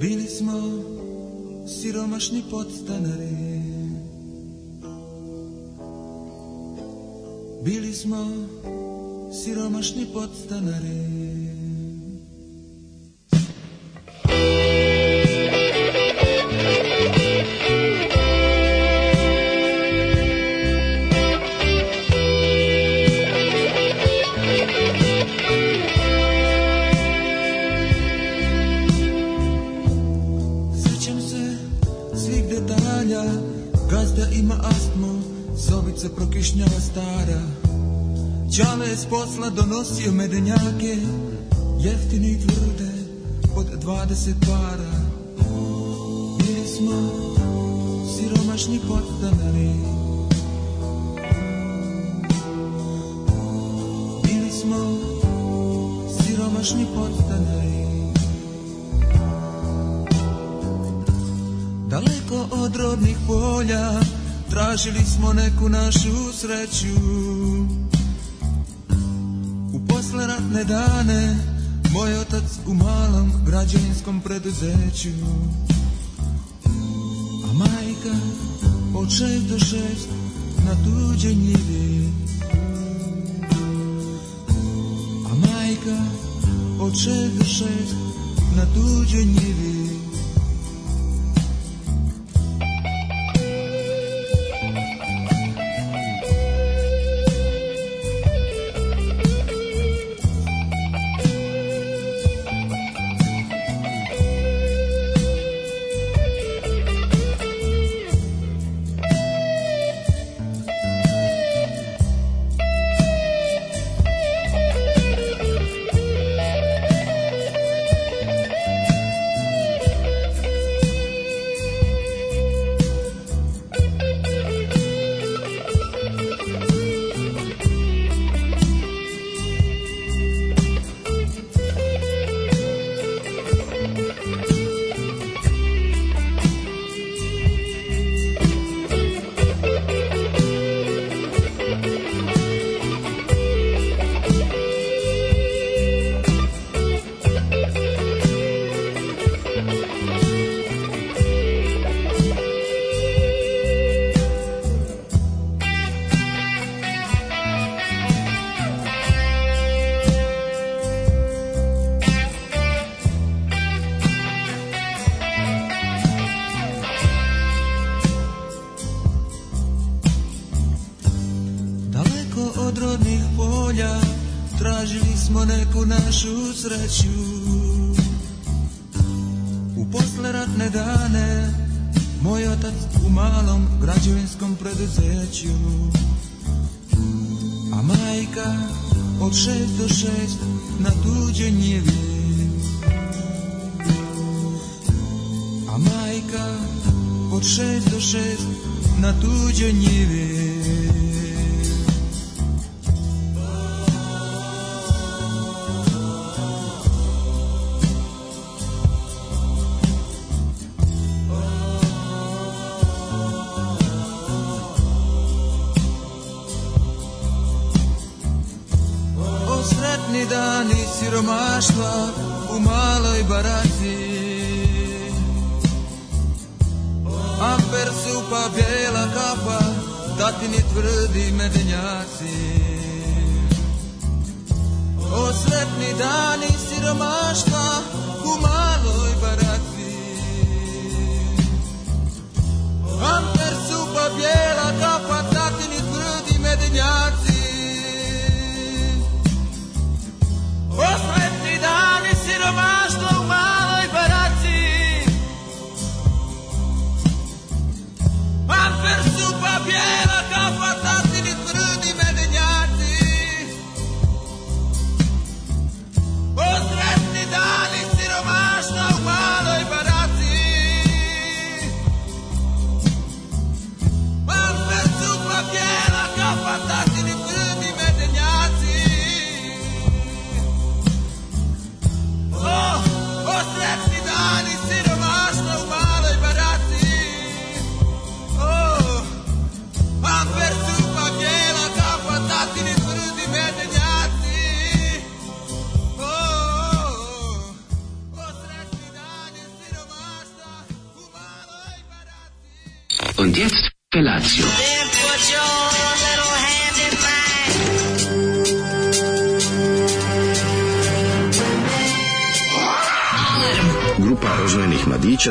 Bili smo siromašni podstanari Bili smo siromašni podstanari s posla donosio medenjake, jeftini tvrde od 20 para. Mi smo siromašni poddanari. Bili smo siromašni poddanari. Daleko od rodnih polja tražili smo neku našu sreću ratne dane Moj otac u malom građevinskom preduzeću A majka od šest do šest na tuđe njivi A majka od šest do šest na tuđe njivi sreću U posleratne dane Moj otac u malom građevinskom preduzeću A majka od šest do šest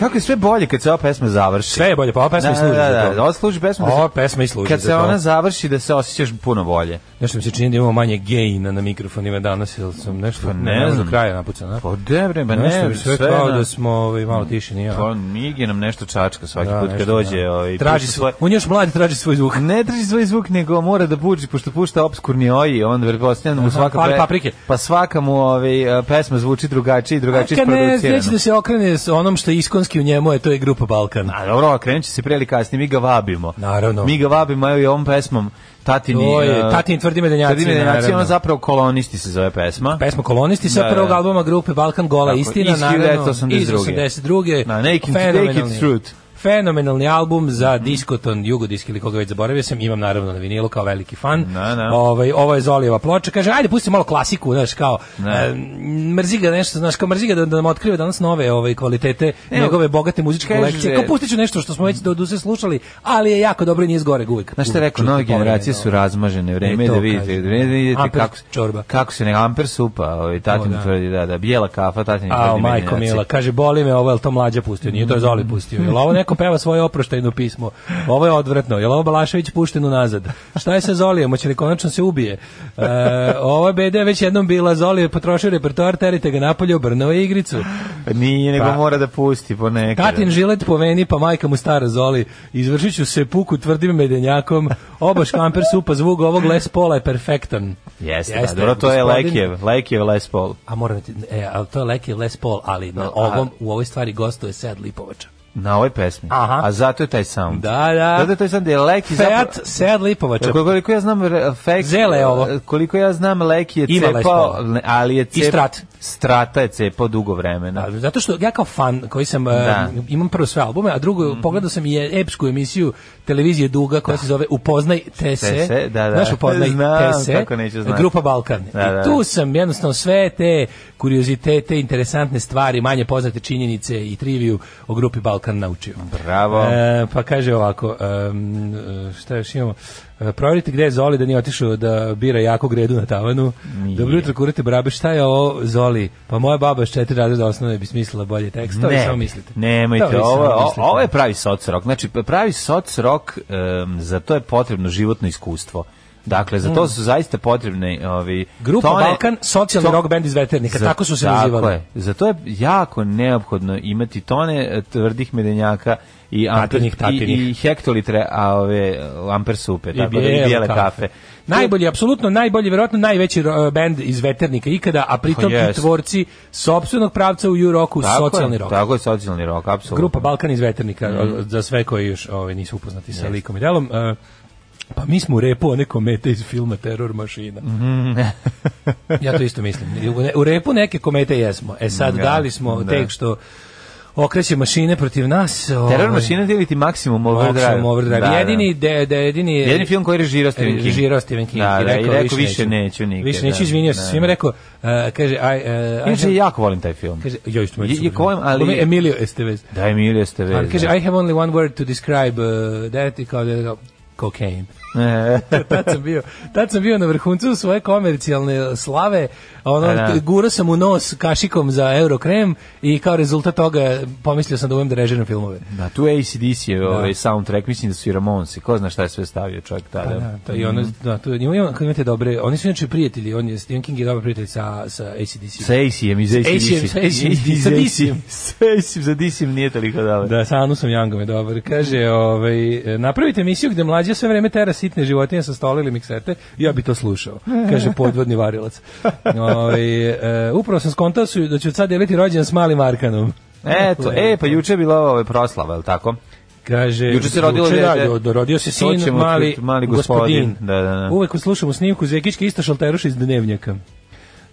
kako je sve bolje kad se ova pesma završi. Sve je bolje, pa ova pesma da, i služi da, da, za to. Da, služi pesma. Ova pesma i služi Kad se ona završi da se osjećaš puno bolje. Nešto mi se čini da imamo manje gejina na mikrofonima danas, jel sam nešto pa ne, ne znam do kraja napucana. Pa debre, ba ne, nešto sve, sve kao na... da smo ovaj malo tiši nije. Pa Migi nam nešto čačka svaki da, put kad dođe, da. ovaj traži svoj. On još mlad traži svoj zvuk. Ne traži svoj zvuk, nego mora da puči pošto pušta obskurni oji, on verovatno mu svaka pa paprike. Pa svaka mu ovaj pesma zvuči drugačije i drugačije producirana. Kad ne da se okrene s onom što je iskonski srpski u njemu je to je grupa Balkan. A dobro, a će se preli ili kasnije, mi ga vabimo. Naravno. Mi ga vabimo, evo i ovom pesmom Tatini, to je, e, tatini tvrdi medenjaci. Tvrdi medenjaci, ono zapravo kolonisti se zove pesma. Pesma kolonisti sa da, da, da, prvog albuma grupe Balkan Gola Tako, Istina, iz naravno, iz 1982. Na, da, Naked, Naked Truth. Fenomenalni album za diskoton, jugodisk ili koga već zaboravio sam, imam naravno na vinilu kao veliki fan. Na, da, na. Da. Ovaj, ovo je Zolijeva ploča, kaže, ajde pusti malo klasiku, znaš, kao, e, mrzi ga nešto, znaš, kao mrzi ga da, da nam otkriva danas nove ove, ovaj, kvalitete Evo, njegove bogate muzičke kolekcije. Kao pustit ću nešto što smo već do, do slušali, ali je jako dobro i nije zgoreg uvijek. Znaš šta rekao, nove generacije su ovaj. razmažene, vreme e, da vidite, vreme da vidite amper, kako, čorba. kako se ne, amper supa, ovaj, tati mi tvrdi, da, da, bijela kafa, tati mi tvrdi. A, majko mila, kaže, boli me ovo, je to mlađa pustio, nije to je Zoli pustio, je ovo svako peva svoje oproštajno pismo. Ovo je odvratno. Jel ovo Balašević pušteno nazad? Šta je sa Zolijem? Hoće li konačno se ubije? E, ova BD je već jednom bila. Zoli je potrošio repertoar, terite ga napolje, obrnuo je igricu. Nije, nego pa. mora da pusti ponekad. Katin žilet po veni, pa majka mu stara Zoli. Izvršit ću se puku tvrdim medenjakom. Oba škamper supa zvuk ovog Les Pola je perfektan. Jeste, da, Jeste dobro, to je Lekjev, Lekjev Les Paul. A moram e, ali to je Lekjev Les Paul, ali na ovom, a, u ovoj stvari gostuje Sed Lipovača. Na ovoj pesmi. Aha. A zato je taj sound. Da, da. Zato je taj sound da je Leki Fiat zapravo... Sead Lipovača. Koliko ja znam... Fake, Zele ovo. Eh, koliko ja znam, Leki je Ima cepao, ali je cepao... I strat. Strata je cepao dugo vremena. Da, zato što ja kao fan koji sam... Eh, da. Uh, imam prvo sve albume, a drugo, mm -hmm. pogledao sam i epsku emisiju televizije Duga koja da. se zove Upoznaj te se. Te da, da. Znaš Upoznaj znam, te se. Kako neću znati. Grupa Balkan. Da, I da, da. tu sam jednostavno sve te kuriozitete, interesantne stvari, manje poznate činjenice i triviju o grupi Balkan Balkan naučio. Bravo. E, pa kaže ovako, um, šta još imamo? E, Proverite gde je Zoli da nije otišao da bira jako gredu na tavanu. Nije. Dobro jutro, kurite brabe, šta je ovo Zoli? Pa moja baba s četiri razreda osnovne bi smislila bolje tekst. To ne, samo mislite. Nemojte, to ovo, ovo, ovo je pravi soc rock. Znači, pravi soc rock, um, za to je potrebno životno iskustvo. Dakle, za to mm. su zaista potrebne ovi... Grupa tone, Balkan, socijalni to, rock band iz veternika, za, tako su se nazivali. Dakle, za to je jako neophodno imati tone e, tvrdih medenjaka i, amper, tatinih, tatinih. i, i hektolitre a ove, amper supe, I tako bijele, da, i bijele kafe. kafe. Najbolji, apsolutno najbolji, verovatno najveći uh, e, bend iz veternika ikada, a pritom yes. Pa i tvorci sopstvenog pravca u Juroku, socijalni rock. Tako je, socijalni rock, apsolutno. Grupa Balkan iz veternika, mm. za sve koji još ove, nisu upoznati yes. sa likom i delom. Uh, Pa mi smo u repu one komete iz filma Teror mašina. Mm. ja to isto mislim. U repu neke komete jesmo. E sad, da li smo da. tek što okreće mašine protiv nas. Ovaj, mašina ili ti maksimum overdrive. Maksimum overdrive. Da, jedini, da. De, de, jedini, jedini film koji je režirao Stephen King. Režirao Stephen King. Da, da, rekao, i rekao više neću, neću nikad. Više neću, da, izvinio se. Da. Svima rekao, uh, kaže... I, uh, Inače, have... jako volim taj film. Kaže, joj, što meću. Je, volim, ali... Emilio Estevez. Da, Emilio Estevez. Ali kaže, da. I have only one word to describe uh, that, kao da, cocaine tad, sam bio, tad sam bio na vrhuncu svoje komercijalne slave, ono, da. guro sam u nos kašikom za Eurokrem i kao rezultat toga pomislio sam da umem da režiram filmove. Da, tu ACDC je da. ovaj soundtrack, mislim da su i Ramonsi, ko zna šta je sve stavio čovjek pa tada. Da, to, i ono, mhm. da, tu, ima, imate dobre, oni su inače prijatelji, on je, Stephen King je dobar prijatelj sa, sa ACDC. Sa ACM iz ACDC. Sa ACM, sa ACM, nije toliko dobro. Da, sa Anusom Youngom je dobar. Kaže, ovaj, napravite emisiju gde mlađe sve vreme tera sitne životinje sa stola ili miksete, ja bi to slušao, kaže podvodni varilac. Ove, ovaj, upravo sam skontao su da ću sad deliti rođendan s malim Arkanom. Eto, e, pa juče je bila ova proslava, je li tako? Kaže, juče se rodilo da, da, rodio se sin mali, mali gospodin. Da, da, da. Uvek u snimku Zekićke isto šalteruš iz dnevnjaka.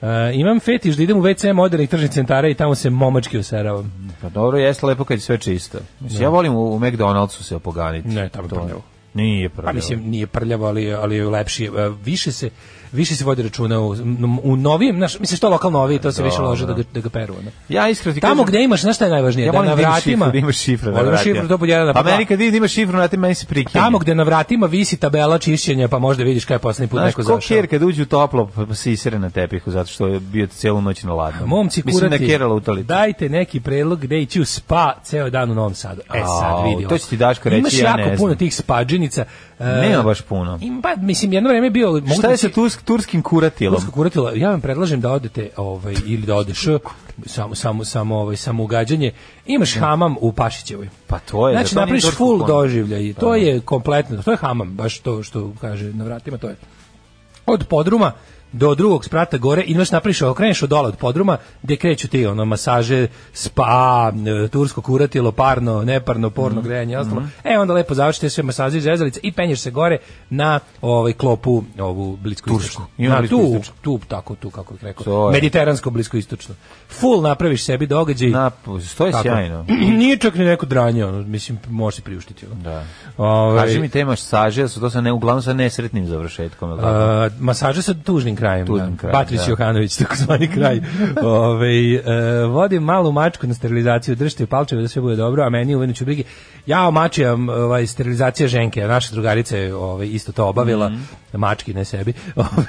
Uh, imam fetiš da idem u WC modernih tržnih centara i tamo se momački oseravam. Pa dobro, jeste lepo kad je sve čisto. Mislim, ja da. volim u, u McDonald'su se opoganiti. Ne, tamo to, to Nije prljavo. Pa mislim, nije prljavo, ali, ali je lepši. E, više se, više se vodi računa u, u novim, znaš, mislim što lokalno ovi, to se više lože da, ga, da, da ga peru. Ne? Ja iskreno ti Tamo gde imaš, znaš šta je najvažnije? Ja da na da vratima. Šifru, da imaš šifru na vratima. Šifru, to jedan, pa, pa meni kad da imaš šifru, na te meni se prikinje. Tamo gde na vratima visi tabela čišćenja, pa možda vidiš kaj je poslednji put znaš, neko zašao. Znaš, ko kjer kad uđe u toplo, pa se isere na tepihu, zato što je bio celu noć na ladnom. Momci kurati, mislim, dajte neki predlog gde ići u spa ceo dan u Novom Sadu. E sad, vidi. To će ti Daško reći, ja ne znam. Imaš jako puno tih spađenica Nema e, baš puno. Im, pa, mislim, jedno vreme je bio... Šta da je sa tursk, turskim kuratilom? Tursko kuratilo, ja vam predlažem da odete ovaj, ili da odeš samo, samo, samo, ovaj, samo ugađanje. Imaš da. hamam u Pašićevoj. Pa to je. Znači, pa da napraviš full doživljaj. to je kompletno, to je hamam, baš to što kaže na vratima, to je. Od podruma, do drugog sprata gore i imaš napraviš ovo, kreneš od dola od podruma gdje kreću ti ono masaže, spa, e, tursko kuratilo, parno, neparno, porno, mm -hmm. grejanje i ostalo. Mm E onda lepo završite sve masaže i i penješ se gore na ovaj klopu ovu blisku istočnu. Na tu, tu, tako tu kako bih rekao. Mediteransko blisko istočno. Full napraviš sebi događaj. Na, to je sjajno. Nije čak ni neko dranje, ono, mislim, možeš priuštiti. Ono. Da. Ove, ovaj- Kaži mi te masaže, su to sa ne, uglavnom sa nesretnim završetkom. A, masaže sa tužnim krajem. Tuđim krajem. Patrić da. da. Johanović, takozvani kraj. Ove, e, vodim malu mačku na sterilizaciju, držite palčeve da sve bude dobro, a meni uvijek ću brige. Ja omačijam ovaj, sterilizacija ženke, a naša drugarica je ovaj, isto to obavila, mm -hmm. mački na sebi.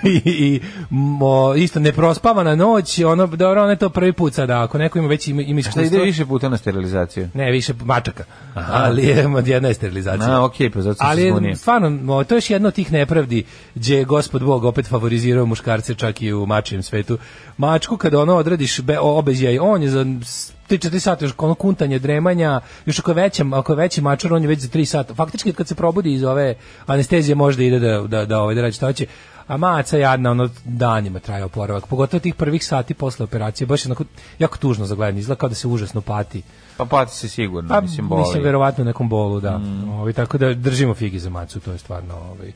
I, i mo, isto ne prospava na noć, ono, dobro, ona je to prvi put sada, ako neko ima već ima, ima iskustvo. šta ide više puta na sterilizaciju? Ne, više mačaka. Aha. Ali je jedna je sterilizacija. Na, okej, okay, pa zato Ali, stvarno, to je još jedno od tih nepravdi gdje je gospod Bog opet favorizirao muškarce čak i u mačijem svetu. Mačku kada ono odradiš be, obeđaj, on je za 3-4 sata još ono kuntanje, dremanja, još ako je, veća, ako je veći mačar, on je već za 3 sata. Faktički kad se probudi iz ove anestezije možda ide da, da, da, ovaj, da radi šta hoće a maca jadna ono danima traje oporavak pogotovo tih prvih sati posle operacije baš je onako jako tužno za gledanje izgleda kao da se užasno pati pa pati se sigurno pa, mislim boli mislim verovatno nekom bolu da mm. Ovi, ovaj, tako da držimo figi za macu to je stvarno ovaj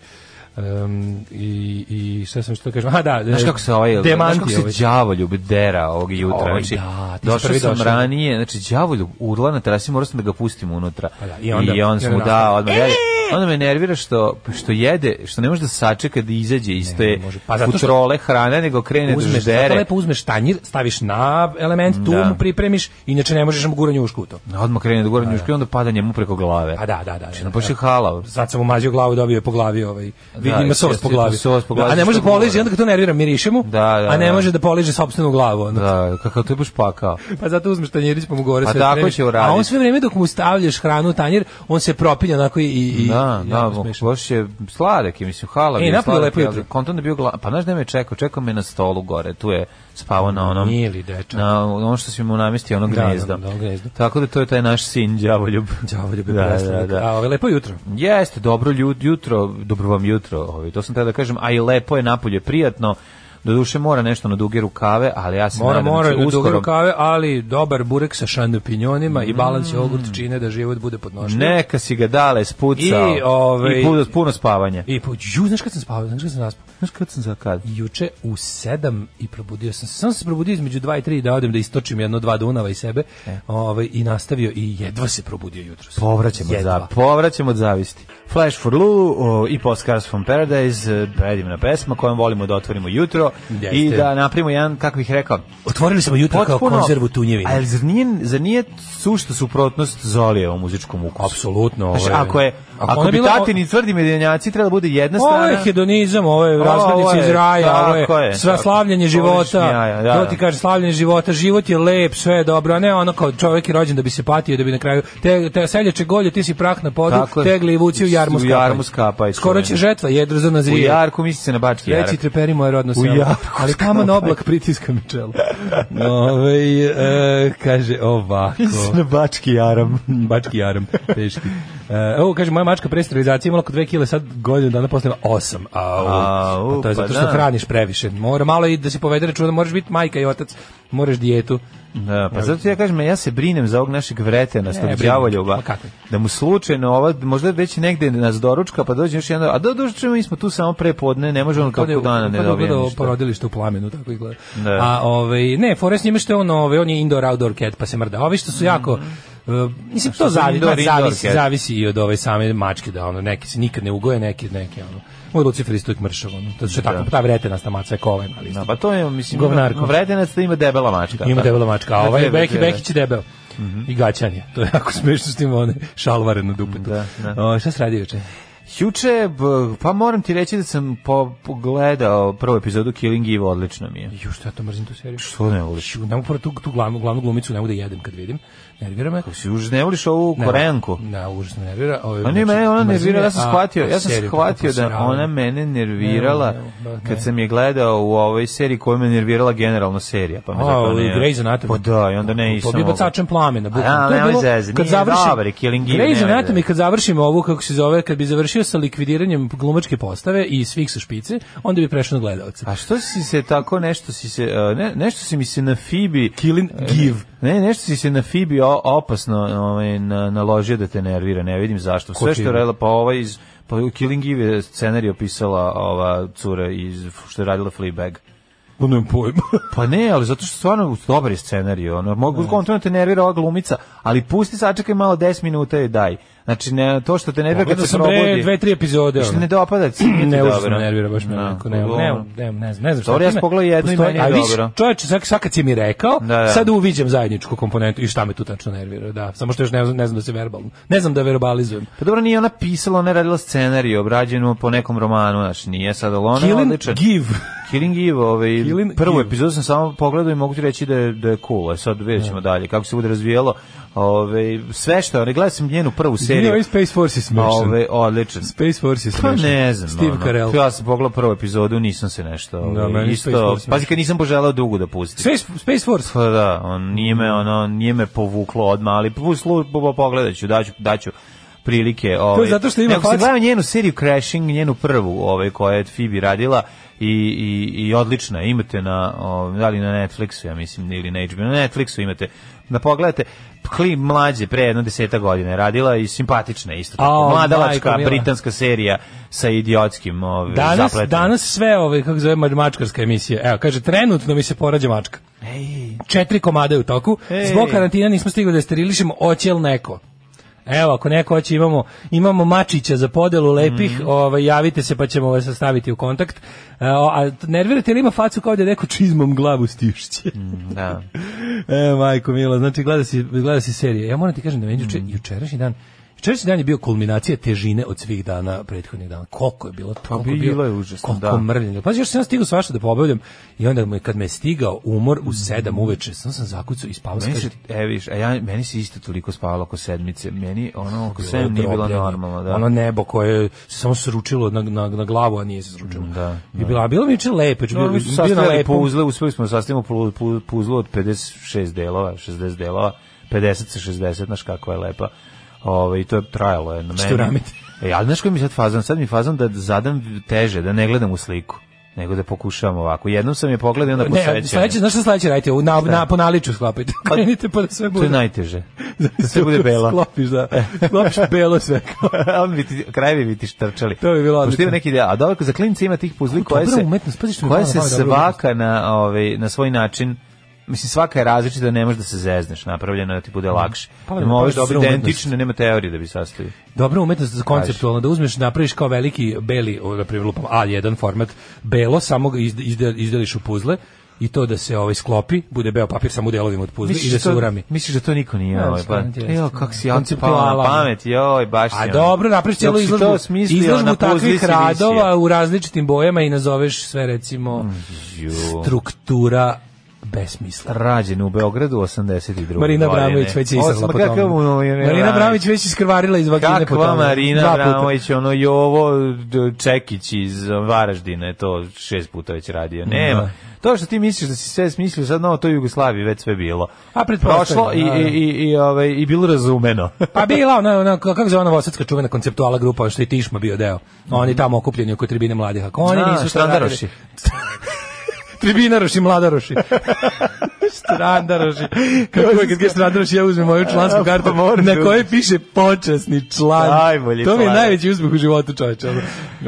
Um, i, i šta sam što kažem, a da, znaš e, kako se ovaj, demanti, znaš kako se ovaj. đavo dera ovog jutra, znači, da, došao sam došao. ranije, znači, đavo urla na terasi, morao sam da ga pustim unutra, pa da, i, onda, i on sam mu da? dao, odmah, e, Onda me nervira što što jede, što ne može da sačeka da izađe iz te pa zato kutrole hrane, nego krene da uzmeš, da ždere. Zato lepo uzmeš tanjir, staviš na element, tu da. mu pripremiš, inače ne možeš da mu guranje u škuto. Odmah krene da guranje da, u škuto, onda pada njemu preko glave. A da, da, da. Znači, napoče hala. Sad sam umazio glavu, dobio je po glavi ovaj. Vidim ima sos po glavi. Sos po glavi. A ne može da poliže, onda kad to nervira, miriše mu, a ne može da poliže sopstvenu glavu. Da, kako to je baš pakao. Pa zato uzmeš tanjirić pa mu gore pa sve. Pa tako će uraditi. A on sve vreme dok mu stavljaš hranu u tanjir, on se propilja onako i, i, da, Da, da baš je sladak je, mislim, hala E, napravio lepo jutro. Konton da bio glav... Pa znaš da me čekao, čekao me na stolu gore, tu je spavao na onom... Nije dečak? Na onom što si mu namestio, ono da, gnezdo. Da, da, gnezdo. Tako da to je taj naš sin, Đavoljub. Đavoljub je da, da, da. A ovo ovaj, lepo jutro. Jeste, dobro ljud, jutro, dobro vam jutro. Ovo, ovaj, to sam tada da kažem, a i lepo je napolje, prijatno Doduše mora nešto na duge rukave, ali ja se mora, nadam mora da će uskoro... Mora, rukave, ali dobar burek sa šandupinjonima mm. i balans jogurt čine da život bude podnošljiv. Neka si ga dale spucao i, ove, ovaj, i puno, puno spavanja. I, ju, znaš kad sam spavao, znaš kad sam naspao? Znaš kad sam za Juče u sedam i probudio sam se. Sam se probudio između dva i tri da odem da istočim jedno, dva dunava i sebe e. ove, ovaj, i nastavio i jedva se probudio jutro. Povraćam, za, povraćamo od zavisti. Flash for Lou o, i Postcards from Paradise, e, predivna pesma kojom volimo da otvorimo jutro i da napravimo jedan, kako bih rekao... Otvorili smo jutro potpuno, kao konzervu tunjevina. Ali zar nije, zar nije sušta suprotnost o muzičkom ukusu? Apsolutno. Ovo znači, ako je, ako, ako bi bilo, tatini tvrdi medjenjaci, treba da bude jedna strana... Ovo je hedonizam, ovo je razglednica iz raja, ovo je sva slavljanje života. Jaja, da, da. ti kaže slavljanje života, život je lep, sve je dobro, a ne ono kao čovjek je rođen da bi se patio, da bi na kraju... Te, te selječe golje, ti si prah na podu, Tako, tegli i vuci u jarmu skapaj. Skoro će žetva, jedro za nazrije. U jarku misli se na bački jarak. Reci treperi moje rodno selo ja. Ali taman oblak pritiska mi čelo. Ove, e, kaže ovako. Bački jaram. Bački jaram, teški. Evo, kaže, moja mačka pre sterilizacije imala oko 2 kg, sad godinu dana posle ima 8. Au, Au, pa to je zato što da. hraniš previše. Mora malo i da se povede računa, možeš biti majka i otac, možeš dijetu. Da, pa zato ja kažem, ja se brinem za ovog našeg vretena, što đavoljova. Da mu slučajno ova možda već negde nas doručka, pa dođe još jedan, a do dođe mi smo tu samo prepodne, ne može pa on kako dana ne dobije. Da, porodilište u plamenu tako izgleda. Da. A ovaj ne, Forest njima što on, ovaj on je indoor outdoor cat, pa se mrda. Ovi što su jako mm -hmm Uh, mislim to zavi, indoor, zavisi, indoor, zavisi, zavisi i od ove same mačke da ono neki se nikad ne ugoje, neki neki ono. Moj Lucifer isto mršav, ono. To što da. tako ta vretenasta mačka je kolena, ali. Da, pa to je mislim govnarko. Vretenac ima debela mačka. Ima da. debela mačka, a ovaj Beki Bekić je debel. Mm -hmm. I gaćan je. To je jako smešno s tim one šalvare na dupetu. Da, da. O, šta se radi juče? Juče, pa moram ti reći da sam po, pogledao prvu epizodu Killing Eve, odlično mi je. Ju, što ja to mrzim tu seriju? Što ne voliš? Ju, ne mogu tu, tu glavnu, glavnu glumicu ne mogu da jedem kad vidim nervira me. Ko si už ne voliš ovu korenku? Da, ovaj pa ne, Da, užasno nervira. Ovo, ona me, ona nervira, ja sam shvatio, ja sam shvatio da ona mene nervirala kad sam je gledao u ovoj seriji koja me nervirala generalno serija, pa me zato ne. Grey's Anatomy. Pa da, i onda ne isam. Pa, pa bi bacačem plamena, bukvalno. To je bilo kad završim Killing Eve. Grey's Anatomy kad završim ovu kako se zove, kad bi završio sa likvidiranjem glumačke postave i svih sa špice, onda bi prešao na gledalce. A što si se tako nešto si se e, ne, nešto si mi se na Phoebe... Killing e, Give Ne, nešto si se na Fibi opasno ovaj, na, naložio da te nervira, ne vidim zašto. Sve što je radila, pa ova iz, pa Killing Eve je scenarij opisala ova cura iz, što je radila Fleabag. Pa nemam pojma. pa ne, ali zato što stvarno dobar je scenarij. Ono, mogu da. ne. te nervira ova glumica, ali pusti, sačekaj malo 10 minuta i daj. Znači ne, to što te nervira kad se e, probudi. Pogledao sam dve, tri epizode. Što ne dopada, ne ne užasno nervira baš me. Da, no, ne, ne, ne, ne znam, ne znam. Dobro, ja sam pogledao jedno i meni je dobro. Čoveče, sad sad kad si mi rekao, da, da. sad uviđam zajedničku komponentu i šta me tu tačno nervira, da. Samo što još ne, ne znam da se verbalno. Ne znam da verbalizujem. Pa dobro, nije ona pisala, ona je radila scenarij obrađenu po nekom romanu, znači nije sad ona Killing odličan. Give. Killing Eve, ovaj, prvu epizodu sam samo pogledao i mogu ti reći da je, da je cool. E, sad vidjet ćemo da. dalje kako se bude razvijelo. Ove, ovaj, sve što, ne gledam sam njenu prvu seriju seriju. Nije, Space Force je smešan. Ove, odličan. Space Force je smešan. Pa ne znam. Steve ono, Carell. Ja sam pogledao prvu epizodu, nisam se nešto... Da, ovaj, meni isto, Space Force Pazi, kad nisam poželao dugu da pustim. Space, Space Force? Pa da, on, nije me, ono, nije me povuklo odmah, ali puslu, pogledat ću, daću, daću prilike. Ovaj. To je ovaj. zato što ima facu. Gledam njenu seriju Crashing, njenu prvu, ovaj koja je Phoebe radila i, i, i odlična. Imate na, ovaj, da li na Netflixu, ja mislim, ili na HBO, na Netflixu imate da pogledate klim mlađe pre jedno deseta godina radila i simpatična isto tako. Mladalačka britanska serija sa idiotskim ovaj danas, zapletom. Danas sve ove kako zove mačkarska emisija. Evo kaže trenutno mi se porađa mačka. Ej. Četiri komade u toku. Ej. Zbog karantina nismo stigli da sterilišemo oćel neko. Evo, ako neko hoće, imamo, imamo mačića za podelu lepih, mm. ovaj, javite se pa ćemo vas staviti u kontakt. E, a nervirate li ima facu kao da neko čizmom glavu stišće? Mm, da. e, majko mila, znači gleda si, gleda si serije. Ja moram ti kažem da meni mm. jučerašnji dan, Jučerašnji dan je bio kulminacija težine od svih dana prethodnih dana. Koliko je bilo? Pa bilo je užasno, koliko da. Mrljenja. Pa još sam stigao svašta da pobavljam i onda me, kad me je stigao umor u 7 uveče, sam sam zakucao i spavao. Meni se, e, viš, a ja, meni se isto toliko spavalo oko sedmice. Meni ono oko sedm nije bilo normalno. Da. Ono nebo koje se samo sručilo na, na, na glavu, a nije se sručilo. Da, da. I bila, bilo mi je lepe. No, bilo, bio na lepo. Puzle, uspeli smo da sastavimo puzlu od 56 delova, 60 delova. 50 sa 60, znaš kako je lepa Ovaj to je trajalo jedno meni. E, ali znaš koji mi sad fazan? Sad mi fazan da zadam teže, da ne gledam u sliku nego da pokušavam ovako. Jednom sam je pogledao onda po sledeće. Sledeće, znaš šta sledeće radite? Na, na, po naliču sklopite. Pa, Krenite pa da sve bude. To je najteže. Da, da sve bude bela. Sklopiš, da. Sklopiš belo sve. On bi ti, krajevi bi ti štrčali. To bi bilo odlično. Pošto ima neki ideja. A dobro, za klince ima tih puzli koje se, koje se svaka na, ovaj, na svoj način mislim svaka je različita, ne možeš da se zezneš, napravljeno da ti bude mhm. lakše. Pa, da možeš pa, dobro identične, nema teorije da bi sastavio. Dobro umetnost za konceptualno da uzmeš, napraviš kao veliki beli, na da primjer lupam A1 format, belo samo izdeliš u puzle i to da se ovaj sklopi, bude beo papir samo delovima od puzle i da, da se urami. Misliš da to niko nije ne, da, ovaj pa. Evo kako si on pala na pamet, joj, baš. A dobro, napraviš celu izložbu, izložbu takvih radova u različitim bojama i nazoveš sve recimo mm, struktura besmisla. Rađen u Beogradu 82. Marina Bramović već je isazla po tome. Marina Bramović već iskrvarila iz vagine Kakva po tome. Kakva Marina Bramović, ono i ovo Čekić iz Varaždina je to šest puta već radio. Nema. Da. To što ti misliš da si sve smislio sad novo, to je Jugoslaviji već sve bilo. A Prošlo i, da, da. i, i, i, ovaj, i bilo razumeno. pa bila ona, ona kako zove ona vosetska čuvena konceptuala grupa, što i Tišma bio deo. Oni tamo okupljeni oko tribine mladih. Ako oni A, da, nisu šta Tribinaroši, mladaroši. strandaroši. Kako je kad kažeš strandaroši, ja uzmem moju člansku kartu pa na da kojoj piše počasni član. Najbolji to mi je član. najveći uspeh u životu, čoveče.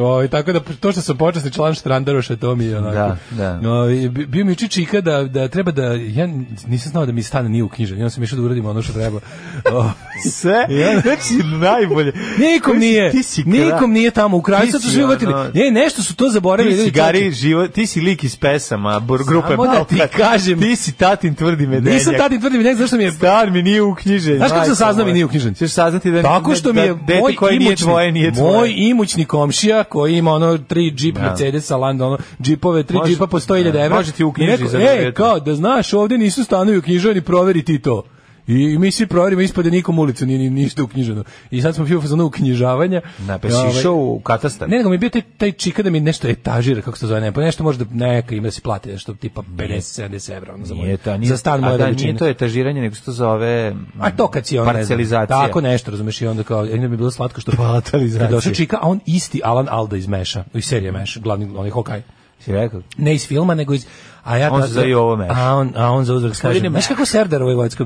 O, tako da to što sam počasni član strandaroša, to mi je onako. Da, da. O, bio mi čičika da, da treba da, ja nisam znao da mi stan nije uknjižen, ja sam išao da uradim ono što treba. O, Sve? Ja, znači, najbolje. Nikom nije, ti si nikom nije tamo u kraju, sad su svi uvatili. Ne, nešto su to zaboravili. Ti si, gari, život, ti si lik iz pesama pesama bur, grupe Samo da ti kažem. Ti si tatin tvrdi medeljak. Nisam tatin tvrdi medeljak, zašto mi je... Star mi nije uknjižen. Znaš kako sam saznao mi nije uknjižen? Ćeš saznati da... Tako što mi da je da, moj koji imućni, nije tvoje, nije tvoje. Moj imućni komšija koji ima ono tri džip ja. Da. Mercedes, Land, ono, džipove, tri Može, džipa po 100.000 da, evra. Može ti uknjiži za E, kao, da znaš, ovde nisu stanovi uknjiženi, proveri ti to. I mi svi proverimo ispod nikom ulicu nije ništa uknjiženo. I sad smo bio za fazonu knjižavanje. Na pa ovaj, išao u katastar. Ne, nego mi je bio taj, taj čika da mi nešto etažira, kako se zove, ne, pa nešto može da neka ima da se plati, nešto tipa 50-70 evra. Ono, za, nije to, nije, za stan moje da, nije to etažiranje, nego što to zove a to kad si on, parcelizacija. Ne, tako nešto, razumeš, i onda kao, jedno mi je bilo slatko što parcelizacija. Došao čika, a on isti Alan Alda iz Meša, iz serije Meš, glavni, onaj je Hokaj. Si rekao? Ne iz filma, nego iz A ja on ta, za i ovo meš. A on, a on za uzvrak kaže, znaš kako Serdar Vojvodsko,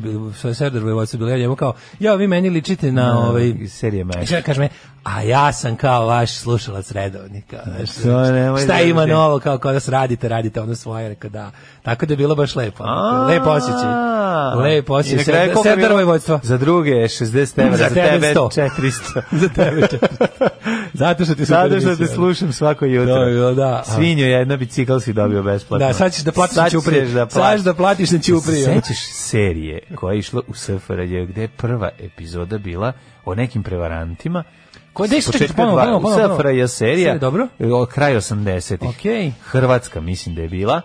Serdar Vojvodsko bilo, ja njemu kao, ja vi meni ličite na, ovaj... Serije meš. Ja kažem, a ja sam kao vaš slušalac redovni. Kao, da, znači, nemoj šta ima novo, kao kod da nas radite, radite ono svoje, rekao da. Tako da je bilo baš lepo. Lepo osjećaj. Lepo osjećaj. Sve, sve Za druge je 60 evra, za, za tebe 100. 400. za tebe 400. Zato što ti super Zato što te slušam svako jutro. jo, da. Svinju jedna bicikl si dobio besplatno. Da, sad ćeš da platiš na Ćuprije. Da sad da platiš na Ćuprije. Sećaš serije koja je išla u SFRJ, gde je prva epizoda bila o nekim prevarantima Ko je početka ponovo, ponovo, ponovo, SFRJ serija, Sve, dobro? E, kraj 80-ih. Okay. Hrvatska mislim da je bila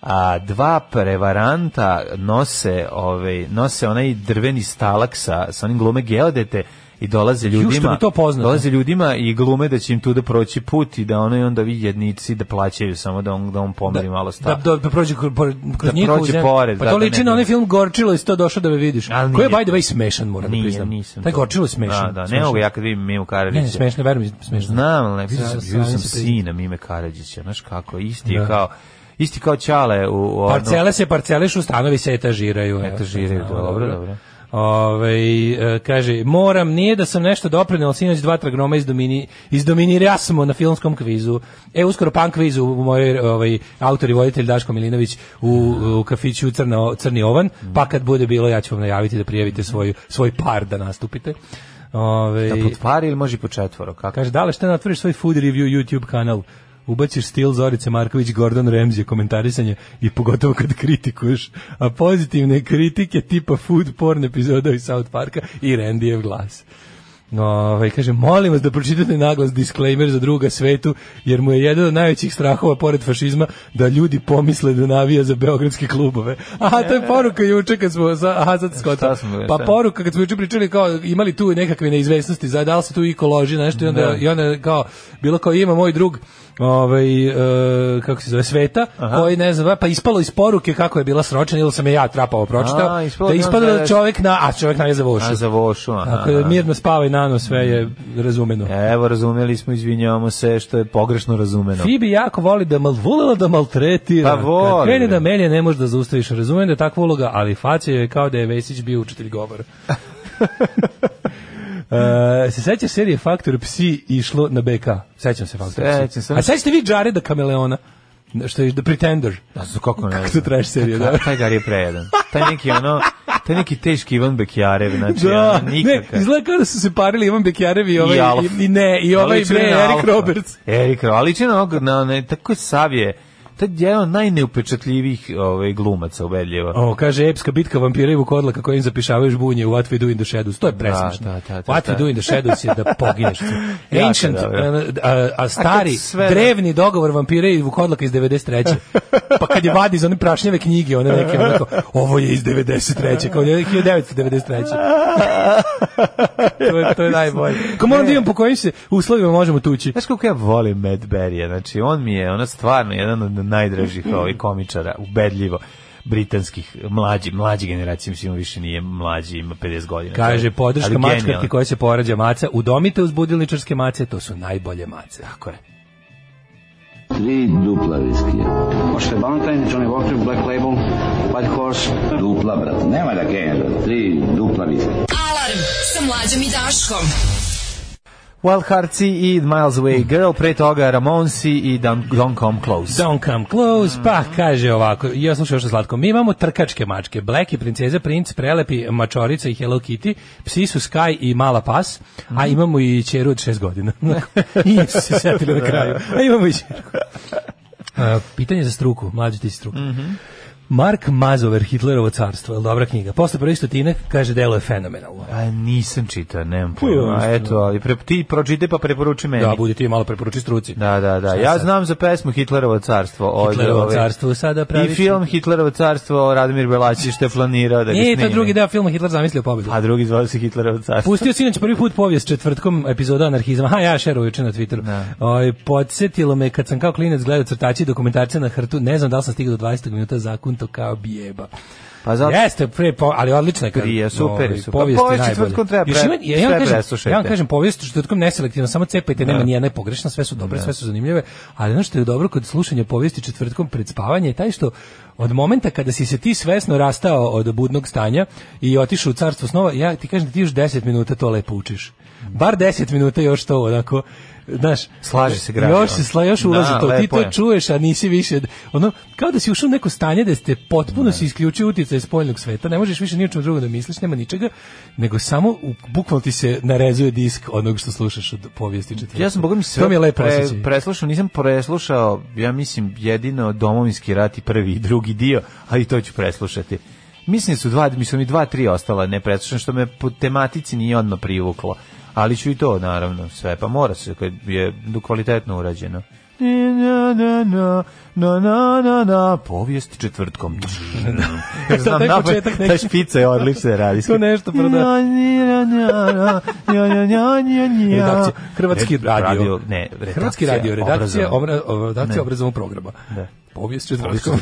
a dva prevaranta nose ovaj nose onaj drveni stalak sa sa onim glume geodete i dolaze ljudima. to poznato. Dolaze ljudima i glume da će im tu da proći put i da ono i onda vi jednici da plaćaju samo da on da on pomeri da, malo sta. Da, da, prođe kroz da njih prođe zemlju. pored. Pa to da, da liči da, na onaj film Gorčilo i to došao da me vidiš. Koji je by the way smešan, mora da priznam. Nisam Taj Gorčilo je da, smešan. Da, da, ne mogu ja kad vidim Mimu Karadžića. Ne, smešno, verujem, smešno. Znam, ali ne, vidio sam, vidio sam sina Mime Karadžića, znaš kako, isti je da. kao isti kao čale u, u Parcele se parcelišu, stanovi se etažiraju. Etažiraju, dobro. dobro. Ove, ovaj, kaže, moram, nije da sam nešto doprinel, sinoć dva tragnoma izdomini, izdominirja smo na filmskom kvizu. E, uskoro punk kvizu, moj ovaj, autor i voditelj Daško Milinović u, u kafiću Crno, Crni ovan, pa kad bude bilo, ja ću vam najaviti da prijavite svoju, svoj par da nastupite. Ove, ovaj, da pod par ili može po četvoro? Kako? Kaže, da li šta natvoriš svoj food review YouTube kanal? ubaciš stil Zorice Marković, Gordon Ramsay, komentarisanje i pogotovo kad kritikuješ, a pozitivne kritike tipa food porn epizoda iz South Parka i Randyjev glas. No, i ovaj, kaže, molim vas da pročitate naglas disclaimer za druga svetu, jer mu je jedan od najvećih strahova pored fašizma da ljudi pomisle da navija za beogradske klubove. Aha, to je e. poruka juče kad smo za aha, sad e, skota. Pa da. poruka kad smo juče pričali kao imali tu nekakve neizvestnosti, za da li se tu i koloži nešto i onda, da. i onda kao bilo kao ima moj drug ovaj e, kako se zove Sveta, Aha. koji ne znam, pa ispalo iz poruke kako je bila sročena ili sam je ja trapao pročitao. da ispada da, da čovjek na, a čovjek na je za vošu. A za vošu. Aha. Tako, mirno spava i nano sve je razumeno. E, evo, razumeli smo, izvinjavamo se što je pogrešno razumeno. Fibi jako voli da mal, volela da maltretira. Pa voli. Kad da melje, ne možeš da zaustaviš. Razumem da je takva uloga, ali facija je kao da je Vesić bio učitelj govora. Uh, se sećaš serije Faktor Psi išlo na BK? Sećam se Faktor Psi. Se. A sećate vi Jareda Kameleona? što je The da Pretender. Da su kako ne. Kako to traš serije, da. Taj gar je prejedan. Taj neki ono, taj neki teški Ivan Bekjarev, znači da, ono, nikakav. Ne, izgleda kao da su se parili Ivan Bekjarev i ovaj, i, i, ne, i da ovaj, ne, Erik Roberts. Erik Roberts, ali čina na, ne, tako savje tad je jedan od najneupečatljivijih ovaj, glumaca ubedljivo. O, kaže, epska bitka vampira i vukodlaka kojim zapišavaju žbunje u What We Do in the Shadows. To je presmišno. Da, da, da, da, What We da. Do in the Shadows je da pogineš. Ancient, a, a stari, a sve, drevni dogovor vampira i vukodlaka iz 93. pa kad je vadi iz one prašnjave knjige, one neke onako, ovo je iz 93. Kao je 1993. to, je, to je najbolje. Ko moram da imam po kojim se uslovima možemo tući. Znaš kako ja volim Matt Berry, znači on mi je, ona stvarno, jedan od najdražih ovih ovaj, komičara, ubedljivo britanskih mlađi mlađi generacije mislim više nije mlađi ima 50 godina kaže podrška mačkarki koja se porađa maca udomite uz budilničarske mace to su najbolje mace tako je Tri dupla viskija. Možete Valentine, Johnny Walker, Black Label, White Horse. Dupla, brat. Nema da genja, Tri dupla viskija. Alarm sa mlađom i Daškom. Wild Hearts i Miles Away mm. Girl, pre toga Ramonsi i Don't, Come Close. Don't Come Close, pa kaže ovako, ja slušam još slatko, mi imamo trkačke mačke, Blacky, Princeza, Princ, Prelepi, Mačorica i Hello Kitty, psi su Sky i Mala Pas, a mm. imamo i čeru od šest godina. I se setili na kraju. A imamo i čeru. Uh, pitanje za struku, mlađi ti struku. Mm -hmm. Mark Mazover, Hitlerovo carstvo, je dobra knjiga. Posle prvi stotinak, kaže, delo je fenomenalno. A nisam čitao, nemam pojma. A eto, ali pre, ti pročite pa preporuči meni. Da, budi ti malo preporuči struci. Da, da, da. Šta ja sad? znam za pesmu Hitlerovo carstvo. Hitlerovo ove, carstvo sada pravi. I film Hitlerovo carstvo, Radomir Belačić što je planirao da ga e, snimi. pa drugi deo filma Hitler zamislio pobedu. A drugi zvao se Hitlerovo carstvo. Pustio sinoć prvi put povijest četvrtkom epizoda anarhizma. Ha, ja šeruju juče na Twitteru. Da. Oj, podsjetilo me kad sam kao klinac gledao crtači dokumentarce na hrtu, ne znam da li sam stigao do 20. minuta zakun Tinto kao bijeba. Pa zato... Jeste, pre, po, ali odlično je. Prije, super, no, ovaj, super. Povijest pa, je najbolja. treba pre, ima, ja, vam kažem, ja vam kažem, povijest četvrtkom neselektivno, samo cepajte, da. nema nijedna je pogrešna, sve su dobre, ne. Da. sve su zanimljive, ali ono što je dobro kod slušanja povijesti četvrtkom pred spavanje je taj što od momenta kada si se ti svesno rastao od budnog stanja i otišao u carstvo snova, ja ti kažem da ti još 10 minuta to lepo učiš. Bar 10 minuta još to onako znaš, slaže se građan. Još se sla, još ulazi da, to, ti to je. čuješ, a nisi više, ono, kao da si ušao u neko stanje da ste potpuno ne. Da. si isključio iz spoljnog sveta, ne možeš više ni o drugom da misliš, nema ničega, nego samo bukvalno ti se narezuje disk onog što slušaš od povijesti četvrta. Ja sam, bogom sve to mi je lepo pre, preslušao, nisam preslušao, ja mislim, jedino domovinski rat i prvi i drugi dio, ali to ću preslušati. Mislim da su dva, mislim da i dva, tri ostala nepreslušana, što me po tematici nije odmah privuklo ali ću i to naravno sve, pa mora se kad je kvalitetno urađeno. Na, na, na, na, na, na, na, povijest četvrtkom. Znam, na, ta špica je odlična radijska. To nešto proda. Redakcija, Hrvatski radio. Ne, Hrvatski radio, redakcija, obrazovnog programa. Da povijest četvrtkom.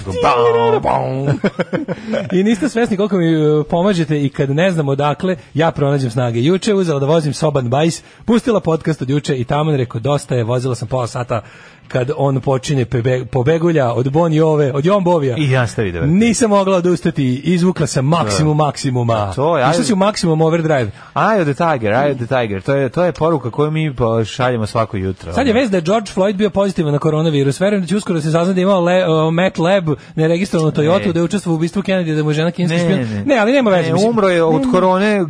I niste svesni koliko mi e, pomažete i kad ne znam odakle, ja pronađem snage. Juče uzela da vozim Soban Bajs, pustila podcast od juče i tamo rekao dosta je, vozila sam pola sata kad on počinje pebe, pobegulja od Bon Jove, od Jon Bovija. I ja ste videli. Nisam mogla odustati, izvukla sam maksimum da. maksimuma. To je. Išla si u maksimum overdrive. Eye of the Tiger, Eye of the Tiger. To je, to je poruka koju mi šaljemo svako jutro. Sad je vez da je George Floyd bio pozitivan na koronavirus. Verujem da će uskoro da se saznati da imao le, o, Matt Lab neregistrovanu Toyota da je učestvovao u ubistvu Kennedy da mu žena kineski špijun. Ne, ne. ne, ali nema veze. Ne, umro je od korone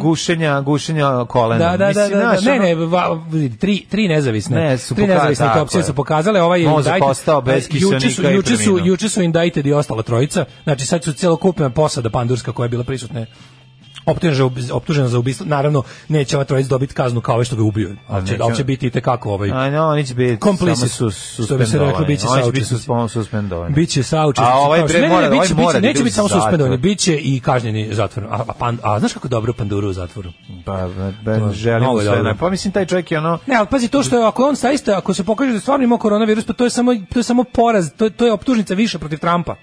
gušenja, gušenja kolena. Da, da, da mislim, da, da, da, ne, ne, tri, tri nezavisne. Ne, su tri nezavisne tako, opcije su pokazale, ovaj je indicted. postao bez znači, juče su, juče su, juče su indicted i ostala trojica. Znači sad su cijelo kupna posada pandurska koja je bila prisutna optužen optužena za ubistvo, naravno neće ova trojica dobiti kaznu kao ovaj što ga ubio. Ali će, ali će biti tekako ovaj... A ne, oni će biti komplici, samo su, što bi se reklo, biće suspendovani. Biće saučesnici. A ovaj bre mora, ovaj mora. Neće biti samo suspendovani, biće i kažnjeni zatvorom. A, a, pan, a znaš kako dobro panduru u zatvoru? Pa, ben, želim sve. Ne, da- pa mislim, taj čovjek je ono... Ne, ali pazi, to što je, ako on saista, ako se pokaže da stvarno ima koronavirus, pa to je samo, to je samo poraz, to, to je optužnica više protiv Trumpa.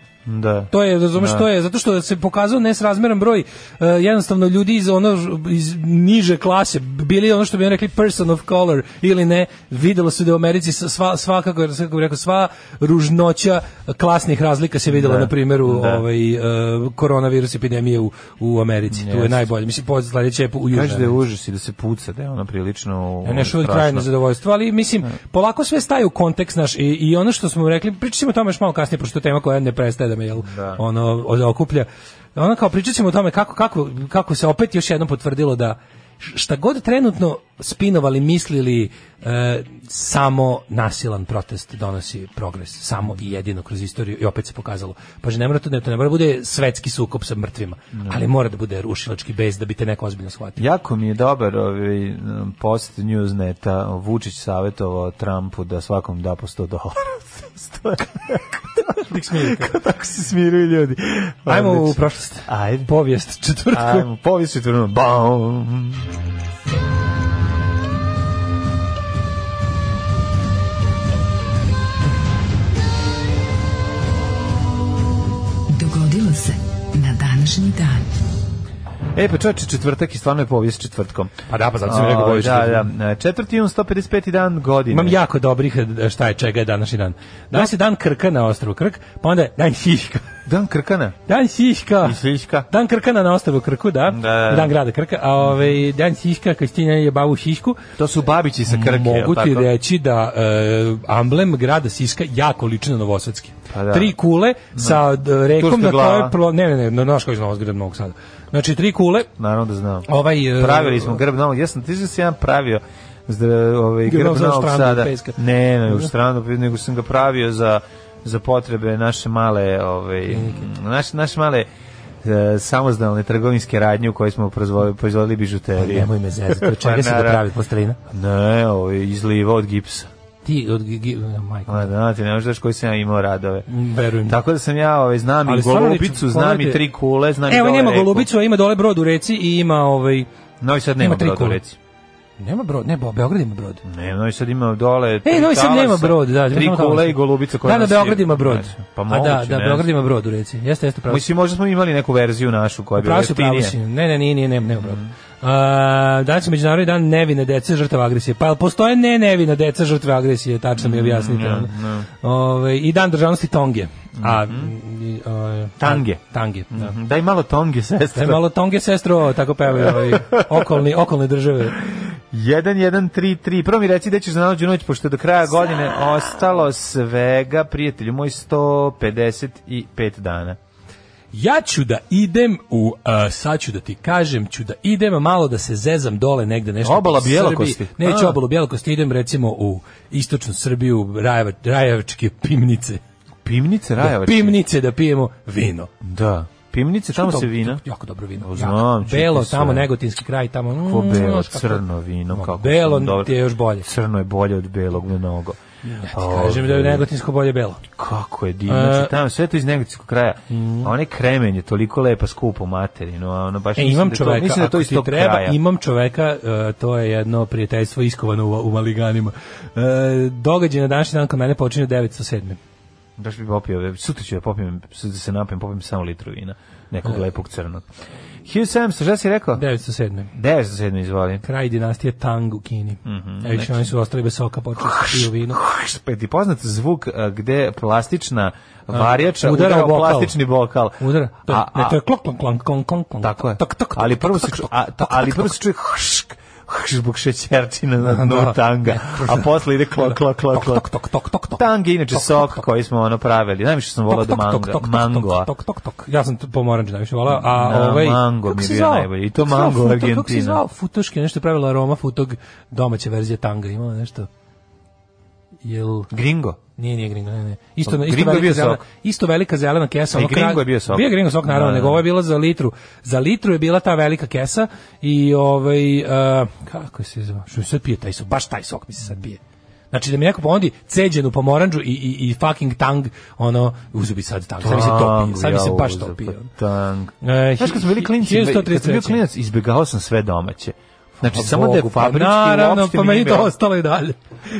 Da. To je, razumeš, da. to je, zato što se pokazao nesrazmeran broj uh, jednostavno ljudi iz ono iz niže klase, bili ono što bi rekli person of color ili ne, videlo se da u Americi sva sva kako, kako bi rekao, sva ružnoća klasnih razlika se videla da. na primjeru da. ovaj uh, koronavirus epidemije u, u Americi. Yes. Tu je najbolje. Mislim sledeće je u Kaže da je užas i da se puca, da je ona prilično Ne, nešto kraj nezadovoljstvo, ali mislim da. polako sve staje u kontekst naš i, i ono što smo rekli, pričamo o tome još malo kasnije pošto tema koja ne prestaje da kojima je da. ono okuplja. Ona kao pričat ćemo o tome kako, kako, kako se opet još jednom potvrdilo da šta god trenutno spinovali, mislili, e, samo nasilan protest donosi progres, samo i jedino kroz istoriju i opet se pokazalo. Pa ne mora to, ne, to ne mora da bude svetski sukob sa mrtvima, no. Da. ali mora da bude rušilački bez da bi te neko ozbiljno shvatio. Jako mi je dobar ovaj um, post Newsneta, Vučić savjetovao Trumpu da svakom da po 100 dolara. Ratnik smirka. Kako se smiruju ljudi. Hajmo u prošlost. Ajde. Povijest četvrtku. Hajmo povijest četvrtku. Bam! Dogodilo se na današnji dan. E, pa čovječe, četvrtak i stvarno je povijest četvrtkom. Pa da, pa zato sam rekao povijest da, četvrtkom. Da, da, četvrti jun, 155. dan godine. Imam jako dobrih e, šta je, čega je današnji dan. Danas je dan Krka na ostrovu Krk, pa onda je dan Šiška. Dan Krkana. Dan Siška. I Siška. Dan Krkana na ostavu Krku, da. da. da, da. Dan grada Krka. A ovaj Dan Siška, Kristina je bavu Šišku. To su babići sa Krke. Mogu ti reći da uh, amblem grada Siška jako liči na Novosadski. Pa da. Tri kule da. sa no. E, rekom Turska na kojoj... Pro... Ne, ne, ne, no, naš koji znao zgrad Novog Sada. Znači, tri kule. Naravno da znam. Ovaj, uh, Pravili smo grb Novog. sam, ti si jedan pravio zdrav, ovaj, grb, grb Novog Sada. Ne, ne, u stranu, nego sam ga pravio za za potrebe naše male, ovaj, naše, naše male e, trgovinske radnje u kojoj smo proizvodili bižuterije. Pa nemoj me zezati, od pa čega se da pravi postrina? Ne, ovo, ovaj, izliva od gipsa ti od e, majka. A da, ti ne možeš daš koji sam ja imao radove. Mm, Verujem. Tako da sam ja ovaj znam Ali i golubicu, znači, znam i tri kule, znam Evo, i dole. Evo nema golubicu, ima dole brod u reci i ima ovaj No i sad nema, nema brod u reci. Nema brod, ne, Beograd ima brod. Ne, no i sad ima dole. E, no i sad nema brod, da. Tri kule i golubica koja Da, da, Beograd ima brod. Pa moguće, A da, da, Beograd ima brod u reci. Jeste, jeste pravo. Mislim, možda smo imali neku verziju našu koja bi bila jeftinija. Ne, ne, ne, ne, nema brod. Mhm danas je međunarodni dan nevine dece žrtava agresije. Pa jel postoje ne nevina deca žrtve agresije, tačno mi mm, objasnite. Mm, no, no. Ove, I dan državnosti Tonge. A, mm -hmm. uh, tange. Tange, da. Mm -hmm. Daj malo Tonge, sestro. Daj malo Tonge, sestro, tako pevaju ovaj, okolni, okolne države. 1133. Prvo mi reci da ćeš za nađu noć, pošto do kraja godine ostalo svega, prijatelju moj, 155 dana ja ću da idem u, uh, sad ću da ti kažem, ću da idem malo da se zezam dole negde nešto. Obala Bjelokosti. Neću obalu Bjelokosti, idem recimo u istočnu Srbiju, Rajevač, Rajevačke pimnice. Pimnice da, Rajevačke? Da, pimnice da pijemo vino. Da. Pimnice, tamo se vina. Jako dobro vino. Znam, belo, tamo negotinski kraj, tamo... Ko mm, belo, crno vino. Kako belo ti je još bolje. Crno je bolje od belog mnogo. Ja ti kažem da je negotinsko bolje belo. Kako je divno. Znači, e, tamo sve to iz negotinskog kraja. Mm. A onaj kremen je toliko lepa skupo materinu. A ono baš e, imam da čoveka, da to, mislim da to iz tog treba, kraja. Imam čoveka, uh, to je jedno prijateljstvo iskovano u, u Maliganima. Uh, događaj na današnji dan kod mene počinje 907. Daš bi popio, sutra ću da popijem, da se napijem, popijem samo litru vina, nekog lepog crnog. 1700, šta si rekao? 907. 907, izvoli. Kraj dinastije Tang u Kini. Mm -hmm, e, više znači- oni su ostali bez soka, počeli su piju vino. Ti poznat zvuk gde plastična varjača udara, u bokal. plastični bokal. Udara. To, a, a, ne, to je klonk, klonk, klonk, klonk, klonk. Tako je. Tak, tak, tak, ali prvo se čuje, ali prvo se čuje zbog šećerčina na da. dnu tanga, a posle ide klok, klok, klok, klok. Tok, tok, tok, tok. Tang je inače sok koji smo ono pravili. Najviše sam volao da manga, mango. Tok, tok, tok. Ja sam pomoranđe najviše volao, a da, ovaj... Mango mi je bio najbolji. I to mango Argentina. Kako se zvao? Futoški, nešto je pravila Roma Futog, domaća verzija tanga, imala nešto jel Gringo? Nije, nije Gringo, ne, ne. Isto, isto Gringo velika bio zelena, sok. Isto velika zelena kesa. Ono Gringo krak, je bio sok. Bio Gringo sok, naravno, da, nego da, ovo je da. bila za litru. Za litru je bila ta velika kesa i ovaj, uh, kako se zove, što sad pije taj sok, baš taj sok mi se sad pije. Znači da mi neko ponudi ceđenu pomoranđu i, i, i fucking tang, ono, bi sad tang, sad mi se topi, sad mi se baš topi. Pa tang. E, Znaš kad smo bili klinci, kad sam bio klinac, izbjegao sam sve domaće. Znači, o, pa samo da je pa fabrički, naravno, pa me i to ostalo i dalje.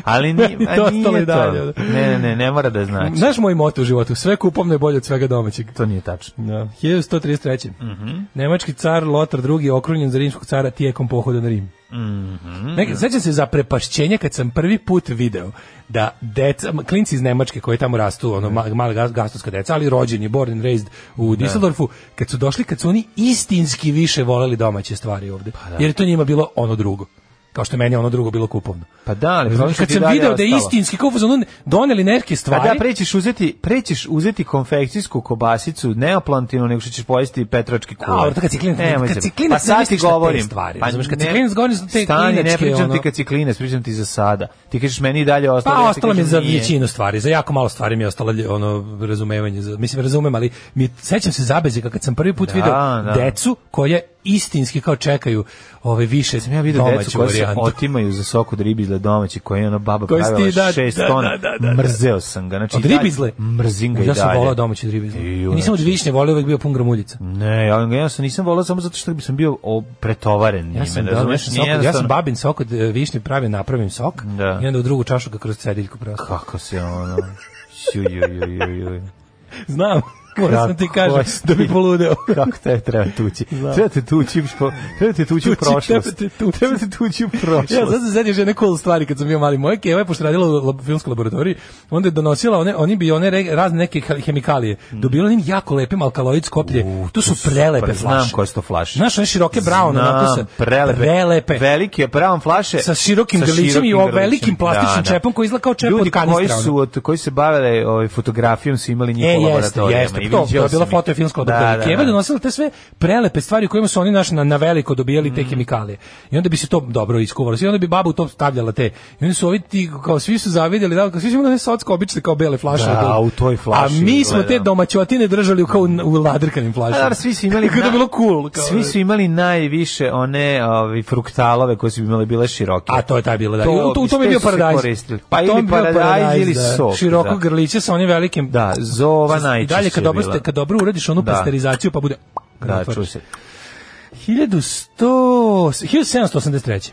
Ali ni, to, nije to. Da. Ne, ne, ne, mora da znači. Znaš moj moto u životu, sve kupovno je bolje od svega domaćeg. To nije tačno. Da. 1133. Mm -hmm. Nemački car Lotar II. okrunjen za rimskog cara tijekom pohoda na Rim. Mm -hmm. Sećam se za prepašćenje kad sam prvi put video da deca, klinci iz Nemačke koji tamo rastu, ono, male mal, gastonska deca, ali rođeni, born and raised u da. Düsseldorfu, kad su došli, kad su oni istinski više voleli domaće stvari ovde. Pa, da. Jer to njima bilo ono drugo kao što je meni ono drugo bilo kupovno. Pa da, ali znači, kad da sam video da je istinski kao fazon doneli neke stvari. Pa da prećiš uzeti, prećiš uzeti konfekcijsku kobasicu, neoplantinu, nego što ćeš pojesti petrački kuvar. Da, kad si ne, kad si klinac, pa sad ti govorim stvari. Pa razumeš, kad si klinac govoriš te stani, klinačke, ne pričam ono... ti kad si klinac, pričam ti za sada. Ti kažeš meni i dalje ostalo. Pa ostalo mi za većinu stvari, za jako malo stvari mi je ostalo ono razumevanje, mislim razumem, ali mi sećam se zabezika kad sam prvi put da, video da. decu koje istinski kao čekaju ove ovaj, više sam ja vidio decu koja se otimaju za sok od ribizle domaći koje je ona baba koji pravila 6 da, da, da, tona da, da, da, mrzeo sam ga znači od ribizle mrzim ga ja i dalje ja sam volao domaći od ribizle I, nisam od višnje voleo uvek bio pun gramuljica ne ja, ja sam nisam volao samo zato što bi sam bio pretovaren njime ja sam, da, razumeš ja sam, ja sam babin sok od e, višnje pravi napravim sok da. i onda u drugu čašu ga kroz cediljku prosto kako se ono Ju, Znam. Moram sam ti kažem da bi poludeo. Kako te treba tući? Znam. Treba te tući, po, treba te tući, tući u prošlost. Treba te tući. Treba te tući u prošlost. ja sad se sedim jedne cool stvari kad sam bio mali moj, keva je pošto radila u filmskoj laboratoriji, onda je donosila one, oni bi one re, razne neke hemikalije. Mm. Dobila onim jako lepe alkaloid skoplje. Uh, to su prelepe flaše. Znam koje su to flaše. Znaš, one široke brown napisa. Prelepe. prelepe. Velike brown flaše. Sa širokim delićem i o velikim plastičnim da, da. čepom koji izgleda kao čep od kanistra. Ljudi koji su, od, koji se bavile ovaj, fotografijom su imali njih e, u laboratorijama to, to je bila foto i filmsko Da, da, Keva da. donosila te sve prelepe stvari kojima su oni naš na, na veliko dobijali mm. te hemikalije. I onda bi se to dobro iskuvalo. I onda bi babu to stavljala te. I oni su ovi ti, kao svi su zavidjeli, da, svi su imali socko obične kao bele flaše. Da, u toj flaši. A mi smo te domaćotine držali kao u ladrkanim pa flašama. Da, svi su imali kako na, bilo cool. Kao, svi su imali najviše one ovi, fruktalove koje su imale bile široke. A to je taj bilo, da. To, u, u tome pa je bio paradajz. Pa ili paradajz, ili da. sok. Široko da. grliće sa onim velikim. Da, zova najčešće. I dalje kad dobro, kad dobro uradiš onu da. pasterizaciju, pa bude... Da, čuje se. 1100, 1783.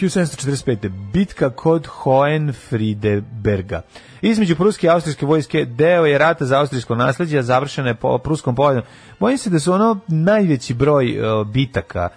1745. Bitka kod Hohenfriedeberga. Između pruske i austrijske vojske deo je rata za austrijsko nasleđe, a završena je po pruskom pojedom. Bojim se da su ono najveći broj uh, bitaka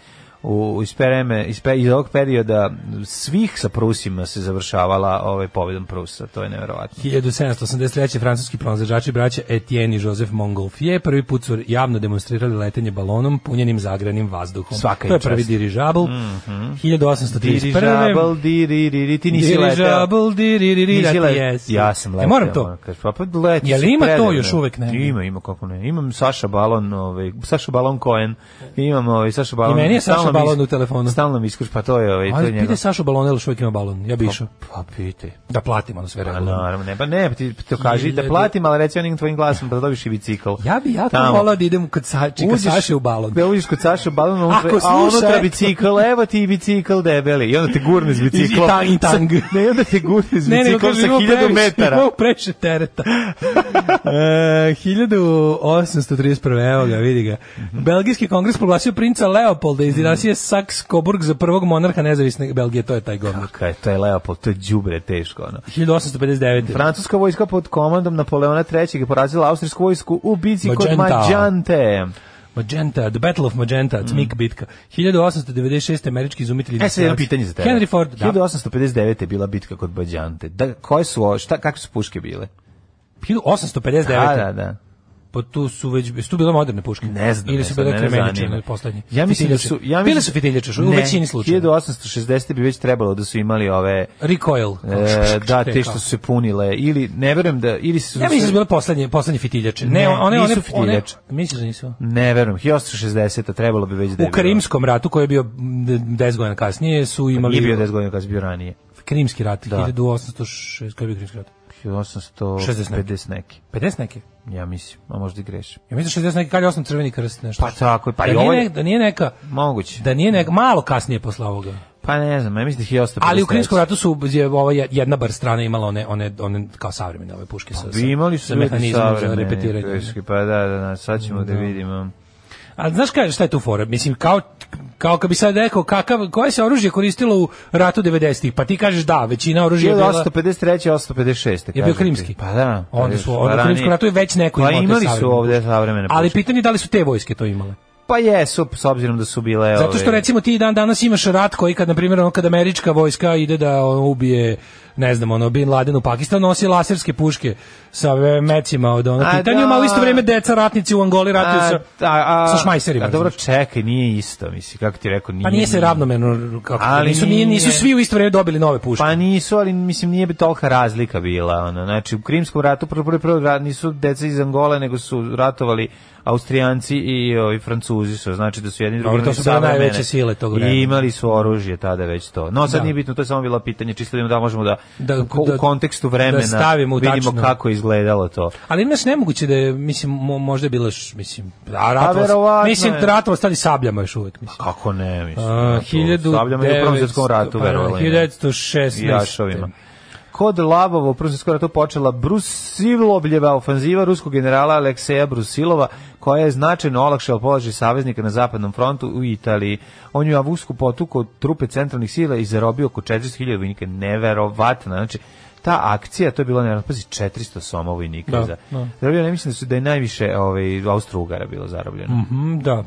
u iz pereme iz, ovog perioda svih sa Prusima se završavala ovaj pobedom Prusa to je neverovatno 1783 francuski proizvođači braća Etienne i Joseph Montgolfier prvi put su javno demonstrirali letenje balonom punjenim zagranim vazduhom Svaka to je prvi dirižabl mm -hmm. 1831 dirižabl diririri ti nisi leteo dirižabl diririri da ja sam leteo e, moram to pa pa leti jel ima to još uvek ne ima ima kako ne imam Saša balon ovaj Saša balon Cohen imam ovaj Saša balon i meni je Saša stalno balon u telefonu. Stalno mi iskuš, pa to je ovaj to njega. Pite Sašu Balonel što ima balon. Ja bi pa, išao. Pa, pa pite. Da platim ono sve pa regularno. Naravno, ne, pa ne, pa ti to kaži da, da platim, ali reci onim tvojim glasom da dobiš i bicikl. Ja bi jako volao da idem kod Sači, kod Saše u balon. Da uđeš kod Saše u balon, on Ako a ono unutra bicikl, evo ti bicikl debeli. I onda te gurne s biciklom. I tang, i tang. Ne, onda te gurne s biciklom sa 1000 metara. Ne, previše tereta. 1831. E, evo ga, vidi ga. Mhm. Belgijski kongres proglasio princa Leopolda iz mhm je Saks Koburg za prvog monarha nezavisne Belgije, to je taj govor. Kako to je Leopold, to je đubre teško. Ono. 1859. Francuska vojska pod komandom Napoleona III. je porazila austrijsku vojsku u bici kod Mađante. Magenta, The Battle of Magenta, mm. Cmik mm. bitka. 1896. američki izumitelj... E, sad jedno pitanje za tebe. Henry Ford, da. 1859. je bila bitka kod Bađante. Da, koje su, šta, kakve su puške bile? 1859. Da, da, da pa tu su već su bile moderne puške. Ne znam. Ili su bile kremenične poslednje. Ja mislim da su ja mislim bile su fitiljače u većini slučajeva. 1860 bi već trebalo da su imali ove recoil. E, da, te što su se punile ili ne verujem da ili su Ja mislim da su bile poslednje poslednje fitiljače. Ne, ne one nisu one fitiljače. Misliš da nisu? Ne verujem. 1860 a trebalo bi već da U Krimskom ratu koji je bio 10 godina kasnije su imali Nije bio 10 godina kasnije, bio ranije. Krimski rat da. 1806 koji je bio Krimski rat. 1850 neki. 50 neki? Ja mislim, a možda i grešim. Ja mislim 60 da neki, kad je osam crveni krst nešto. Pa tako je, pa da i ovo... Ovaj... Da nije neka... Moguće. Da nije neka, malo kasnije posle ovoga. Pa ne znam, ja mislim da je 1853. Ali u Krimskom ratu su je ova jedna bar strana imala one one one kao savremene ove puške pa, sa. Pa imali su sa mehanizmom za repetiranje. Kruški, pa da, da, da, sad ćemo da, da vidimo. A znaš kaj, šta je tu fora? Mislim, kao kao kad bi sad rekao kakav koje se oružje koristilo u ratu 90-ih pa ti kažeš da većina oružja je bila 853 856 je bio krimski pa da onda su pa onda krimski ratu je već neko pa imali su ovde savremene ali pitanje je da li su te vojske to imale Pa jesu, s obzirom da su bile... Zato što recimo ti dan danas imaš rat koji kad, na primjer, ono, kad američka vojska ide da ono, ubije ne znam, ono, Bin Laden u Pakistanu nosi laserske puške sa e, mecima od ono pitanja, malo da. isto vrijeme deca ratnici u Angoli ratuju sa, a, a, sa šmajserima. A dobro, čekaj, nije isto, misli, kako ti rekao, pa nije. Pa nije se ravnomerno, kako, ali nisu, nije, nisu svi u isto vrijeme dobili nove puške. Pa nisu, ali mislim, nije bi tolika razlika bila, ono, znači, u Krimskom ratu, prvo, prvo, prvo, nisu deca iz Angole, nego su ratovali Austrijanci i ovi ovaj, Francuzi su, znači da su jedni drugi to su bile najveće sile tog vremena. I imali su oružje tada već to. No sad da. nije bitno, to je samo bilo pitanje, čisto da možemo da, da, ko, da, da u kontekstu vremena da vidimo tačno. kako je izgledalo to. Ali znaš nemoguće da je, mislim možda je bilo mislim a pa ratova, mislim ratova stali sabljama još uvek mislim. A pa kako ne, mislim. A, sabljama je u Prvom svjetskom ratu pa, verovali. 1916. Jašovima kod Labovo, prvo skoro to počela Brusilobljeva ofanziva ruskog generala Alekseja Brusilova koja je značajno olakšala položaj saveznika na zapadnom frontu u Italiji. On je u avgustku potukao trupe centralnih sila i zarobio oko 400.000 vojnika. Neverovatno, znači ta akcija, to je bilo, ne pazi, 400 soma vojnika. Da, za, da. ne mislim da, su, da je najviše ovaj, Austro-Ugara bilo zarobljeno. Mm -hmm, da,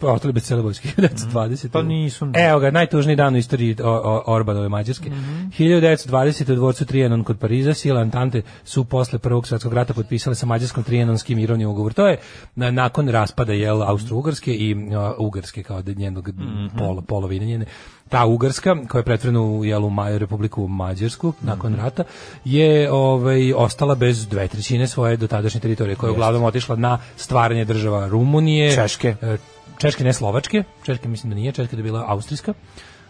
pa, ostali bez cele vojske, 1920. Mm, pa nisu. Evo ga, najtužniji dan u istoriji o, Orbanove Mađarske. Mm -hmm. 1920. u dvorcu Trianon kod Pariza sile Antante su posle Prvog svetskog rata potpisale sa Mađarskom Trianonskim mirovni ugovor. To je na, nakon raspada jel, Austro-Ugarske i uh, Ugarske kao njenog mm -hmm. polo, polovine njene ta Ugarska koja je pretvorena u jelu Republiku Mađarsku nakon mm rata je ovaj ostala bez dve trećine svoje dotadašnje teritorije koja je uglavnom otišla na stvaranje država Rumunije, Češke, e, Češke ne Slovačke, Češke mislim da nije, Češke da je bila Austrijska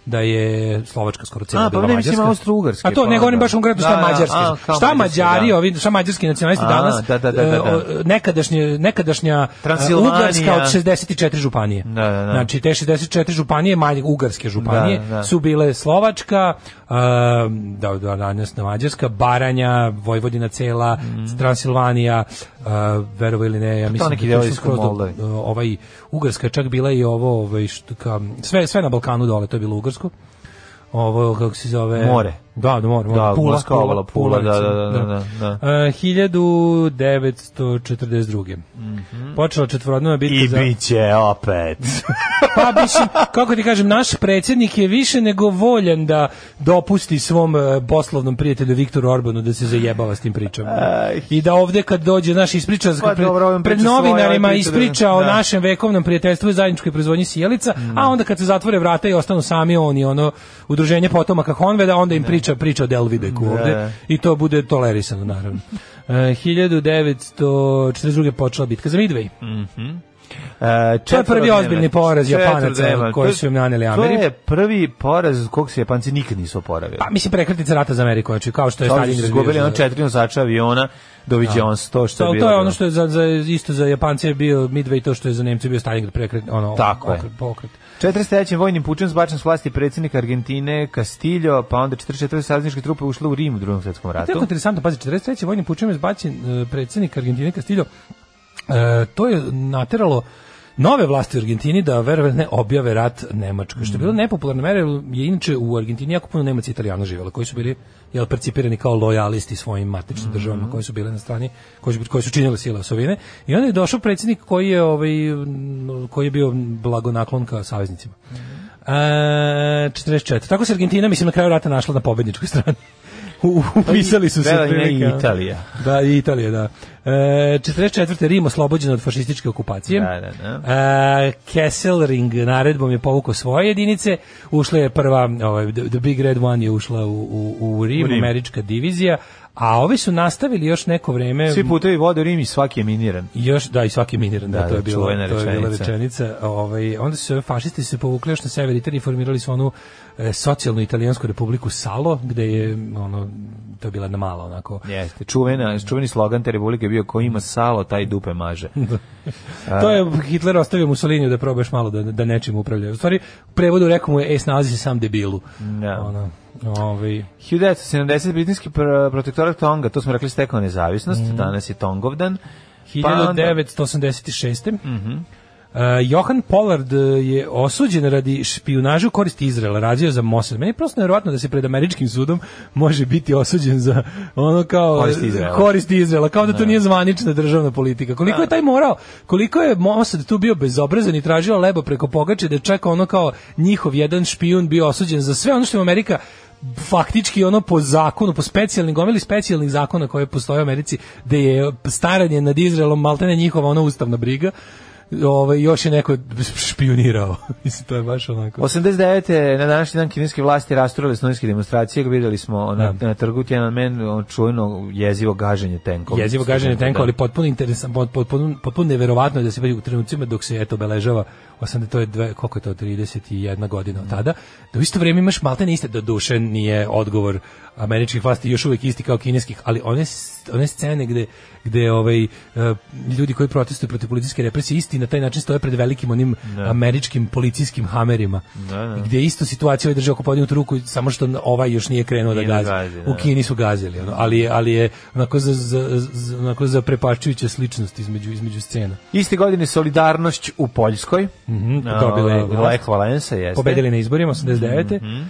da je Slovačka skoro cijela bila Mađarska. A, pa A to, nego oni baš konkretno šta da, Mađarski. A, šta Mađari, da. ovi, šta Mađarski nacionalisti a, danas, da, da, da, nekadašnje, nekadašnja Ugarska od 64 županije. Da, da, da. Znači, te 64 županije, manje Ugarske županije, su bile Slovačka, Ehm, da, da, danas da, Mađarska, Baranja, Vojvodina cela, mm. Transilvanija, uh, eh, verovo ili ne, ja pa mislim da neki da je skroz do, eh, ovaj Ugarska je čak bila i ovo, ovaj, što, sve sve na Balkanu dole, to je bilo Ugarsko. Ovo kako se zove? More. Da, da mora, da, pula, pula, pula, da, da, da, da, da. 1942. Mm -hmm. Počela četvorodnova bitka I za... I biće opet. pa bišim, kako ti kažem, naš predsjednik je više nego voljan da dopusti svom e, poslovnom prijatelju Viktoru Orbanu da se zajebava s tim pričama. I da ovde kad dođe, naš ispriča, pa, pred, dobro, pred ovaj novinarima svoje, da- ispriča da, o našem vekovnom prijateljstvu i zajedničkoj proizvodnji sjelica, mm. a mhm. onda kad se zatvore vrata i ostanu sami oni, ono udruženje potomaka Honveda, onda im priča priča, priča o Delvideku da. ovde i to bude tolerisano, naravno. E, uh, 1942. počela bitka za Midway. Mhm. Mm E, to je prvi ozbiljni poraz Japanaca koji su im naneli Ameri. To je prvi poraz kog se Japanci nikad nisu oporavili. Pa mislim prekretnica rata za Ameriku, znači kao što je Stalin razbio. Izgubili ono četiri nosača aviona, doviđons, da. to što je bilo. To je ono što je za, za isto za Japance je bio Midway, to što je za Nemce bio Stalin prekret, ono Tako okret, pokret. 43. vojnim pučem zbačen s vlasti predsednik Argentine Castillo, pa onda 44. savezničke trupe ušle u Rim u drugom svjetskom ratu. Tako interesantno, pazi, 43. vojnim pučem je zbačen e, predsjednik Argentine Castillo, E, to je nateralo nove vlasti u Argentini da verovatno objave rat Nemačkoj, što je bilo mm. nepopularna mera, je inače u Argentini jako puno Nemaca i Italijana živjela, koji su bili jel, percipirani kao lojalisti svojim matičnim mm. državama koji su bile na strani, koji su, koji su činili sile osovine. I onda je došao predsjednik koji je, ovaj, koji je bio blagonaklon ka saveznicima. Mm. E, 44. Tako se Argentina, mislim, na kraju rata našla na pobedničkoj strani upisali su se prilike. Italija. Da, i Italija, da. E, 44. Rim oslobođen od fašističke okupacije. Da, da, da. E, Kesselring naredbom je povukao svoje jedinice. Ušla je prva, ovaj, the Big Red One je ušla u, u, u, Rim, u Rim, američka divizija. A ovi su nastavili još neko vreme. Svi putevi vode u Rim i svaki je miniran. Još, da, i svaki je miniran, da, da to, je da, bilo, to je bila rečenica. Ovaj, onda su fašisti se povukli još na sever Italije i formirali su onu E, socijalnu italijansku republiku Salo, gde je ono to je bila na malo onako. Jeste, čuvena, čuveni slogan te republike bio ko ima salo, taj dupe maže. Da. to je Hitler ostavio Mussolini da probaš malo da, da nečim upravlja. U stvari, u prevodu rekao mu je, e, snalazi se sam debilu. Da. Ono, Ovi. Ovaj. 1970 britanski protektorat Tonga, to smo rekli stekao nezavisnost, mm. danas je Tongovdan. 1986. Pa onda, mm -hmm. E, Johan Pollard e, je osuđen radi špijunažu koristi Izraela, radio za Mossad. Meni je prosto nevjerojatno da se pred američkim sudom može biti osuđen za ono kao koristi Izraela, koristi Izraela kao da to da. nije zvanična državna politika. Koliko da. je taj morao, koliko je Mossad tu bio bezobrazan i tražio lebo preko pogače da čeka ono kao njihov jedan špijun bio osuđen za sve ono što je Amerika faktički ono po zakonu, po specijalnim gomili specijalnih zakona koje postoje u Americi, da je staranje nad Izraelom maltene njihova ona ustavna briga ovaj, još je neko špionirao. Mislim, to je baš onako. 89. na današnji dan kineske vlasti rasturali snovinske demonstracije, videli smo na, da. na trgu Tiananmen čujno jezivo gaženje tenkova. Jezivo gaženje tenkova, da. ali potpuno, interesan, potpuno, potpuno neverovatno da se u trenucima dok se eto obeležava 80, to je dve, koliko je to, 31 godina od tada, da u isto vrijeme imaš maltene iste, da duše nije odgovor američkih vlasti još uvijek isti kao kineskih, ali one, one scene gde, gde ovaj, eh, ljudi koji protestuju protiv policijske represije isti na taj način stoje pred velikim onim ne. Da. američkim policijskim hamerima, ne, da, ne. Da, gde isto situacija ovaj drži oko podignutu ruku, samo što ovaj još nije krenuo nije da gazi. gazi u Kini su gazili, ono, ali, ali je onako za, za, za, onako za sličnost između, između scena. Iste godine solidarnošć u Poljskoj, Mm -hmm, dobile Lech Valensa, jeste. Pobedili na izborima 89. Mm -hmm.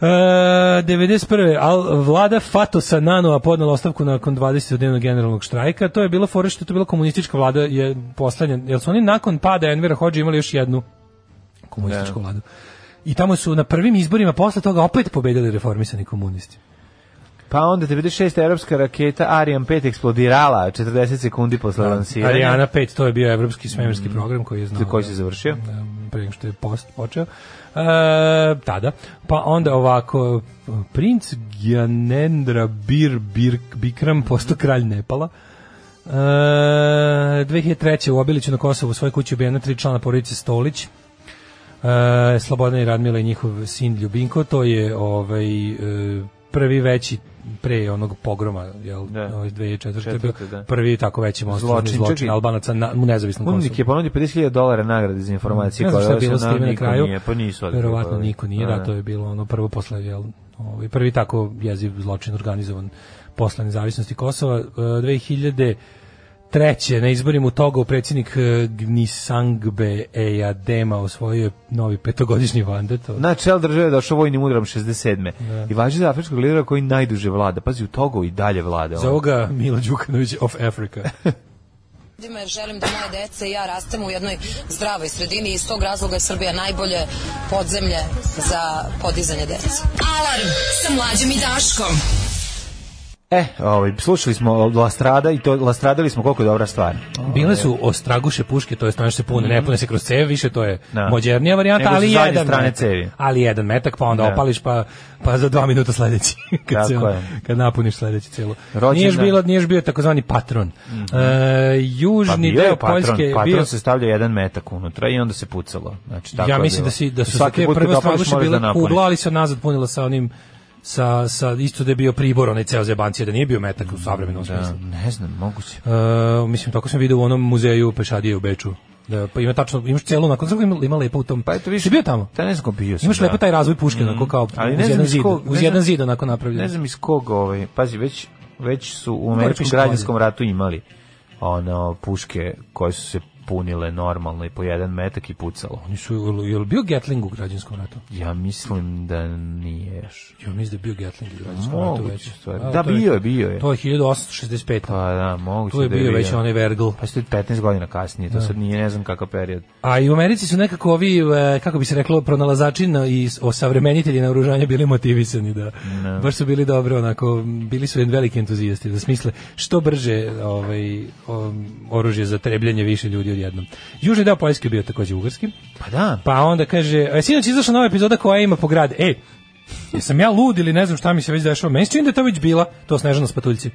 Uh, 91. Al, vlada Fatosa Nanova podnala ostavku nakon 20-dnevnog generalnog štrajka. To je bilo fora što je to bila komunistička vlada je postavljena. Jel su oni nakon pada Envera Hođe imali još jednu komunističku ne. Da. vladu? I tamo su na prvim izborima posle toga opet pobedili reformisani komunisti. Pa onda 96. evropska raketa Ariane 5 eksplodirala 40 sekundi posle da, lansiranja. Ariana 5, to je bio evropski svemirski mm. program koji je znao. Koji da- se završio? Da, pre nego što je post počeo. E, tada. Pa onda ovako, princ Gyanendra Bir, Bir Bikram postao kralj Nepala. E, 2003. u Obiliću na Kosovu u svojoj kući ubijena tri člana porodice Stolić. E, Slobodna i Radmila i njihov sin Ljubinko, to je ovaj, e, prvi veći pre onog pogroma jel da. ovaj 2004 bio da. prvi tako veći monstruozni zločin, zločin čekaj, Albanaca na u nezavisnom Kosovu. Mundnik je ponudio 50.000 dolara nagrade za informacije ne, koje je bilo na, na kraju. Nije, pa nisu odbili. Verovatno pa da. niko nije, da, da, da, to je bilo ono prvo posle jel ovaj prvi tako jeziv zločin organizovan posle nezavisnosti Kosova 2000 e, Treće, na izborima u Togo predsjednik e, Gnisangbe Ejadema osvojio je novi petogodišnji vandat. Na čel države je došao vojnim udarom 67. Da. I važi za afričkog lidera koji najduže vlada. Pazi, u Togo i dalje vlada. Za ovoga Milo Đukanović of Africa. jer želim da moje dece i ja rastemo u jednoj zdravoj sredini i iz tog razloga je Srbija najbolje podzemlje za podizanje dece. Alarm sa mlađim i Daškom. E, ovaj, slušali smo eh, Lastrada i to Lastradali smo koliko je dobra stvar. Bile su ostraguše puške, to je stanje se pune, mm -hmm. ne pune se kroz cevi, više to je da. mođernija varijanta, ali jedan strane metak, cevi. Ali jedan metak, pa onda da. opališ, pa, pa za dva minuta sledeći. kad, se, kad napuniš sledeći celu. Nije bilo, nije bio takozvani patron. Mm -hmm. e, južni pa deo patron, Poljske... Patron bio... se stavlja jedan metak unutra i onda se pucalo. Znači, tako ja mislim da, si, da su Svaki te prve ostraguše bile da kugla, ali se nazad punila sa onim sa, sa isto da je bio pribor onaj ceo zebancija da nije bio metak u da, savremenom da, smislu. ne znam, moguće. Uh, mislim tako sam video u onom muzeju pešadije u Beču. Da, pa ima tačno, imaš celu na konzervu, ima, ima lepo u tom. Pa eto više. Si bio tamo? Da, ne znam bio sam. Imaš da. lepo taj razvoj puške, mm. onako kao Ali uz ne jedan zid, kog, uz ne jedan zid onako napravljen. Ne znam iz koga, ovaj, pazi, već, već su u američkom građanskom ratu imali ono puške koje su se punile normalno i po jedan metak i pucalo. Oni su, je li bio Gatling u građanskom ratu? Ja mislim da nije. Ja mislim da je bio Gatling u građanskom ratu već. A, da, bio je, bio je. To je 1865. Pa da, moguće da je bio. Tu je bio već onaj Vergl. Pa što je 15 godina kasnije, to da. sad nije ne znam kakav period. A i u Americi su nekako ovi, e, kako bi se reklo, pronalazači na, i osavremenitelji oružanje bili motivisani da no. Da. baš su bili dobro onako bili su jedan veliki entuzijasti da smisle što brže ovaj oružje za trebljanje više ljudi odjednom. Južni deo Poljske bio takođe ugarski. Pa da. Pa onda kaže, e, sinoć izašla nova epizoda koja ima po grad. Ej, jesam ja lud ili ne znam šta mi se već dešava. Meni se čini da je to već bila, to Snežana Spatuljci.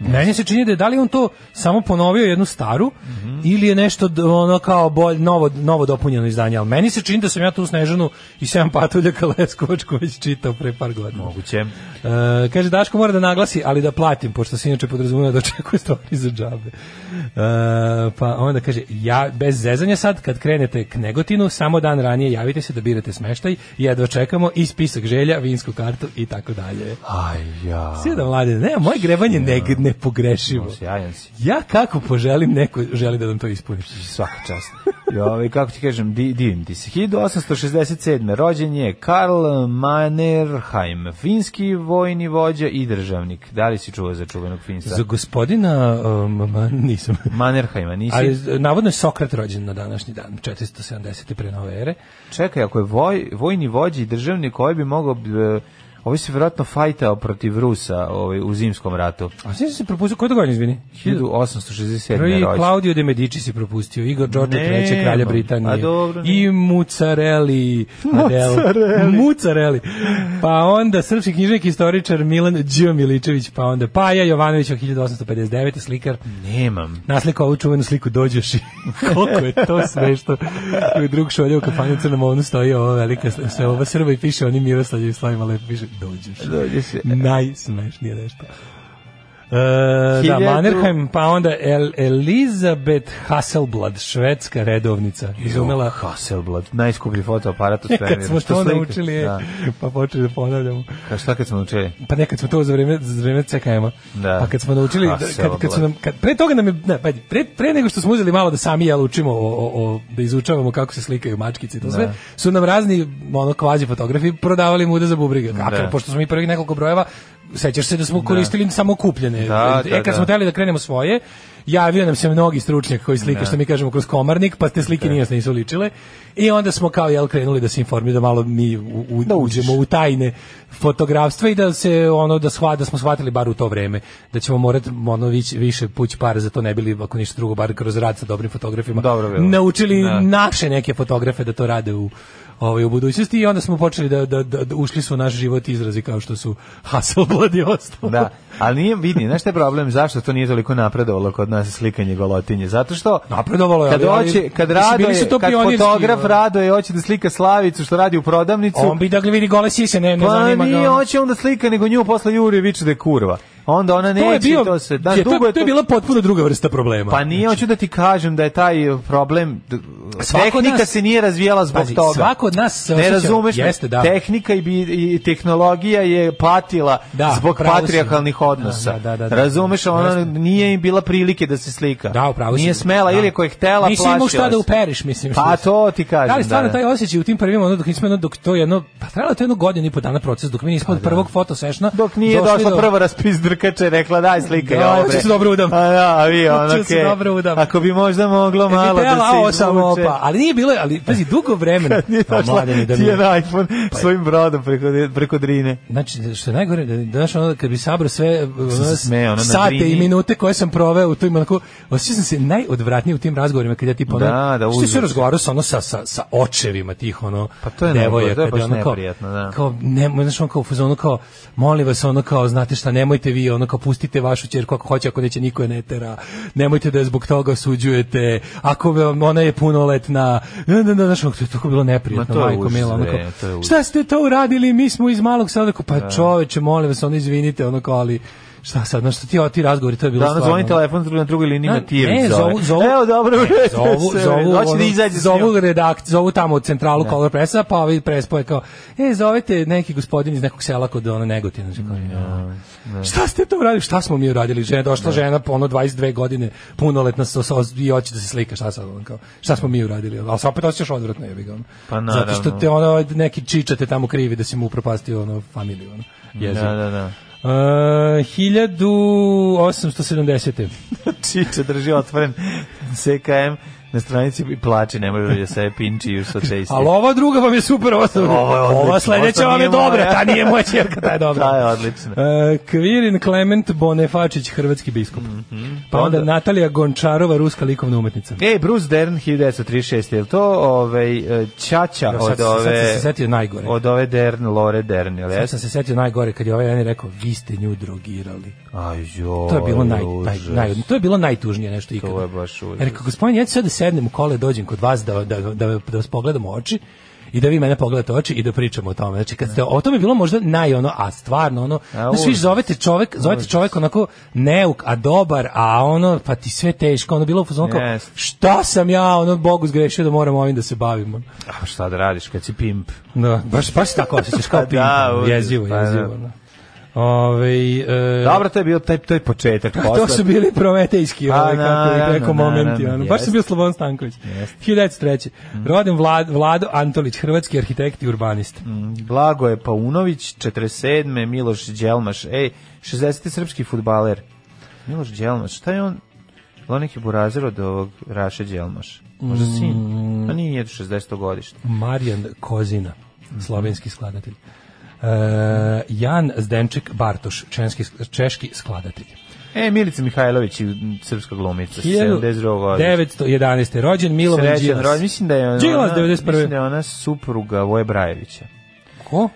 Meni se čini da je da li on to samo ponovio jednu staru mm -hmm. ili je nešto ono kao bolj, novo, novo dopunjeno izdanje, ali meni se čini da sam ja tu Snežanu i Sam Patulja Kaleskovačku već čitao pre par godina. Moguće. E, kaže, Daško mora da naglasi, ali da platim, pošto se inače podrazumio da očekuje stvari za džabe. E, pa onda kaže, ja bez zezanja sad, kad krenete k Negotinu, samo dan ranije javite se da birate smeštaj, jedva čekamo i spisak želja, vinsku kartu i tako dalje. Aj ja. Sjeda mlade, ne, moje grebanje ne, ne nepogrešivo. No, sjajan si. Ja kako poželim, neko želi da nam to ispuniš. Svaka čast. I ovaj, kako ti kažem, di, divim ti se. 1867. rođen je Karl Mannerheim, finski vojni vođa i državnik. Da li si čuo za čuvenog finca? Za gospodina um, man, nisam. Mannerheima nisi. Ali navodno je Sokrat rođen na današnji dan, 470. pre nove ere. Čekaj, ako je voj, vojni vođa i državnik, koji ovaj bi mogao... Uh, Ovi se vjerojatno fajtao protiv Rusa ovaj, u zimskom ratu. A svi se propustio, koje to godine, izvini? 1867. Prvi Claudio de Medici se propustio, Igor Đorđe III, kralja Britanije. dobro, I Mucarelli. Mucareli. Mucarelli. Pa onda srpski knjižnik istoričar Milan Đio Miličević, pa onda Paja Jovanović od 1859. slikar. Nemam. Naslikao ovu čuvenu sliku dođeš i koliko je to sve što drug šolje u kafanju crnom ovnu stoji ova velika sve ova Srba i piše oni Miroslavljevi slavima lepo piše dođeš. Dođeš. Najsmešnije nešto. E, da, Mannerheim, pa onda El Elizabeth Hasselblad, švedska redovnica. Izumela Hasselblad, najskuplji fotoaparat u svemiru. Kad smo to naučili, da. pa počeli da ponavljamo. Ka šta kad smo naučili? Pa nekad smo to za vreme za vreme CKM-a. Da. Pa kad smo naučili da- kad, kad smo nam, kad, pre toga nam je ne, pa pre, pre nego što smo uzeli malo da sami jel učimo o, o, o da izučavamo kako se slikaju mačkice i to da. sve, su nam razni ono kvazi fotografi prodavali mude za bubrige. Kako, da. pošto smo mi prvi nekoliko brojeva sećaš se da smo da. koristili da. samo kupljene. Da, da, e, kad smo da. teli da krenemo svoje, javio nam se mnogi stručnjak koji slike, da. što mi kažemo, kroz komarnik, pa te slike nije nisu ličile. I onda smo kao jel krenuli da se informi da malo mi u, u, da uđemo u tajne fotografstva i da se ono da shva, da smo shvatili bar u to vreme da ćemo morati ono vić, više puć par za to ne bili ako ništa drugo bar kroz rad sa dobrim fotografima. Dobro, bilo. naučili naše neke fotografe da to rade u ovaj, u budućnosti i onda smo počeli da, da, da, da ušli su u naš život izrazi kao što su Hasselblad i ostalo. Da, ali nije vidi, znaš je problem, zašto to nije toliko napredovalo kod nas slikanje golotinje? Zato što napredovalo je, kad, ali, hoće, kad, rado je, kad fotograf rado je, hoće da slika Slavicu što radi u prodavnicu. On bi dakle vidi gole sise, ne, ne pa zanima ga. Pa nije, hoće onda slika, nego nju posle Juri viče da je kurva onda ona neće to, bio, to se da je, to, je to je bila potpuno druga vrsta problema. Pa nije znači- hoću da ti kažem da je taj e, problem tehnika nas, se nije razvijala zbog pazi, toga. Svako od nas ne razumeš, jeste, da. tehnika i, bi, i tehnologija je patila da, zbog patrijarhalnih da, odnosa. Da, da, da, da razumeš, ona nije im bila prilike da se slika. Da, upravo Nije smela da. ili ko je htela plašila. Nisi imao šta da uperiš, mislim. Pa to ti kažem. Ali stvarno taj osjećaj u tim prvim ono dok nismo dok to jedno pa trebalo to jedno godinu i po dana proces dok mi nismo od pa prvog fotosešna dok nije došla prva raspis drkače rekla daj slika Da, ja, hoću se dobro udam. A da, a vi ono, okay. dobro udam. Ako bi možda moglo e, malo da se izvuče. Samo opa. Ali nije bilo, ali pazi, dugo vremena. nije pa, mladene, da mi... je iPhone pa, svojim brodom preko, preko drine. Znači, što je najgore, daš da, da ono, kad bi sabro sve se smeo, ono, sate drini. i minute koje sam proveo u tim, onako, osećam se najodvratnije u tim razgovorima, kad ja tipa, ono, da, da, što se razgovarao sa, ono, sa, sa, sa očevima tih, ono, pa to je devojaka, to je da, baš neprijatno, da. Kao, ne, znaš, on kao, ono, kao, molim vas, ono, kao, znate šta, nemojte vi vi ono kao pustite vašu ćerku ako hoće, ako neće niko je ne tera. Nemojte da je zbog toga suđujete Ako ona je punoletna, ne, ne, ne, to je tako bilo neprijatno, Ma majko mila, onako, e, Šta ste to uradili? Mi smo iz malog sada pa da. čoveče, molim vas, onda izvinite, ono kao ali šta sad, na što ti ti razgovori, to je bilo da, stvarno. Da, zvoni telefon na drugoj liniji Matijević. Ne, zovu, zovu. Evo, dobro, ne, zovu, zovu, hoće da izađe zovu redakt, zovu tamo u centralu da. Color Pressa, pa ovi prespo kao, e, zovete neki gospodin iz nekog sela kod ono Negotina. Znači, kao, Šta ste to uradili? Šta smo mi uradili? Žena, došla žena, po ono 22 godine, punoletna, sa so, i hoće da se slika, šta sad, on kao, šta smo mi uradili? Ali se opet osjećaš odvratno, jebi ga. Pa naravno. Zato što te ono, neki čičate tamo krivi da si mu upropastio ono, familiju. Ono, da, da, da. Uh, 1870. Čiče drži otvoren CKM na stranici i plače, nemaju da se pinči još sa česti. Ali ova druga vam je super, ova, ovo je ova sledeća vam je dobra, ta nije moja čerka, ta je dobra. ta je odlična. Uh, Kvirin Klement Bonefačić, hrvatski biskup. Mm -hmm. Pa onda, onda Natalija Gončarova, ruska likovna umetnica. Ej, Bruce Dern, 1936, je li to ovaj, Čača e, jo, od ove... Sad sam se setio najgore. Od ove Dern, Lore Dern, je li? Sad sam se setio najgore, kad je ovaj jedan rekao, vi ste nju drogirali. Aj, jo, to je bilo naj, naj, naj, to je bilo najtužnije nešto ikada. To je baš užas. Rekao, gospodin, ja ću sad da sednem u kole, dođem kod vas da, da, da, da vas pogledamo oči i da vi mene pogledate oči i da pričamo o tome. Znači kad ste o tome je bilo možda naj ono, a stvarno ono, a, znači vi zovete čovjek, zovete čovjek onako neuk, a dobar, a ono pa ti sve teško, ono bilo fuzon yes. šta sam ja, ono Bogu zgrešio da moram ovim da se bavimo. A šta da radiš kad si pimp? Da, baš baš tako se kao da, pimp. Pa da, jezivo, jezivo. da. Ove, ovaj, e, Dobro, to je bio taj, taj početak. Posle... to su bili prometejski, ovaj, kako bi rekao, momenti. ono, baš sam bio Slobodan Stanković. 1903. Mm. Rodim Vlad, Vlado Antolić, hrvatski arhitekt i urbanist. Mm. Blago je Paunović, 47. Miloš Đelmaš, ej, 60. srpski futbaler. Miloš Đelmaš, šta je on? Lonek je burazer od ovog Raše Đelmaš. Možda sin? Mm. A pa nije 60. godište. Marijan Kozina, mhm. slovenski skladatelj. Eh, Jan Zdenček Bartoš, čenski, češki skladatelj. E, Milica Mihajlović, mm, srpska glumica, 1911. 911. rođen, Milovan Đilas. Mislim da je ona, Đilas 91. Mislim da je ona supruga Voje Brajevića. Ko?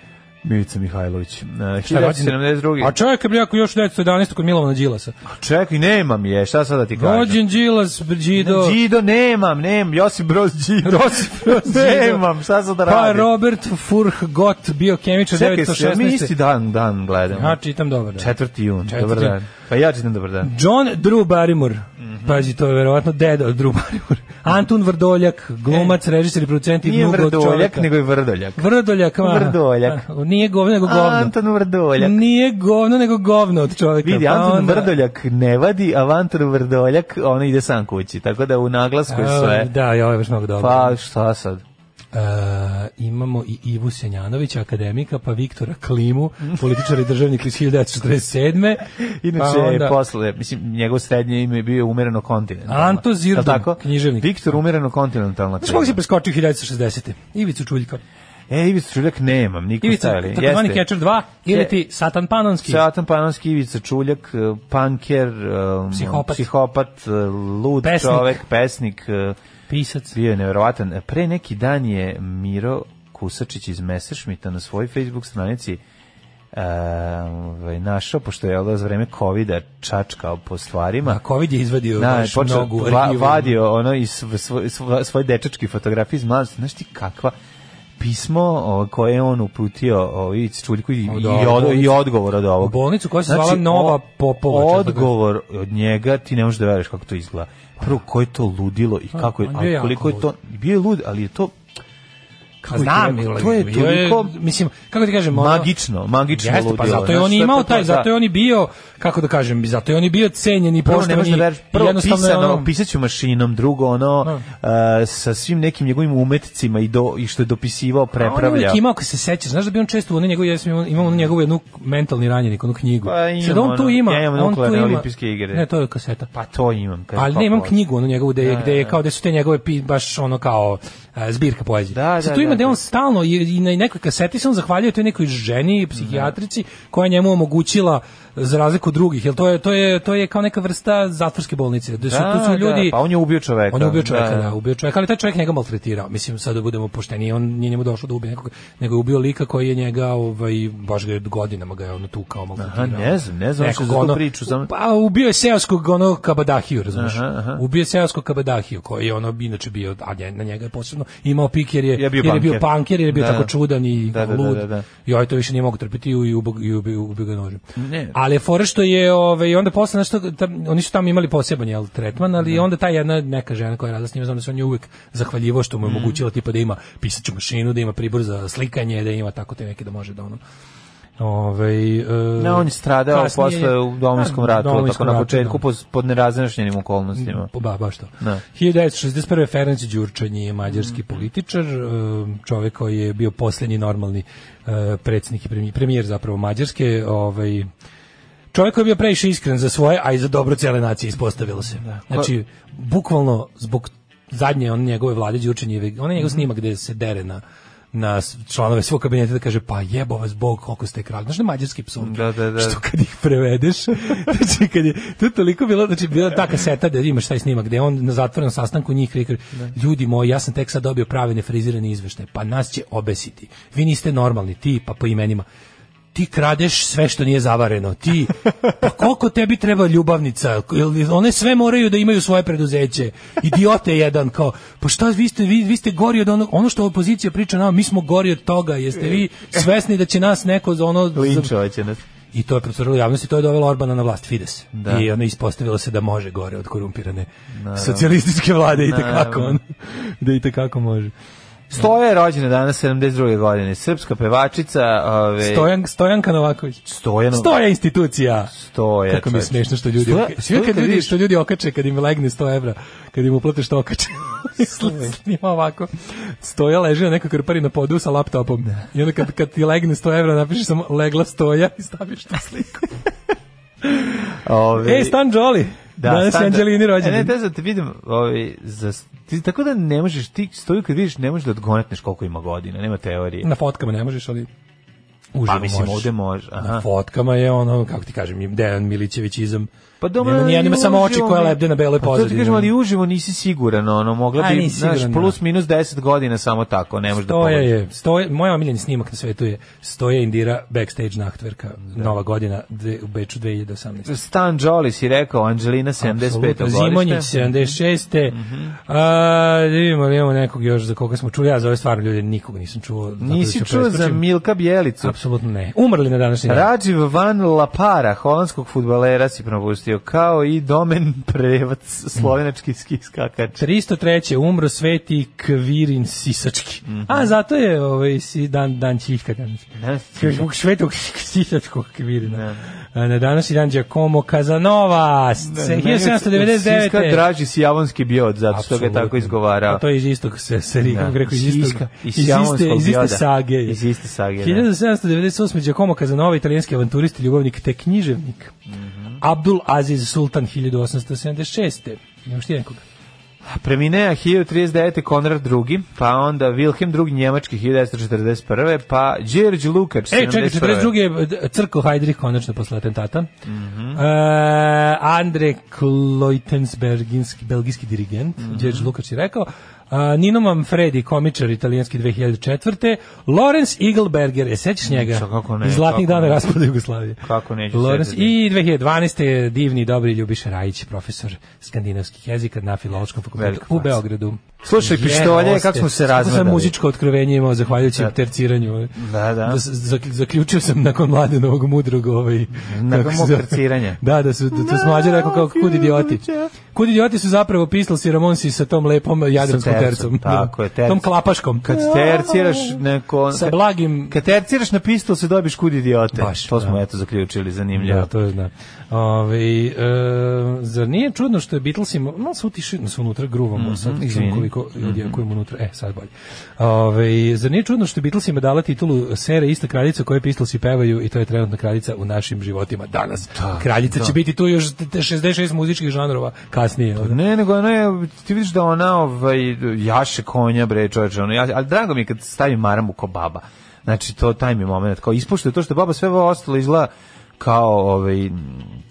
Milica Mihajlović. Uh, šta je 72. A čovjek je jako još 1911. kod Milovana Đilasa. A čekaj, nemam je, šta sada da ti kažem? Rođen Đilas, Đido. Đido nemam, nemam, Josip Broz Đido. Josip Broz nemam, šta sada da pa radim? Pa Robert Furh Gott, biokemičar 916. Čekaj, mi isti dan, dan gledamo. Ja, čitam, dobro. dan. 4. jun, dobar dan. Pa ja čitam dobar dan. John Drew Barrymore. Mm -hmm. Pazi, to je verovatno deda od Drew Barrymore. Mhm. Antun Vrdoljak, glumac, e, režiser i producent i mnogo od čovjeka. Nije Vrdoljak, nego je Vrdoljak. Vrdoljak, ma. Vrdoljak. A, nije govno, nego govno. Anton Vrdoljak. Nije govno, nego govno od čovjeka. Vidi, pa Anton pa onda... Vrdoljak ne vadi, a Anton Vrdoljak, on ide sam kući. Tako da u naglasku je sve. Da, ja, ovo je baš mnogo dobro. Pa šta sad? Uh, imamo i Ivu Senjanovića, akademika, pa Viktora Klimu, političar i državnik iz 1947. Inače, pa posle, mislim, njegovo srednje ime je bio umereno kontinentalno. Anto Zirdo, književnik. Viktor umereno kontinentalno. Znaš da se si preskočio 1960. Ivicu Čuljka. E, Ivica Čuljak nemam, niko Ivica, stavili. Takozvani Catcher 2 ili ti Satan Panonski. Satan Panonski, Ivica Čuljak, eh, punker, eh, psihopat, psihopat lud pesnik. čovek, pesnik, pisac. Bio je nevjerovatan. Pre neki dan je Miro Kusačić iz Messerschmitta na svojoj Facebook stranici e, ovaj našao pošto je da za vreme kovida čačkao po stvarima. A da, covid je izvadio da, baš mnogo va, vadio ono iz svoj, svoj, svoj dečački fotografije iz mladosti. Znaš ti kakva pismo koje je on uputio Ivici Čuljku i, i, od, i odgovor od ovog. Bolnicu koja se znači, zvala Nova Popovača. Odgovor od njega, ti ne možeš da veriš kako to izgleda. Prvo, koje to ludilo i pa, kako je, a koliko je to, bio je lud, ali je to Kako Znam, je, to je toliko, mislim, kako ti kažem, magično, magično jeste, pa ludilo. Pa zato je on imao taj, zato je on i bio, kako da kažem, zato je on i bio cenjen i poštovan. Prvo, da prvo pisano, ono, pisaću mašinom, drugo, ono, uh, sa svim nekim njegovim umetcima i, do, i što je dopisivao, prepravljao. A on je imao, ko se seća, znaš da bi on često, u njegov, ja sam imao ono njegovu jednu mentalni ranjenik, onu knjigu. Pa imam, Sad on tu ima, ja imam on tu ima. olimpijske igre. Ne, to je kaseta. Pa to imam. Ali ne, pa imam knjigu, ono njegovu, gde da, gde je da, kao, gde su te njegove, baš ono kao, zbirka poezije. Da, da Sad da, tu ima da, da on stalno i, i na nekoj kaseti se on zahvaljuje toj nekoj ženi, psihijatrici, mhm. koja njemu omogućila za razliku od drugih, jel to je to je to je kao neka vrsta zatvorske bolnice, gde su da, tu su da, da. ljudi da, pa on je ubio čoveka. On je ubio čoveka, da, da ubio čoveka, ali taj čovjek njega maltretirao. Mislim sad da budemo pošteni, on nije njemu došao da ubije nekog, nego je ubio lika koji je njega ovaj baš ga godinama ga je ono tu kao maltretirao. Aha, ne znam, ne znam što za priču znam. Pa ubio je seoskog ono kabadahiju, razumeš? Ubio je seoskog kabadahiju koji je ono inače bio a na njega je posebno imao pik jer je, je bio jer je bio panker, jer je bio da. tako čudan i da, da lud. Da, da, da, da. I to više nije mogu trpiti i ubio ga nožem. Ne. A ali je što je ovaj onda posle nešto tam, oni su tamo imali poseban jel tretman, ali da. onda ta jedna neka žena koja je radila s njima znam da se on je uvek zahvaljivo što mu je mm. omogućila tipa da ima pisaću mašinu, da ima pribor za slikanje, da ima tako te neke da može da ono Ovaj e, ne, on je stradao kasnije, posle u domovinskom ratu, tako na početku no. Da. pod nerazjašnjenim okolnostima. Pa, ba, baš to. Ne. Da. 1961. Ferenc Đurčan je mađarski mm. političar, e, čovek koji je bio posljednji normalni e, predsednik i premijer, premijer zapravo Mađarske, ovaj čovjek koji je bio previše iskren za svoje, a i za dobro cele nacije ispostavilo se. Da. Znači, pa- bukvalno zbog zadnje on njegove vlade Đurčenjeve, on je njegov mhm. snimak gde se dere na na članove svog kabineta da kaže pa jebo vas bog koliko ste krali. Znaš na da mađarski psovnik. Da, da, da. Što kad ih prevedeš, znači kad je to je toliko bilo, znači bila ta kaseta da imaš taj snimak gde on na zatvorenom sastanku njih krika da. ljudi moji, ja sam tek sad dobio prave nefrizirane izveštaj pa nas će obesiti. Vi niste normalni, ti pa po imenima ti kradeš sve što nije zavareno. Ti, pa koliko tebi treba ljubavnica? One sve moraju da imaju svoje preduzeće. Idiote jedan, kao, pa šta vi ste, vi, vi ste gori od ono, ono što opozicija priča nama, mi smo gori od toga, jeste vi svesni da će nas neko za ono... Linčovaće nas i to je procurilo javnosti, to je dovelo Orbana na vlast Fides. Da. I ono ispostavilo se da može gore od korumpirane socijalističke vlade i tekako on, da i tekako može. Stoja je rođena danas 72. godine, srpska pevačica, ove Stojan Stojanka Novaković. Stojano. Stoja institucija. Stoja. Kako mi smešno što ljudi stoja, kad ljudi što ljudi okače kad im legne 100 evra, kad im uplate što okače. Snima ovako. Stoja leži na nekoj krpari na podu sa laptopom. Da. I onda kad, kad ti legne 100 evra napiši samo legla stoja i staviš tu sliku. Ove... Ej, Stan Jolly. Da, Danas je Anđelini rođendan. E, ne, da te vidim, ovaj, za, ti, tako da ne možeš, ti stoju kad vidiš, ne možeš da odgonetneš koliko ima godina, nema teorije. Na fotkama ne možeš, ali... Uživo pa mislim, možeš. ovde može. Aha. Na fotkama je ono, kako ti kažem, Dejan Milićević izom Pa dobro, ne, nije, ima samo oči koja lebde na beloj pozadini. Pa to ti kažem, ali uživo nisi siguran, ono, mogla bi, znaš, da. plus minus 10 godina samo tako, ne možeš da pomoći. Je, stoje, moj omiljeni snimak na svetu je Stoje Indira backstage nahtverka, da. nova godina dve, u Beču 2018. Stan Jolly si rekao, Angelina 75. godište. Zimonjić 76. Mm -hmm. A, da vidimo, da imamo nekog još za koga smo čuli, ja za ove stvarno ljude nikog nisam čuo. Da nisi čuo za Milka Bjelicu? Apsolutno ne. Umrli na današnji dan. Rajiv Van Lapara, holandskog futbalera si propustio izmislio, kao i Domen Prevac, slovenački ski skakač. 303. umro sveti Kvirin Sisački. Mm -hmm. A zato je ovaj, si dan, dan Čihka danas. Zbog svetog sisačkog Kvirina. Ne. A, na današnji dan Giacomo Kazanova, 1799. Siska draži javonski biod, zato što ga tako izgovara A to je iz istog se, se da. rekao, iz istog, Siska, iz, iz, iste, iz iste sage. Iz iste sage, 1798. Da. Giacomo Kazanova, italijanski avanturist i ljubavnik te književnik. Mm -hmm. Mhm. Abdul Aziz Sultan 1876. Imaš ti nekoga? Preminea 1039. Konrad II, pa onda Wilhelm II Njemački 1941. pa George Lukács. e, čekaj, 42. je e, Crko Heidrich konačno posle atentata. Mm -hmm. e, Andre Kloitensberginski, belgijski dirigent, mm -hmm. Đerđ je rekao, Uh, Nino Manfredi, komičar italijanski 2004. Lorenz Eagleberger, je sećaš njega? Sa, kako ne, Iz zlatnih dana raspada Jugoslavije. Kako neću Lorenz, sjetiti. I 2012. je divni, dobri Ljubiša Rajić, profesor skandinavskih jezika na Filološkom fakultetu u Beogradu. Slušaj pištolje, kako smo se razvadali. Kako sam muzičko otkrovenje imao, zahvaljujući da. terciranju. Ovaj. Da, da. zaključio sam nakon novog mudrog ovaj... Nakon mog terciranja. Da, da su, da, su mlađe rekao kao kud idioti. Kud idioti su zapravo Pistols si Ramonsi sa tom lepom jadranskom tercom. Tako da. je, terc. Tom klapaškom. Kad terciraš neko... Sa blagim... Kad terciraš na Pistols se dobiš kud idiote. Baš, to smo da. eto zaključili, zanimljivo. Da, to je da. Ove, e, zar nije čudno što je Beatlesima, malo su utišili, da su unutra gruvamo, mm -hmm, sad koliko ljudi mm -hmm. kojim unutra. E, sad bolje. Ove, zar nije čudno što Beatlesima dala titulu sere ista kraljica koje Beatlesi pevaju i to je trenutna kraljica u našim životima danas. Da, kraljica da. će biti tu još 66 muzičkih žanrova kasnije. Ovdje. Pa da? Ne, nego ne, ti vidiš da ona ovaj, jaše konja, bre, čoveče, ono, ja, ali drago mi je kad stavim maramu ko baba. Znači, to taj mi moment, kao ispuštuje to što baba sve ovo ostalo izgleda kao, ovaj,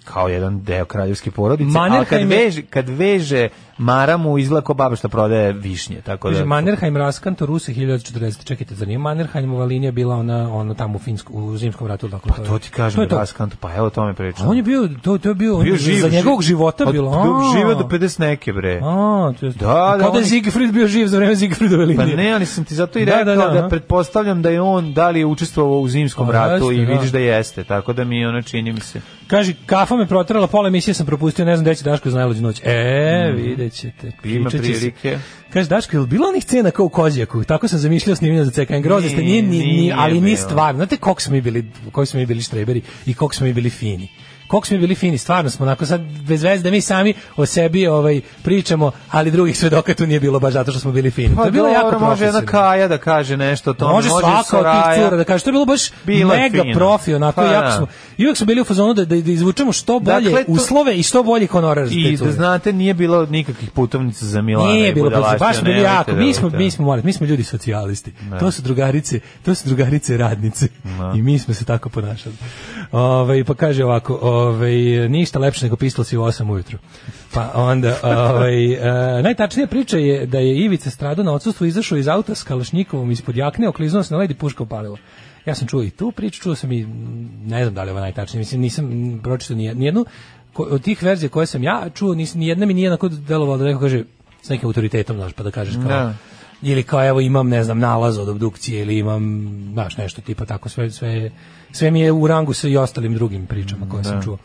kao jedan deo kraljevske porodice, Mannerheim ali kad veže, kad veže maramu izlako baba što prodaje višnje, tako da... Mannerheim raskanto Rusa 1040, čekajte, zar nije Mannerheimova linija bila ona, ono tamo u, Finsku, u zimskom ratu? Dakle, pa to ti kažem, to raskanto, pa evo o tome pričam. On je bio, to, to je bio, bio on, živ, za njegovog života pa bilo. bio živa do 50 neke, bre. A, to je, da, da, kao da je Siegfried bio živ za vreme Siegfriedove pa linije. Pa ne, ali sam ti zato i da, da, rekao da, da, da, da pretpostavljam da je on, da li je učestvovao u zimskom ratu i da. vidiš da jeste, tako da mi ono čini mi se... Kaže, kafa me protrala, pola emisije sam propustio, ne znam gde će Daško za najluđu noć. E, mm. vidjet ćete. Ima prilike. Kaže, Daško, je li bilo onih cena kao u Kozijaku? Tako sam zamišljao snimljeno za CKN Groze, nije, nije, nije, ali ni stvarno. Znate koliko smo mi bili, koji smo mi bili štreberi i koliko smo mi bili fini koliko smo bili fini, stvarno smo onako sad bez veze da mi sami o sebi ovaj pričamo, ali drugih svedoka tu nije bilo baš zato što smo bili fini. Pa, to je pa bilo dobro, jako može jedna Kaja da kaže nešto o tome, može, može svaka od tih cura da kaže, to je bilo baš bilo mega fino. profi, onako pa, jako da. smo. I uvek smo bili u fazonu da, da, da izvučemo što bolje dakle, to, uslove i što bolje honorar za I da znate, nije bilo nikakvih putovnica za Milana. Nije bilo, baš smo bili jako, da mi smo, mi smo, mi smo ljudi socijalisti. Da. To su drugarice, to su drugarice radnice. I mi smo se tako ponašali. Ovaj pa kaže ovako, ovaj ništa lepše nego pistolci u 8 ujutru. Pa onda, ovaj uh, najtačnija priča je da je Ivica stradao na odsustvu izašao iz auta s kalašnjikovom ispod jakne, okliznuo se na led i puška upalila. Ja sam čuo i tu priču, čuo sam i mm, ne znam da li je ovo najtačnije, mislim nisam pročitao ni nijednu od tih verzija koje sam ja čuo, nis, nijedna mi nije na kod delovala da neko kaže s nekim autoritetom, znaš, pa da kažeš kao, da ili kao evo imam ne znam nalaz od obdukcije ili imam baš nešto tipa tako sve sve sve mi je u rangu sa i ostalim drugim pričama koje da. sam čuo.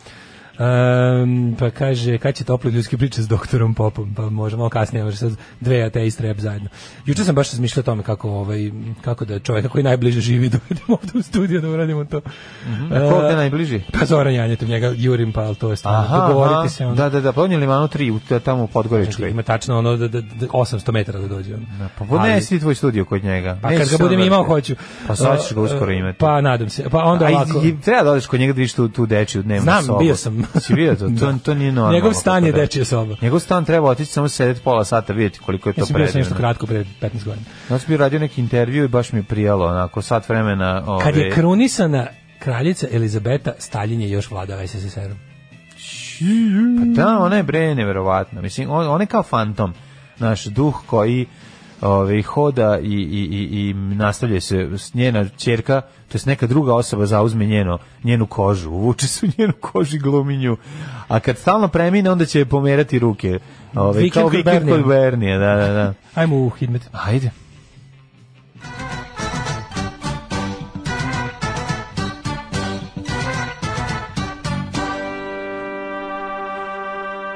Um, pa kaže, kad će tople ljudske priče s doktorom Popom? Pa možda malo kasnije, može sad dve ateist rap zajedno. Juče sam baš razmišljao o tome kako, ovaj, kako da čovjeka koji najbliže živi dovedemo ovde u studiju da uradimo to. Mm -hmm. A ko je e, najbliži? Pa Zoran Janjetom, njega jurim, pa to je stvarno. Aha, Dogovorite se. Ono. Da, da, da, pa on je limanu 3, tamo u Podgoričkoj. Znači, ima tačno ono da, da, da 800 metara da dođe Da, pa podnesi tvoj studio kod njega. Pa kad ga budem imao, hoću. Pa sad ćeš ga e, uskoro imati. Pa nadam se. Pa onda A, ovako. I, treba da odeš kod njega da vidiš tu, tu dečiju dnevnu Znam, sobu. bio sam Si vidio to? to, da. to nije normalno. Njegov stan je dečija soba. Njegov stan treba otići samo sedeti pola sata, vidjeti koliko je to ja predivno. Ja sam nešto kratko pre 15 godina. Ja sam bio radio neki intervju i baš mi je prijalo, onako, sat vremena... Ove... Kad je krunisana kraljica Elizabeta, Stalin je još vladao SSSR-om. Pa da, ona je bre neverovatna. Mislim, on, on je kao fantom. Naš duh koji ove, ovaj, hoda i, i, i, i nastavlja se njena čerka to jest neka druga osoba zauzme njeno, njenu kožu, uvuče se u njenu kožu i gluminju, a kad stalno premine, onda će pomerati ruke. Ove, ovaj, vikend kao vikend kod Bernije, da, da, da. Ajmo u hidmet. Ajde.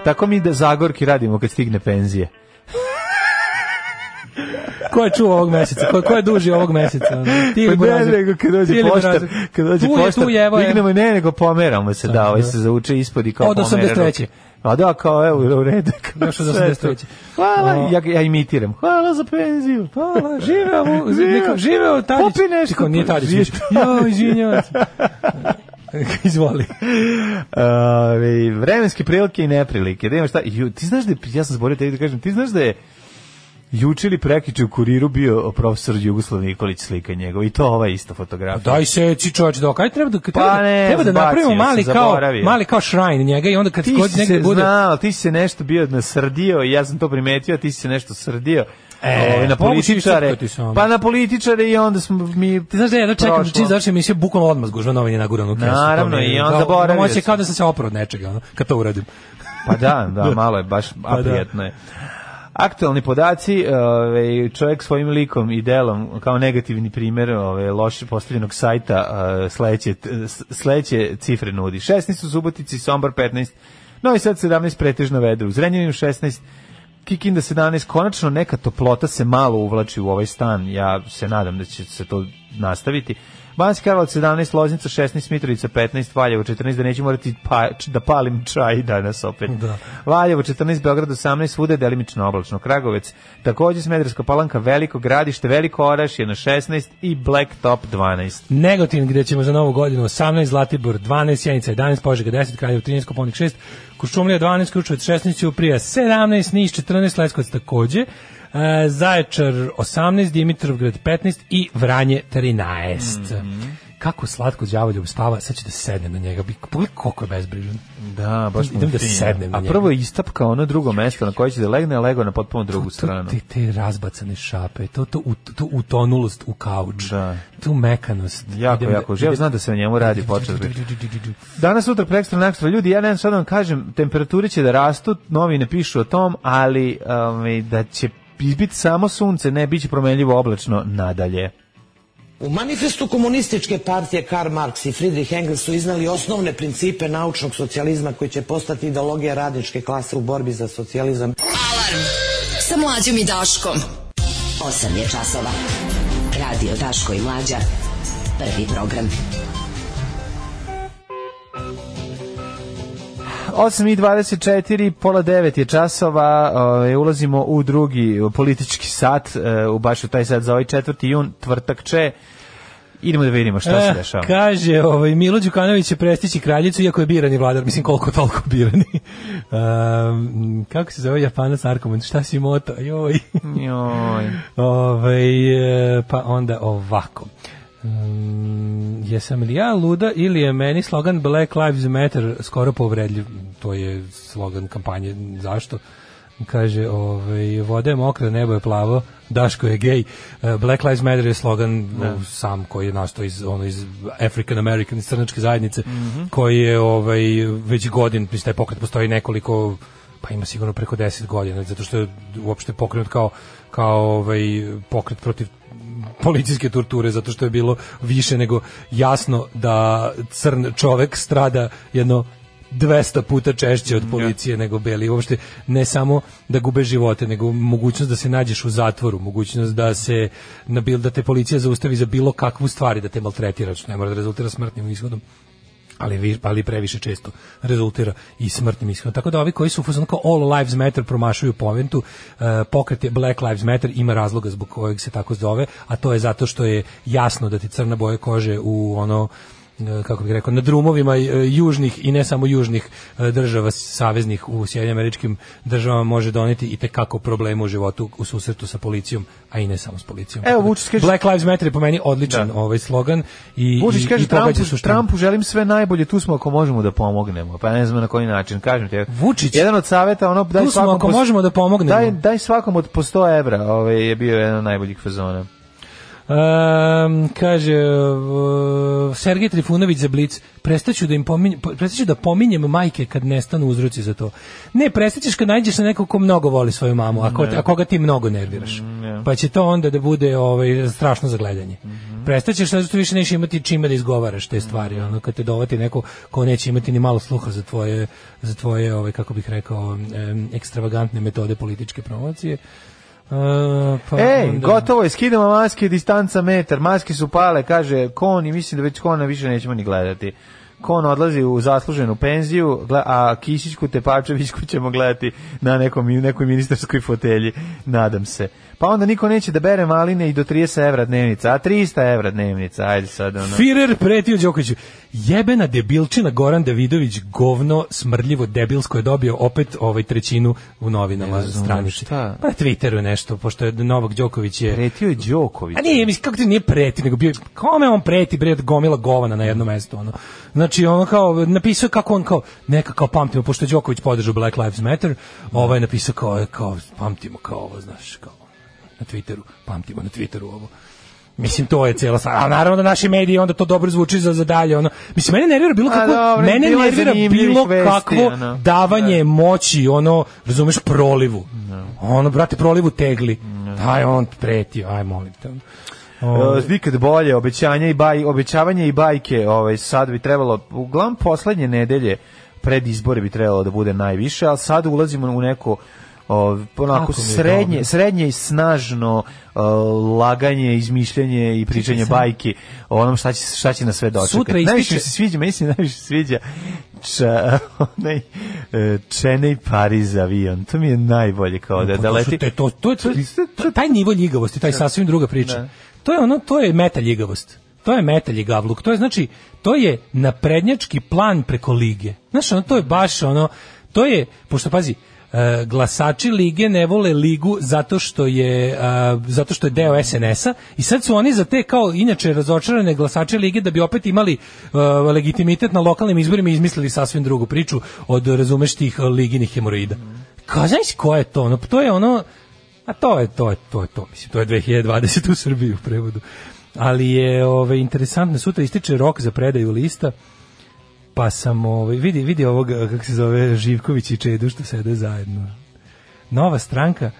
Tako mi da Zagorki radimo kad stigne penzije ko je čuo ovog meseca? Ko, ko je duži ovog meseca? Ti ili pa ne, nego kad dođe poštar, kad dođe tu poštar, tu je, evo, ignemo, ne, nego pomeramo se, da, da ovaj da. se zauče ispod i kao Od 83. A da, kao, evo, u redu. Još od 83. Hvala, ja, ja imitiram. Hvala za penziju. Hvala, živeo, živeo, živeo, Tadić. Popi nešto. Tako, nije Tadić. Živ, jo, izvinjavam se. Izvoli. Uh, vremenske prilike i neprilike. Da šta, ju, ti znaš da je, ja sam zborio te da kažem, ti znaš da je juče ili prekiče u kuriru bio profesor Jugoslav Nikolić slika njegova i to ova ista fotografija. Daj se ci čovač do kaj treba da treba, pa ne, treba da, da napravimo mali kao mali kao shrine njega i onda kad ti god negde bude znao, ti si se nešto bio nasrdio i ja sam to primetio, ti si se nešto srdio. E, na političare. Pa na političare i onda smo mi Ti znaš da ja da, čekam čim završi emisija bukvalno odmah zgužva novinje na guranu kesu. Naravno i on zaboravi. Moće kao da sam se oprao od nečega, ono, kad to uradim. Pa da, da, malo je baš pa da. aprijetno je. Aktualni podaci, e, ovaj čovjek svojim likom i delom kao negativni primjer ovaj loše postavljenog sajta e, sledeće sledeće cifre nudi. 16 u Subotici, Sombor 15, Novi Sad 17 pretežno vedro, Zrenjanin 16, Kikinda 17, konačno neka toplota se malo uvlači u ovaj stan, ja se nadam da će se to nastaviti. Banski Karlovac 17, Loznica 16, Mitrovica 15, Valjevo 14, da neću morati pa, da palim čaj danas opet. Da. Valjevo 14, Beograd 18, svuda delimično oblačno. Kragovec, takođe Smederska palanka, Veliko gradište, Veliko Oraš je na 16 i Blacktop 12. Negotin gde ćemo za novu godinu 18, Zlatibor 12, Sjenica 11, Požega 10, Kraljevo 13, Koponik 6, Kušumlija 12, Kručevac 16, Uprija 17, Niš 14, Leskovac takođe, E, Zaječar 18, Dimitrovgrad 15 i Vranje 13. Mm -hmm kako slatko đavolje obstava, sad će da sednem na njega. Pogledaj koliko je bezbrižan. Da, baš Idem da sednem na njega. A prvo je istapka ono drugo mesto na koje će da legne, a lego na potpuno drugu to, to, stranu. Te, te razbacane šape, to, to, to utonulost u kauč, da. tu mekanost. Jako, idem, da- jako. Ja znam da se na njemu radi počas. Danas, sutra, prekstra, nakstra. Ljudi, ja nemam sad da vam kažem, temperature će da rastu, novine pišu o tom, ali um, da će izbiti samo sunce, ne, bit promenljivo oblačno nadalje. U manifestu komunističke partije Karl Marx i Friedrich Engels su iznali osnovne principe naučnog socijalizma koji će postati ideologija radničke klase u borbi za socijalizam. Alarm sa mlađom i Daškom. 8 je časova. Radio Daško i mlađa. Prvi program. 8.24, pola 9 je časova, ovaj, ulazimo u drugi politički sat, e, u baš u taj sat za ovaj 4. jun, tvrtak će, Idemo da vidimo šta eh, se dešava. Kaže, ovaj Milo Đukanović će prestići kraljicu iako je birani vladar, mislim koliko toliko birani. Um, kako se zove Japana narkoman? Šta si moto? Joj. Joj. Ove, ovaj, pa onda ovako. Um, jesam li ja luda ili je meni slogan Black Lives Matter skoro povredljiv? To je slogan kampanje. Zašto? kaže, ovaj, voda je mokra, nebo je plavo, Daško je gej. E, Black Lives Matter je slogan da. sam koji je nastao iz, ono, iz African American, iz crnačke zajednice, mm -hmm. koji je ovaj, već godin, mislim, taj pokret postoji nekoliko, pa ima sigurno preko 10 godina, zato što je uopšte pokrenut kao, kao ovaj, pokret protiv policijske torture zato što je bilo više nego jasno da crn čovek strada jedno 200 puta češće od da. policije ja. nego beli. Uopšte ne samo da gube živote, nego mogućnost da se nađeš u zatvoru, mogućnost da se da te policija zaustavi za bilo kakvu stvari, da te maltretira, što ne mora da rezultira smrtnim ishodom ali vi ali previše često rezultira i smrtnim ishodom. Tako da ovi koji su fuzon all lives matter promašuju poentu, e, pokret je Black Lives Matter ima razloga zbog kojeg se tako zove, a to je zato što je jasno da ti crna boja kože u ono E, kako bih rekao, na drumovima e, južnih i ne samo južnih e, država saveznih u Sjedinim američkim državama može doneti i tekako probleme u životu u susretu sa policijom, a i ne samo s policijom. Evo, da Vučić kaže... Black Lives Matter je po meni odličan da. ovaj slogan. I, Vučić kaže, i, i Trumpu, Trumpu želim sve najbolje, tu smo ako možemo da pomognemo. Pa ne znam na koji način, kažem ti. Vučić, jedan od saveta, ono, daj tu smo svakom... ako možemo da pomognemo. Daj, daj svakom od po 100 evra, ovaj, je bio jedan od najboljih fazona. Um, kaže uh, Sergej Trifunović za Blic prestaću da im pominjem, prestaću da pominjem majke kad nestanu uzroci za to ne prestaćeš kad nađeš na nekog ko mnogo voli svoju mamu ako, ne. a koga ti mnogo nerviraš ne. Mm, pa će to onda da bude ovaj, strašno za gledanje mm -hmm. prestaćeš zato što više neće imati čime da izgovaraš te stvari ono kad te dovati neko ko neće imati ni malo sluha za tvoje za tvoje ovaj kako bih rekao ekstravagantne metode političke promocije pa Ej, onda... gotovo je, skidamo maske, distanca metar, maske su pale, kaže kon i mislim da već kona više nećemo ni gledati. Kon odlazi u zasluženu penziju, a Kisićku Tepačevićku ćemo gledati na nekom, nekoj ministarskoj fotelji, nadam se. Pa onda niko neće da bere maline i do 30 evra dnevnica, a 300 evra dnevnica, ajde sad ono. Firer pretio Đokoviću, jebena debilčina Goran Davidović, govno, smrdljivo, debilsko je dobio opet ovaj trećinu u novinama ne znam, stranici. Šta? Pa na Twitteru nešto, pošto je Novak Đoković je... Pretio je Đoković. A nije, mislim, kako ti nije preti, nego bio, kome on preti, bre, da gomila govana na jedno mesto, ono. Znači, ono kao, napisao kako on kao, neka kao pamtimo, pošto Đoković podržao Black Lives Matter, ovaj napisao kao, kao, pamtimo kao ovo, znaš, kao na Twitteru, pamtimo na Twitteru ovo. Mislim to je cela stvar. A naravno da naši mediji onda to dobro zvuči za za dalje ono. Mislim mene nervira bilo kako dobro, mene nervira bilo vesti, kakvo ano. Da. davanje da. moći ono razumeš prolivu. No. Da. Ono brate prolivu tegli. No. Da. Aj on preti, aj molim te. O, e, ovaj. nikad bolje obećanje i baj, obećavanje i bajke, ovaj sad bi trebalo uglavnom poslednje nedelje pred izbore bi trebalo da bude najviše, ali sad ulazimo u neko onako srednje, srednje i snažno uh, laganje, izmišljanje i pričanje bajke o onom šta će, šta će na sve dočekati. Sutra ističe... Najviše se sviđa, meni se najviše sviđa ča, onaj e, Čenej Pariz avion. To mi je najbolje kao no, da, pa da leti. Te, to, to, je, to, taj nivo ljigavosti, taj da. sasvim druga priča. Ne. Da. To je ono, to je meta ljigavost. To je metal i To je znači to je naprednjački plan preko lige. Znaš, ono, to je baš ono to je pošto pazi, E, glasači lige ne vole ligu zato što je a, zato što je deo SNS-a i sad su oni za te kao inače razočarane glasače lige da bi opet imali a, e, legitimitet na lokalnim izborima izmislili sasvim drugu priču od razumeš tih liginih hemoroida. Kao znaš ko je to? No, to je ono a to je to je to je to mislim to je 2020 u Srbiji u prevodu. Ali je ove interesantno sutra ističe rok za predaju lista. Pa samo ovaj, vidi, vidi ovog, kako se zove, Živković i Čedo što sede zajedno. Nova stranka,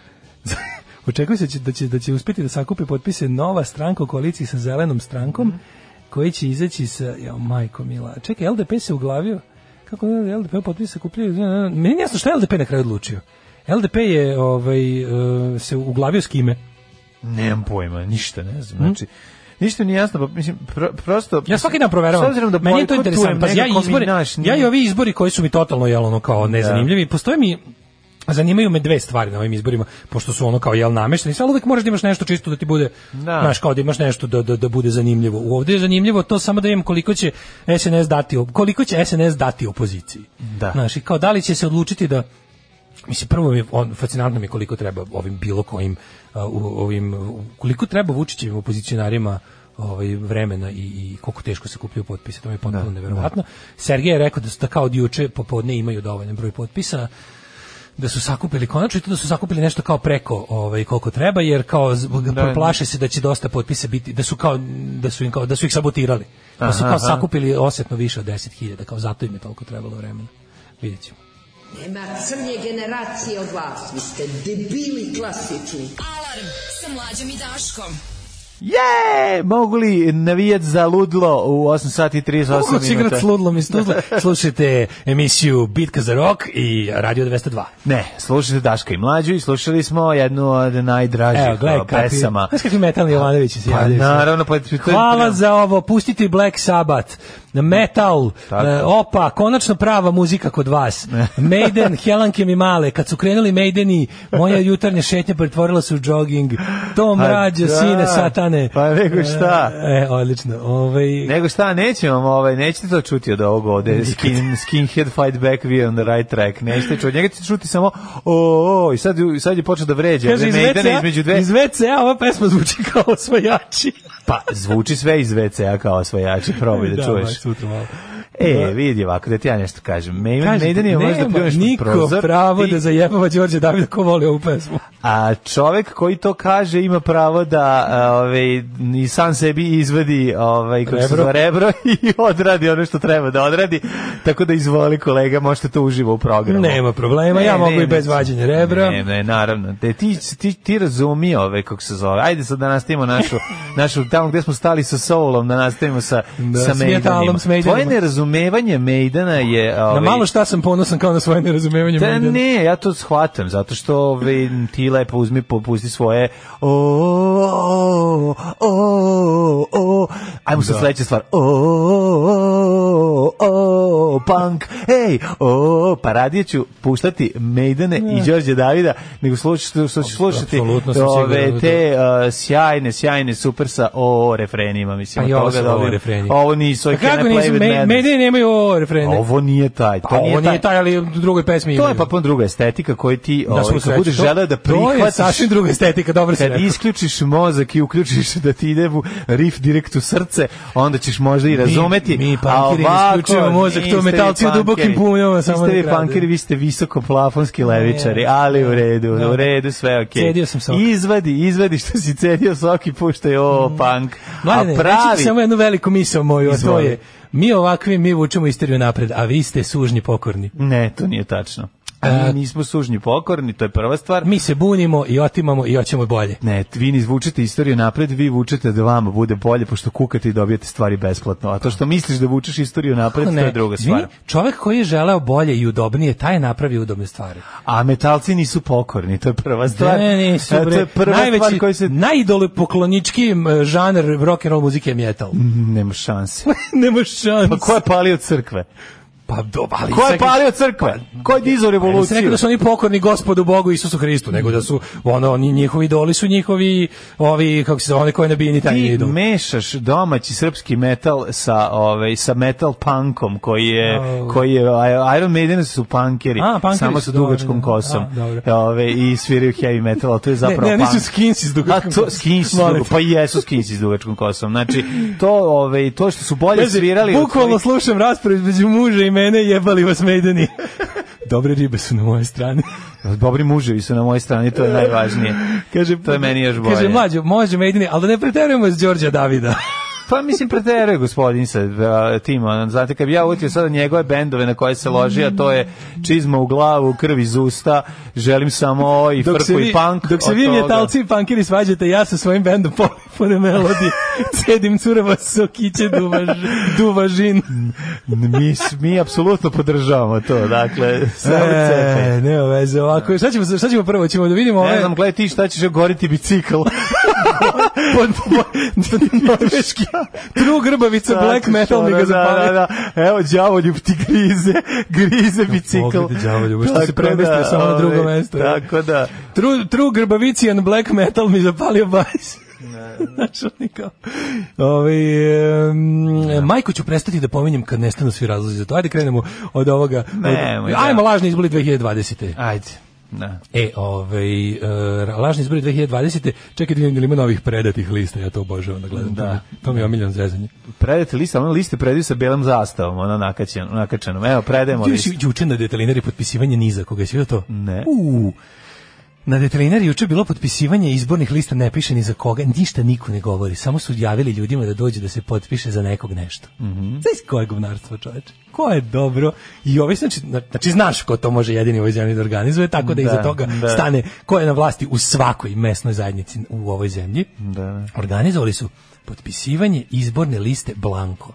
očekuje se da, da će, da će uspeti da sakupi potpise nova stranka u koaliciji sa zelenom strankom, mm -hmm. koji će izaći sa, jo, majko mila, čekaj, LDP se uglavio, kako da LDP potpise kupljaju, meni jasno što je LDP na kraju odlučio. LDP je ovaj, eh, se uglavio s kime? Nemam pojma, ništa ne znam. Hm? Znači, mm? Ništa nije jasno, pa mislim pro, prosto Ja svaki dan proveravam. S obzirom da meni to interesantno, pa ja izbori, naš, ja i ovi izbori koji su mi totalno jel ono kao da. nezanimljivi, da. postoje mi Zanimaju me dve stvari na ovim izborima, pošto su ono kao jel namešteni, ali uvek možeš da imaš nešto čisto da ti bude, da. znaš, kao da imaš nešto da, da, da bude zanimljivo. U Ovdje je zanimljivo to samo da vidim koliko će SNS dati, koliko će SNS dati opoziciji. Da. Znaš, i kao da li će se odlučiti da Mislim, prvo mi je, on, fascinantno mi koliko treba ovim bilo kojim, ovim, koliko treba Vučićevim opozicionarima ovaj vremena i, i koliko teško se kupljaju potpise, to mi je da, potpuno da. neverovatno. Sergej je rekao da su da kao od juče popodne imaju dovoljan broj potpisa da su sakupili konačno i to da su sakupili nešto kao preko ovaj koliko treba jer kao da, plaše se da će dosta potpisa biti da su kao da su im kao da su ih sabotirali. Da su kao aha. sakupili osetno više od 10.000 kao zato im je toliko trebalo vremena. Vidjet Nema crnje generacije od vas. Vi ste debili klasični. Alarm sa mlađom i Daškom. Je, mogu li navijat za ludlo u 8 sati i 38 minuta? Mogu igrat s ludlom i studlom. Slušajte emisiju Bitka za rok i Radio 202. Ne, slušajte Daška i Mlađu i slušali smo jednu od najdražih Evo, gledaj, pesama. Znaš kakvi metalni pa, Jovanović se javljaju. Pa, naravno, pa... Hvala za ovo, pustite Black Sabbath metal, Tako. Eh, opa, konačno prava muzika kod vas. Maiden, Helanke mi male, kad su krenuli Maideni, moja jutarnja šetnja pretvorila se u jogging. Tom mrađo, pa da. sine, satan, Ivane. Pa nego šta? E, e, odlično. Ovaj Nego šta, nećemo, ovaj nećete to čuti od ovog ovde skin skinhead fight back we on the right track. Nećete čuti. Njega ćete čuti samo o, o i sad sad je počeo da vređa. Kaže, ne ide između dve. Iz WC-a ova pesma zvuči kao osvajači. pa zvuči sve iz WC-a kao osvajači, probaj da, da čuješ. Ba, sutra malo. E, da. vidi ovako, da ti ja nešto kažem. Maiden, Kaži, Maiden je možda pljuneš niko prozor pravo i... da zajebava Đorđe Davida ko voli ovu pesmu. A čovek koji to kaže ima pravo da ove, ovaj, i sam sebi izvadi ove, ovaj, kako se zove, rebro i odradi ono što treba da odradi. Tako da izvoli kolega, možete to uživo u programu. Nema problema, ne, ja ne, mogu ne, i bez vađenja rebra. Ne, ne, naravno. Te, ti, ti, ti razumi ove, kako se zove. Ajde sad da nastavimo našu, našu tamo gde smo stali sa Soulom, da nastavimo sa, da, sa Maidenima. Smetalom, Maidenima. To je nerazumljivo nerazumevanje Maidena je... Ove, na ovaj, malo šta sam ponosan kao na svoje nerazumevanje da, Maidena. Ne, ja to shvatam, zato što ove, ovaj, ti lepo uzmi, popusti svoje o, o, o, o, ajmo sa da. sledeća stvar. O, o, punk, ej, o, pa radije ću puštati Maidene i Đorđe Davida, nego slušati, što ću slušati ove, da te uh, sjajne, sjajne super sa o refrenima, mislim, pa od toga dobim. Ovo nisu, I pa can't play with madness ne, nemaju ovo refrene. Ovo nije taj. Pa to pa, nije, ovo nije taj, ali u drugoj pesmi To je pa pun druga estetika koju ti da, ovaj, kad budeš želeo da prihvatiš. To je sasvim druga estetika, dobro si Kad rekao. isključiš mozak i uključiš da ti ide u riff direkt u srce, onda ćeš možda i razumeti. Mi, mi pankiri isključujemo mozak, to metalci u dubokim punjama. Vi ste vi pankiri, vi ste visoko plafonski levičari, ali u redu, u redu, sve okej. Cedio sam sok. Izvadi, izvadi što si cedio sok i puštaj, o, mm. punk. A pravi... samo jednu veliku misao moju, a to je Mi ovakvi, mi vučemo isteriju napred, a vi ste sužni pokorni. Ne, to nije tačno. E, mi nismo sužnji pokorni, to je prva stvar. Mi se bunimo i otimamo i hoćemo bolje. Ne, vi ne izvučete istoriju napred, vi vučete da vama bude bolje, pošto kukate i dobijete stvari besplatno. A to što misliš da vučeš istoriju napred, ne, to je druga stvar. Vi, čovjek koji je želeo bolje i udobnije, taj je napravio udobne stvari. A metalci nisu pokorni, to je prva stvar. Ne, nisu, e, bre. To je prva Najveći, stvar koji se... Najdole poklonički žanr rock and roll muzike je metal. Mm, nema šanse. Nema šanse. Pa ko je palio crkve? Pa do, ali Ko je palio crkve? Pa, Ko je dizao revoluciju? rekao da su oni pokorni gospodu Bogu Isusu Hristu, nego da su ono oni njihovi idoli su njihovi ovi kako se zove, oni koji nabijeni taj idu. Ti mešaš domaći srpski metal sa ovaj sa metal punkom koji je koji je Iron Maiden su pankeri, A, punkeri samo sa dugačkom da. kosom. A, e, ove i sviraju heavy metal, to je zapravo ne, ne, nisu skins iz dugačkom. A skins, pa jesu skins iz dugačkom kosom. Znači to ovaj to što su bolje svirali. Bukvalno slušam raspravu između muža i mene, jebali vas mejdeni. Dobre ribe su na moje strani. Dobri muževi su na moje strani, to je najvažnije. kaže, to je meni još bolje. Kaže, mlađo, može mejdeni, ali da ne preterujemo iz Đorđa Davida. Pa mislim preteruje gospodin sa uh, tim, on, znate kad bi ja utio sada njegove bendove na koje se loži, a to je čizma u glavu, krv iz usta, želim samo i dok frku vi, i punk. Dok se vi metalci i punkiri svađate, ja sa svojim bendom polifone melodije sedim cureva sokiće duvaž, duvažin. mi, mi apsolutno podržavamo to, dakle, srce. E, ne veze, ovako, šta ćemo, šta ćemo prvo, ćemo da vidimo... Ne znam, gledaj ti šta ćeš goriti bicikl. pod, Tru grbavica black metal mi ga da, da, zapali. Da, Evo, đavoljub ti grize, grize bicikl. Pogledaj đavoljub, što se premestio samo na drugo ovaj, mesto. Tako da. Tru, tru grbavici black metal mi zapalio bajs. Znaš, oni kao... Ove, ovaj, e, majko ću prestati da pominjem kad nestanu svi razlozi za to. Ajde krenemo od ovoga. Od, Nemo, ajmo lažni izboli 2020. Ajde. Ne. Da. E, ovaj, uh, lažni izbori 2020. Čekaj, vidim ili da ima novih predatih lista, ja to obožavam da gledam. Da. To mi je omiljan zvezanje. Predate lista, ona liste predaju sa belom zastavom, ona nakačenom. nakačena. Evo, predajemo listu. Juče na detalinari potpisivanje niza, koga si vidio to? Ne. Uuu. Na detelinari juče bilo potpisivanje izbornih lista, ne piše ni za koga, ništa niko ne govori, samo su javili ljudima da dođu da se potpiše za nekog nešto. Mm -hmm. Znaš koje gubnarstvo, čoveče? Ko je dobro? I ovaj, znači, znači znaš ko to može jedini u ovoj zemlji da organizuje, tako da, da iza toga da. stane ko je na vlasti u svakoj mesnoj zajednici u ovoj zemlji. Da. da. Organizovali su potpisivanje izborne liste Blanko.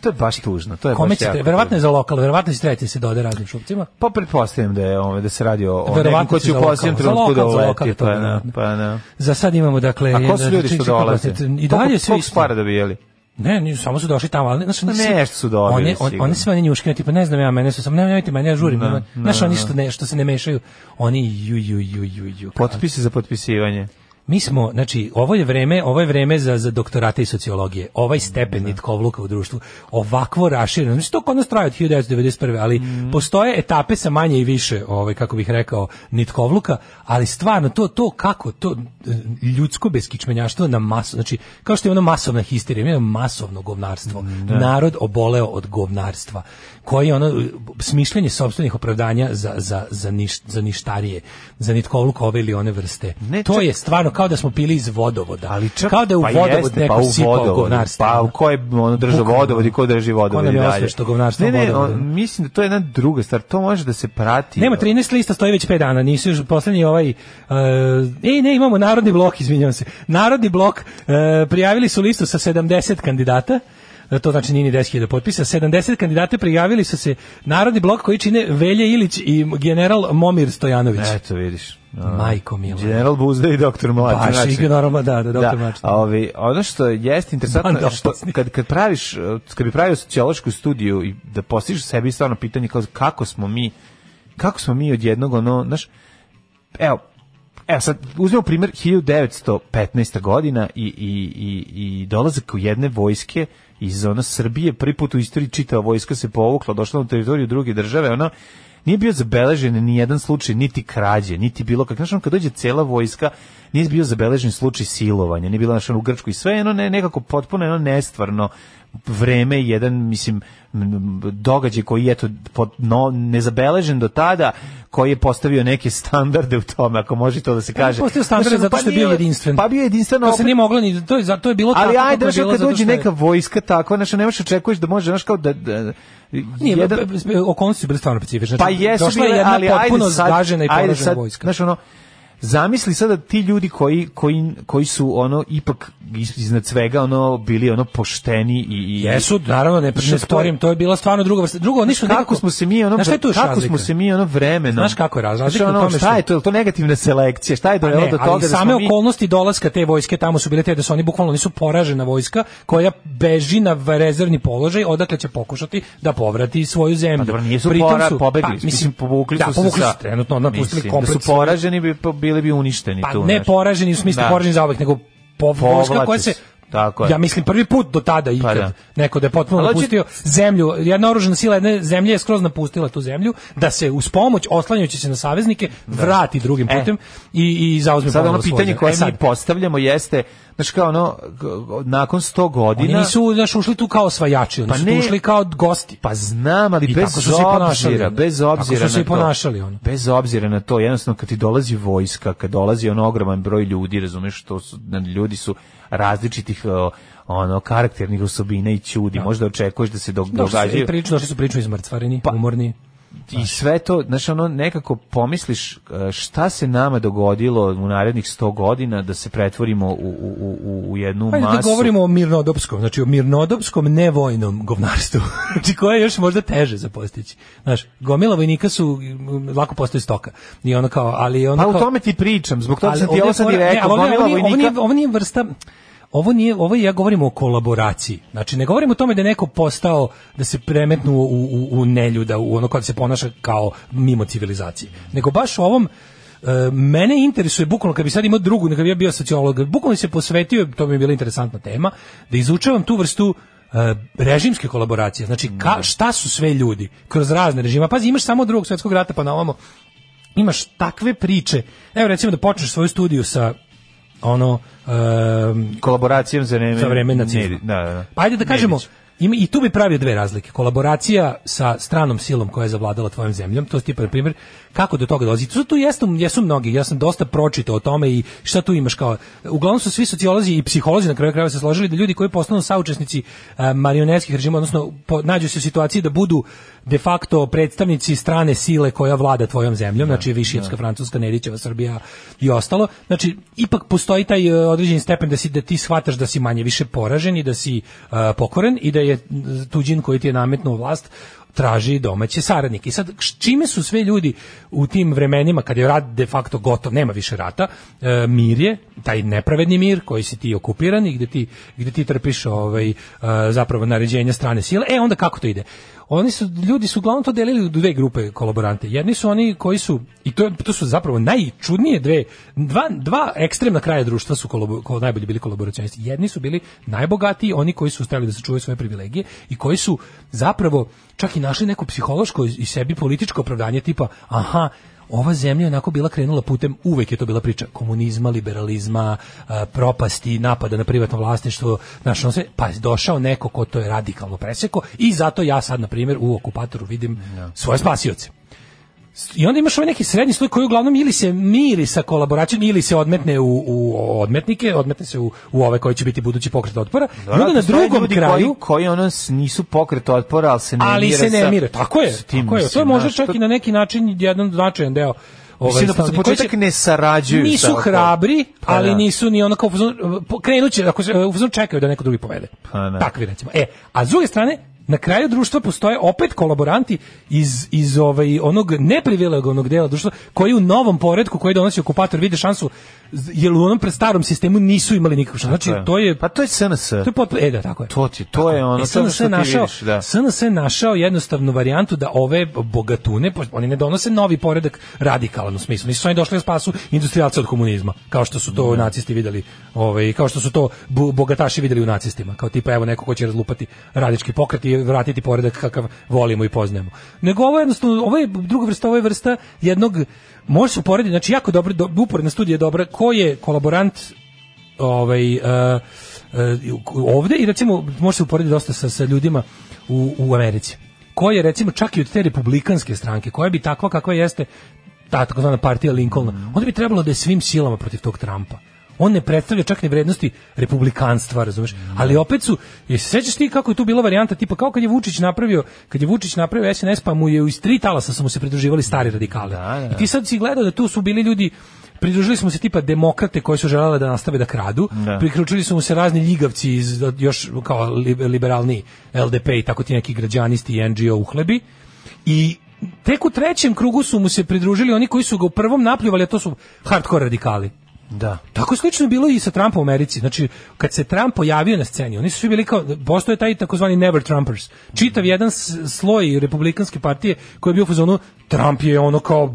To je baš tužno. To je Kome baš ćete, verovatno je za lokal, verovatno ćete da se dode raznim šupcima. Pa pretpostavljam da je ovaj da se radi o nekom ko će u posljednjem trenutku da uleti, pa na, da. pa ne. Za sad imamo dakle A ko su ljudi što dolaze? I dalje sve isto. da bijeli? Ne, ni samo su došli tamo, ali znači oni pa nešto su dobili. Oni on, oni sve njuške, tipa ne znam ja, mene su samo ne nemojte mene, ja žurim. Ne, znači oni što ne što se ne mešaju, oni ju ju ju ju ju. Potpisi za potpisivanje. Mi smo, znači, ovo je vreme, ovo je vreme za, za doktorate i sociologije. Ovaj stepen da. nitkovluka u društvu, ovakvo rašireno. Znači, to kod nas traje od 1991. Ali mm. postoje etape sa manje i više, ovaj, kako bih rekao, nitkovluka, ali stvarno, to, to kako, to e, ljudsko beskičmenjaštvo na masu, znači, kao što je ono masovna histerija, mi masovno govnarstvo. Mm, Narod oboleo od govnarstva koji ono smišljanje sopstvenih opravdanja za za za niš, za ništarije, za nitkovluk ove ili one vrste. Ne, to čak, je stvarno kao da smo pili iz vodovoda. Ali čak, kao da je u pa vodovod jeste, pa neko pa sipao govnarstvo. Pa ko je ono drži vodovod i ko drži vodovod je dalje. Što govnarstvo ne, ne, on, mislim da to je jedna druga stvar. To može da se prati. Nema 13 lista stoji već 5 dana. Nisu još poslednji ovaj uh, ej ne, imamo narodni blok, izvinjavam se. Narodni blok uh, prijavili su listu sa 70 kandidata. E, to znači nije ni 10.000 potpisa, 70 kandidata prijavili su se Narodni blok koji čine Velje Ilić i general Momir Stojanović. Eto, vidiš. Majko Milo. General Buzda i doktor Mlađe. Baš znači, i normalno, da, da, doktor da. Mlađe. A ovi, ono što jeste interesantno, što, kad, kad praviš, kad bi pravio sociološku studiju i da postiš sebi stvarno pitanje kao kako smo mi, kako smo mi od jednog, ono, znaš, evo, Evo sad, uzmemo primjer 1915. godina i, i, i, i dolazak u jedne vojske iz ona Srbije prvi put u istoriji čitava vojska se povukla, došla na teritoriju druge države, ona nije bio zabeležen ni jedan slučaj niti krađe, niti bilo kak našom kad dođe cela vojska, nije bio zabeležen slučaj silovanja, nije bilo našom u Grčkoj i sve jedno ne, nekako potpuno ono nestvarno vreme jedan mislim događaj koji je to pod, no, nezabeležen do tada koji je postavio neke standarde u tome, ako može to da se pa kaže. Postavio standarde znači, zato što pa je bio jedinstven. Pa bio jedinstven. To da se nije moglo ni to je zato je bilo ali tako. Ali ajde znači, kad dođe neka vojska takva, znači nemaš možeš očekuješ da može znači kao da, da nije, jedan, pa, okolnosti su bile stvarno specifične. Znači, pa jesu bile, je ali ajde sad, ajde sad, vojska. Znači ono, zamisli sada ti ljudi koji, koji, koji su ono ipak iznad svega ono bili ono pošteni i, i jesu naravno ne sporim to je bila stvarno druga vrsta drugo nisu kako nekako, smo se mi ono znaš, kako razlika? smo se mi ono vremeno znaš kako je razlika ono, tome šta je to to negativna selekcija šta je pa dovelo do toga ali da same mi... okolnosti dolaska te vojske tamo su bile te da su oni bukvalno nisu poražena vojska koja beži na rezervni položaj odakle će pokušati da povrati svoju zemlju pa dobro nisu pora, su, pobegli pa, mislim, povukli da, su se trenutno napustili kompleks da su poraženi bi bili bi uništeni pa, tu. Pa ne nešto. poraženi u smislu da. poraženi za uvek, nego po, vojska koja se Tako je. Ja mislim prvi put do tada ikad pa da. neko da je potpuno Ali napustio će... zemlju. Jedna oružana sila jedne zemlje je skroz napustila tu zemlju da se uz pomoć oslanjajući se na saveznike da. vrati drugim e. putem e. i i zauzme Sad ono pitanje koje e, mi postavljamo jeste Znaš kao ono, nakon 100 godina... Oni nisu, znaš, ušli tu kao svajači, oni pa su ušli kao gosti. Pa znam, ali I bez obzira, bez obzira tako su se ponašali ono. Bez obzira na to, jednostavno kad ti dolazi vojska, kad dolazi on ogroman broj ljudi, razumeš, to su, ljudi su različitih ono karakternih osobina i čudi. Da. Možda očekuješ da se dog, događaju. Da, što su prilično izmrcvareni, pa, umorni i sve to, znaš, ono nekako pomisliš e, šta se nama dogodilo u narednih 100 godina da se pretvorimo u, u, u, u jednu Ajde, da masu. Da govorimo o mirnodopskom, znači o mirnodopskom nevojnom govnarstvu, znači koje je još možda teže za postići. Znaš, gomila vojnika su, lako postoji stoka. I ono kao, ali ono pa kao, u tome ti pričam, zbog toga sam ti ovo sad i rekao, gomila vojnika... Ovo nije, ovo nije vrsta, ovo nije, ovo ja govorim o kolaboraciji. Znači, ne govorimo o tome da neko postao, da se premetnu u, u, u neljuda, u ono kada se ponaša kao mimo civilizacije. Nego baš u ovom, e, mene interesuje bukvalno kad bi sad imao drugu, kad bi ja bio sociolog, bukvalno se posvetio, to mi bila interesantna tema, da izučavam tu vrstu e, režimske kolaboracije. Znači, ka, da. šta su sve ljudi kroz razne režima? Pazi, imaš samo drugog svetskog rata pa na ovamo imaš takve priče. Evo recimo da počneš svoju studiju sa ono um, kolaboracijom za vreme za vreme nacizma. Da, da, da. Pa ajde da kažemo Ima, I tu bi pravio dve razlike. Kolaboracija sa stranom silom koja je zavladala tvojom zemljom, to je tipa, na primjer, kako do toga dolazi. tu jesu, jesu mnogi, ja sam dosta pročitao o tome i šta tu imaš kao, uglavnom su svi sociolozi i psiholozi na kraju krajeva se složili da ljudi koji postanu saučesnici eh, marionetskih režima, odnosno po, nađu se u situaciji da budu de facto predstavnici strane sile koja vlada tvojom zemljom, da, znači da. Višijevska, da. Francuska, Nedićeva, Srbija i ostalo. Znači, ipak postoji taj eh, određeni stepen da, si, da ti shvataš da si manje više poražen i da si uh, pokoren i da je tuđin koji ti je nametnuo vlast traži domaće saradnike. I sad, čime su sve ljudi u tim vremenima, kad je rat de facto gotov, nema više rata, e, mir je, taj nepravedni mir koji si ti okupiran i gde ti, gde ti trpiš ovaj, e, zapravo naređenja strane sile, e onda kako to ide? oni su ljudi su uglavnom to delili u dve grupe kolaborante. Jedni su oni koji su i to to su zapravo najčudnije dve dva dva ekstremna kraja društva su kolabo, ko, najbolji bili kolaboracionisti. Jedni su bili najbogatiji, oni koji su stavili da sačuvaju svoje privilegije i koji su zapravo čak i našli neko psihološko i sebi političko opravdanje tipa aha ova zemlja je onako bila krenula putem, uvek je to bila priča komunizma, liberalizma, propasti, napada na privatno vlasništvo, znaš, on se, pa je došao neko ko to je radikalno preseko i zato ja sad, na primjer, u okupatoru vidim svoje spasioce. I onda imaš ovaj neki srednji sloj koji uglavnom ili se miri sa kolaboracijom ili se odmetne u, u odmetnike, odmetne se u, u ove koji će biti budući pokret otpora. I onda da, na drugom ljudi kraju koji, koji ono nisu pokret otpora, ali se ne ali mire. se ne mire, tako je. Tim, tako je. To je možda čak to... i na neki način jedan značajan deo ovaj Mislim da početak ne sarađuju nisu sa hrabri, pa, da. ali da. nisu ni onako eh, krenuće, ako se eh, čekaju da neko drugi povede. Pa, da. Takvi recimo. E, a s druge strane na kraju društva postoje opet kolaboranti iz, iz ovaj, onog neprivilegovanog dela društva koji u novom poredku koji donosi okupator vide šansu jer u onom prestarom sistemu nisu imali nikakvu šansu. Znači, to je... Pa to je SNS. To je potpuno... E, da, tako je. To, ti, to je ono e, SNS što našao, vidiš, da. SNS je našao jednostavnu varijantu da ove bogatune, oni ne donose novi poredak radikalan u smislu. Nisu oni došli u da spasu industrijalce od komunizma, kao što su to ne. Da. nacisti videli, ovaj, kao što su to bogataši videli u nacistima, kao tipa evo neko ko će razlupati radički pokret i vratiti poredak kakav volimo i poznajemo. Nego ovo je jednostavno, ovo je druga vrsta, ovo je vrsta jednog, može se uporediti, znači jako dobro, do, uporedna studija je dobra, ko je kolaborant ovaj, uh, uh, ovde i recimo može se uporediti dosta sa, sa ljudima u, u Americi Ko je recimo čak i od te republikanske stranke koja bi takva kakva jeste ta takozvana partija Lincolna, mhm. onda bi trebalo da je svim silama protiv tog Trumpa on ne predstavlja čak ni vrednosti republikanstva, razumeš? Ali opet su, je sećaš ti kako je tu bila varijanta tipa kao kad je Vučić napravio, kad je Vučić napravio SNS pa mu je iz tri talasa su mu se pridruživali stari radikali. Da, da, da. I ti sad si gledao da tu su bili ljudi pridružili smo se tipa demokrate koji su želele da nastave da kradu, da. priključili su mu se razni ljigavci iz još kao liberalni LDP i tako ti neki građanisti i NGO uhlebi i tek u trećem krugu su mu se pridružili oni koji su ga u prvom napljuvali, a to su hardcore radikali. Da. Tako slično je bilo i sa Trumpom u Americi. Znači, kad se Trump pojavio na sceni, oni su svi bili kao, postoje taj takozvani never Trumpers. Čitav jedan sloj republikanske partije koji je bio u fazonu, Trump je ono kao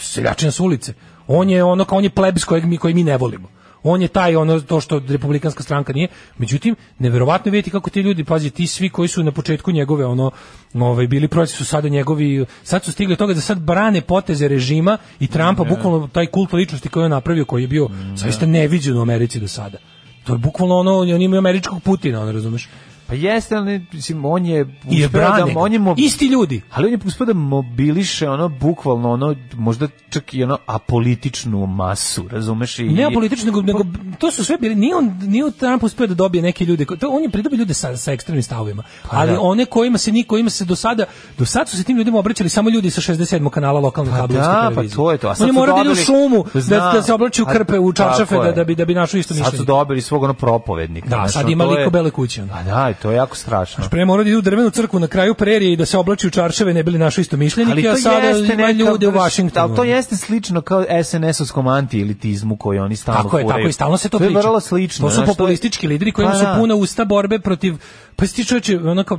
seljačen s ulice. On je ono kao, on je plebs kojeg mi, koji mi ne volimo on je taj ono to što republikanska stranka nije. Međutim, neverovatno vidjeti kako ti ljudi, pazi, ti svi koji su na početku njegove ono ovaj bili protiv su sada njegovi, sad su stigli toga da sad brane poteze režima i Trumpa, bukvalno taj kult ličnosti koji je on napravio, koji je bio zaista neviđen u Americi do sada. To je bukvalno ono, on ima američkog Putina, on razumeš. Pa jeste, ali mislim, on je... I da, on je mo... Isti ljudi. Ali on je uspio da mobiliše ono, bukvalno ono, možda čak i ono apolitičnu masu, razumeš? I... Ne apolitičnu, nego, nego to su sve bili, nije on, nije Trump uspio da dobije neke ljude, to, on je pridobio ljude sa, sa ekstremnim stavovima, pa, ali da. one kojima se niko, ima se do sada, do sada su se tim ljudima obraćali samo ljudi sa 67. kanala lokalne pa kabelske da, pa televizije. Pa to je to. A sad on je morao dobili... da u šumu, da, da se oblači u krpe, u čačafe, da, da, bi, da bi našo isto mišljenje. Sad su dobili svog ono propovednika. Da, sad ima liko bele kuće. Pa da, je to jako strašno. Znaš, pre morali da idu u drvenu crkvu na kraju prerije i da se oblači u čarševe, ne bili naši isto mišljenike, a sada ima ljude u Vašingtonu. Ali to jeste slično kao SNS-ovskom anti koji oni stalno Tako je, tako i stalno se to, to priča. To je vrlo slično. To su populistički lideri koji pa, su da. puna usta borbe protiv pa si ti čovječe, ono kao,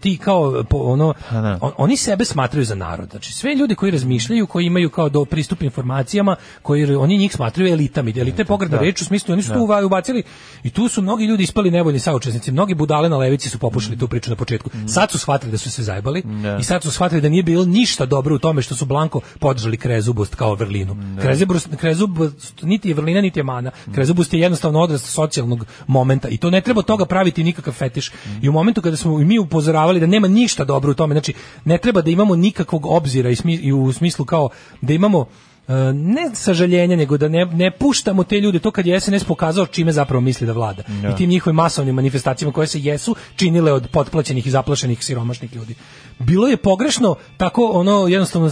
ti kao, ono, pa da. on, oni sebe smatraju za narod. Znači, sve ljudi koji razmišljaju, koji imaju kao do pristup informacijama, koji oni njih smatraju elitami. Elite je pogredna reč, u smislu, oni su da. tu ubacili i tu su mnogi ljudi ispali nevoljni saučesnici. Mnogi budale na levici su popušili mm. tu priču na početku. Mm. Sad su shvatili da su se zajbali ne. Da. i sad su shvatili da nije bilo ništa dobro u tome što su Blanko podržali Krezubost kao Verlinu. Da. Krezubost, Krezubost niti je Verlina niti je Mana. Mm. Krezubost je jednostavno odrast socijalnog momenta i to ne treba toga praviti nikakav fetiš. I u momentu kada smo mi upozoravali da nema ništa dobro u tome, znači ne treba da imamo nikakvog obzira i, smi, i u smislu kao da imamo E, ne sažaljenja, nego da ne, ne puštamo te ljude, to kad je SNS pokazao čime zapravo misli da vlada. Ja. Da. I tim njihovim masovnim manifestacijama koje se jesu činile od potplaćenih i zaplašenih siromašnih ljudi. Bilo je pogrešno tako ono jednostavno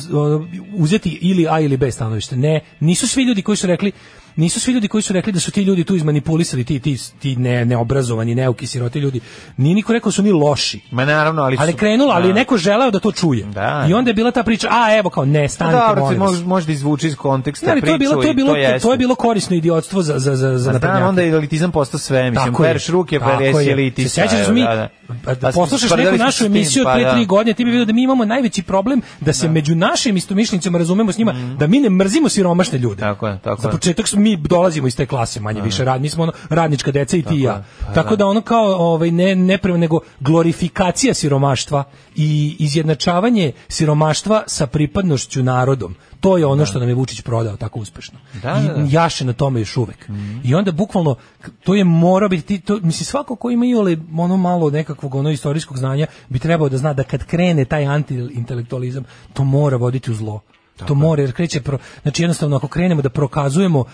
uzeti ili A ili B stanovište. Ne, nisu svi ljudi koji su rekli nisu svi ljudi koji su rekli da su ti ljudi tu izmanipulisali ti ti ti ne neobrazovani neuki siroti ljudi nije niko rekao da su ni loši ma naravno ali ali krenulo ali da. neko želeo da to čuje da, da, i onda je bila ta priča a evo kao ne stani, da, pa dobro, molim možda izvuči iz konteksta ne, priču to je bilo to je bilo to, to je bilo korisno idiotstvo za za za za pa da, onda je elitizam postao sve mislim perš ruke prelesi eliti se sećaš mi da, da. Pa, poslušaš neku našu emisiju od pre 3 godine ti bi video da mi imamo najveći problem da se među našim istomišljenicima razumemo s njima mhm. da mi ne mrzimo siromašne ljude tako je tako je. za početak mi mi dolazimo iz te klase manje više rad, mi smo ono, radnička deca i ti ja. Pa tako da. da ono kao ovaj ne ne prema, nego glorifikacija siromaštva i izjednačavanje siromaštva sa pripadnošću narodom. To je ono da. što nam je Vučić prodao tako uspešno. Da, da, da. I jaše na tome još uvek. Mm -hmm. I onda bukvalno to je mora biti to mislim svako ko ima iole ono malo nekakvog ono istorijskog znanja bi trebao da zna da kad krene taj antiintelektualizam to mora voditi u zlo. Tako. To mora jer kreće pro, znači jednostavno ako krenemo da prokazujemo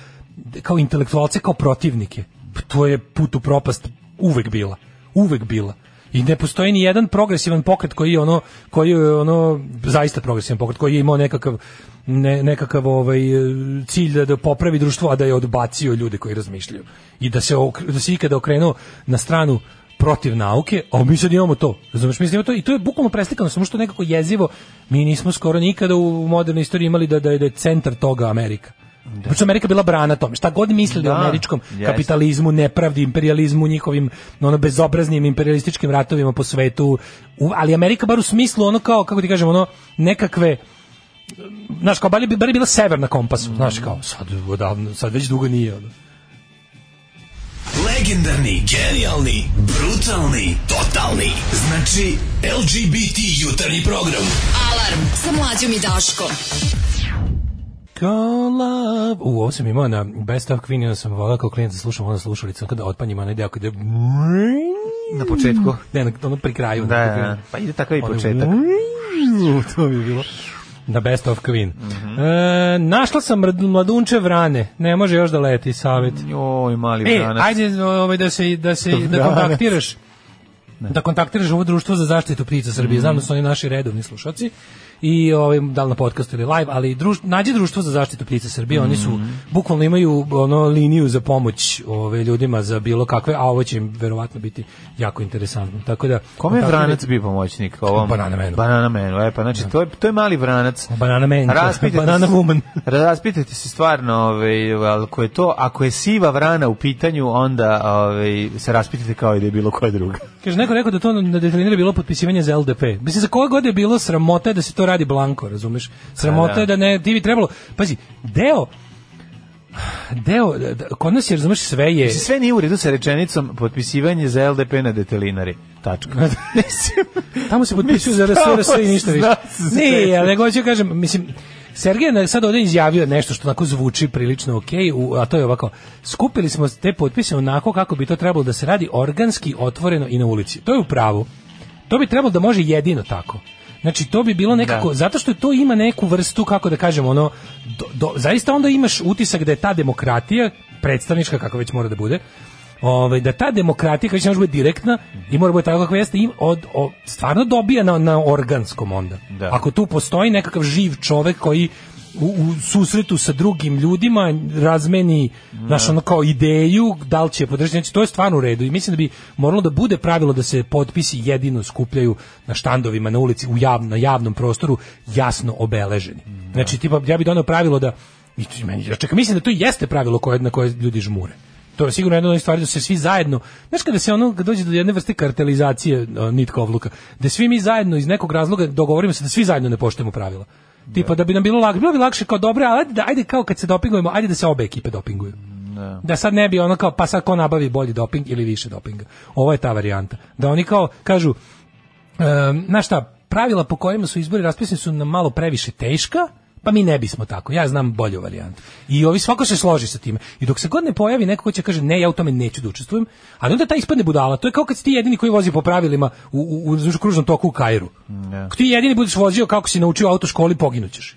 kao intelektualce, kao protivnike. Pa to je put u propast uvek bila. Uvek bila. I ne postoji ni jedan progresivan pokret koji je ono koji je ono zaista progresivan pokret koji je imao nekakav ne, nekakav ovaj cilj da, da popravi društvo, a da je odbacio ljude koji razmišljaju i da se da se ikada okrenuo na stranu protiv nauke, a mi sad imamo to. Razumeš, mi to i to je bukvalno preslikano, samo što nekako jezivo. Mi nismo skoro nikada u modernoj istoriji imali da da da je centar toga Amerika. Da. Pošto Amerika bila brana tome. Šta god mislili da, o američkom yes. kapitalizmu, nepravdi, imperializmu, njihovim ono bezobraznim imperialističkim ratovima po svetu, ali Amerika bar u smislu ono kao, kako ti kažem, ono nekakve znaš, kao bar bi, bar je bila sever na kompasu, mm. znaš, kao sad, odavno, sad već dugo nije, ono. Legendarni, genijalni, brutalni, totalni. Znači, LGBT jutarnji program. Alarm sa mlađom i Daškom. Gone Love. U, ovo sam imao na Best of Queen, sam volao kao klijent da slušam ono slušalicom kada otpanjim onaj deo kada na početku. Ne, na, ono pri kraju. Da, da, da, pa ide takav i početak. Ono, to bi bilo. Na Best of Queen. Mm -hmm. e, našla sam mladunče vrane. Ne može još da leti, savjet. Joj, mali e, vranac. ajde ovaj, da se, da se da kontaktiraš. Ne. Da kontaktiraš ovo društvo za zaštitu ptica Srbije. Mm -hmm. Znam da su oni naši redovni slušaci i ovaj dal na podcast ili live, ali druž, nađe društvo za zaštitu ptica Srbije, mm -hmm. oni su mm. bukvalno imaju ono liniju za pomoć ovaj ljudima za bilo kakve, a ovo će im verovatno biti jako interesantno. Tako da Kome je da Vranac da... bio pomoćnik ovom Banana Menu? Banana Menu, e pa znači da. to je to je mali Vranac. Banana Man, raspitajte Banana Woman. raspitajte se stvarno, ovaj ako je to, ako je siva vrana u pitanju, onda ovaj se raspitajte kao i da je bilo koja druga. Kaže neko rekao da to na detaljnije bilo potpisivanje za LDP. Mislim za koje godine je bilo sramota da se to radi blanko, razumeš? Pa Sramota da. je da ne, ti bi trebalo, pazi, deo deo, da, da, kod nas je, razumeš, sve je... sve nije u redu sa rečenicom potpisivanje za LDP na detelinari. Tačka. Tamo se potpisuju za RSRS i ništa više. Ne, ali nego ću da kažem, mislim, Sergej je sad ovdje izjavio nešto što onako zvuči prilično ok, a to je ovako, skupili smo te potpise onako kako bi to trebalo da se radi organski, otvoreno i na ulici. To je u pravu. To bi trebalo da može jedino tako. Znači to bi bilo da. nekako da. zato što to ima neku vrstu kako da kažemo ono do, do, zaista onda imaš utisak da je ta demokratija predstavnička kako već mora da bude ovaj da ta demokratija koja će može biti direktna i mora biti tako kakva jeste im od, od stvarno dobija na, na organskom onda. Da. Ako tu postoji nekakav živ čovek koji u, u susretu sa drugim ljudima razmeni mm. naš ono kao ideju da li će podržati znači to je stvarno u redu i mislim da bi moralo da bude pravilo da se potpisi jedino skupljaju na štandovima na ulici u javno, na javnom prostoru jasno obeleženi mm, znači tipa ja bih doneo pravilo da i meni ja čekam mislim da to jeste pravilo koje na koje ljudi žmure to je sigurno jedna od stvari da se svi zajedno, znaš kada se ono kad dođe do jedne vrste kartelizacije nitka ovluka, da svi mi zajedno iz nekog razloga dogovorimo se da svi zajedno ne poštujemo pravila. Tipa da bi nam bilo lakše, bilo bi lakše kao dobro, ali ajde, ajde kao kad se dopingujemo, ajde da se obe ekipe dopinguju. Da. da sad ne bi ono kao pa sad ko nabavi bolji doping ili više dopinga. Ovo je ta varijanta. Da oni kao kažu um, na šta pravila po kojima su izbori raspisani su nam malo previše teška pa mi ne bismo tako. Ja znam bolju varijantu. I ovi svako se složi sa time. I dok se god ne pojavi neko ko će kaže ne, ja u tome neću da učestvujem, ali onda taj ispadne budala. To je kao kad si ti jedini koji vozi po pravilima u, u, u kružnom toku u Kairu. Yeah. Da. Ti jedini budeš vozio kako si naučio autoškoli, poginućeš.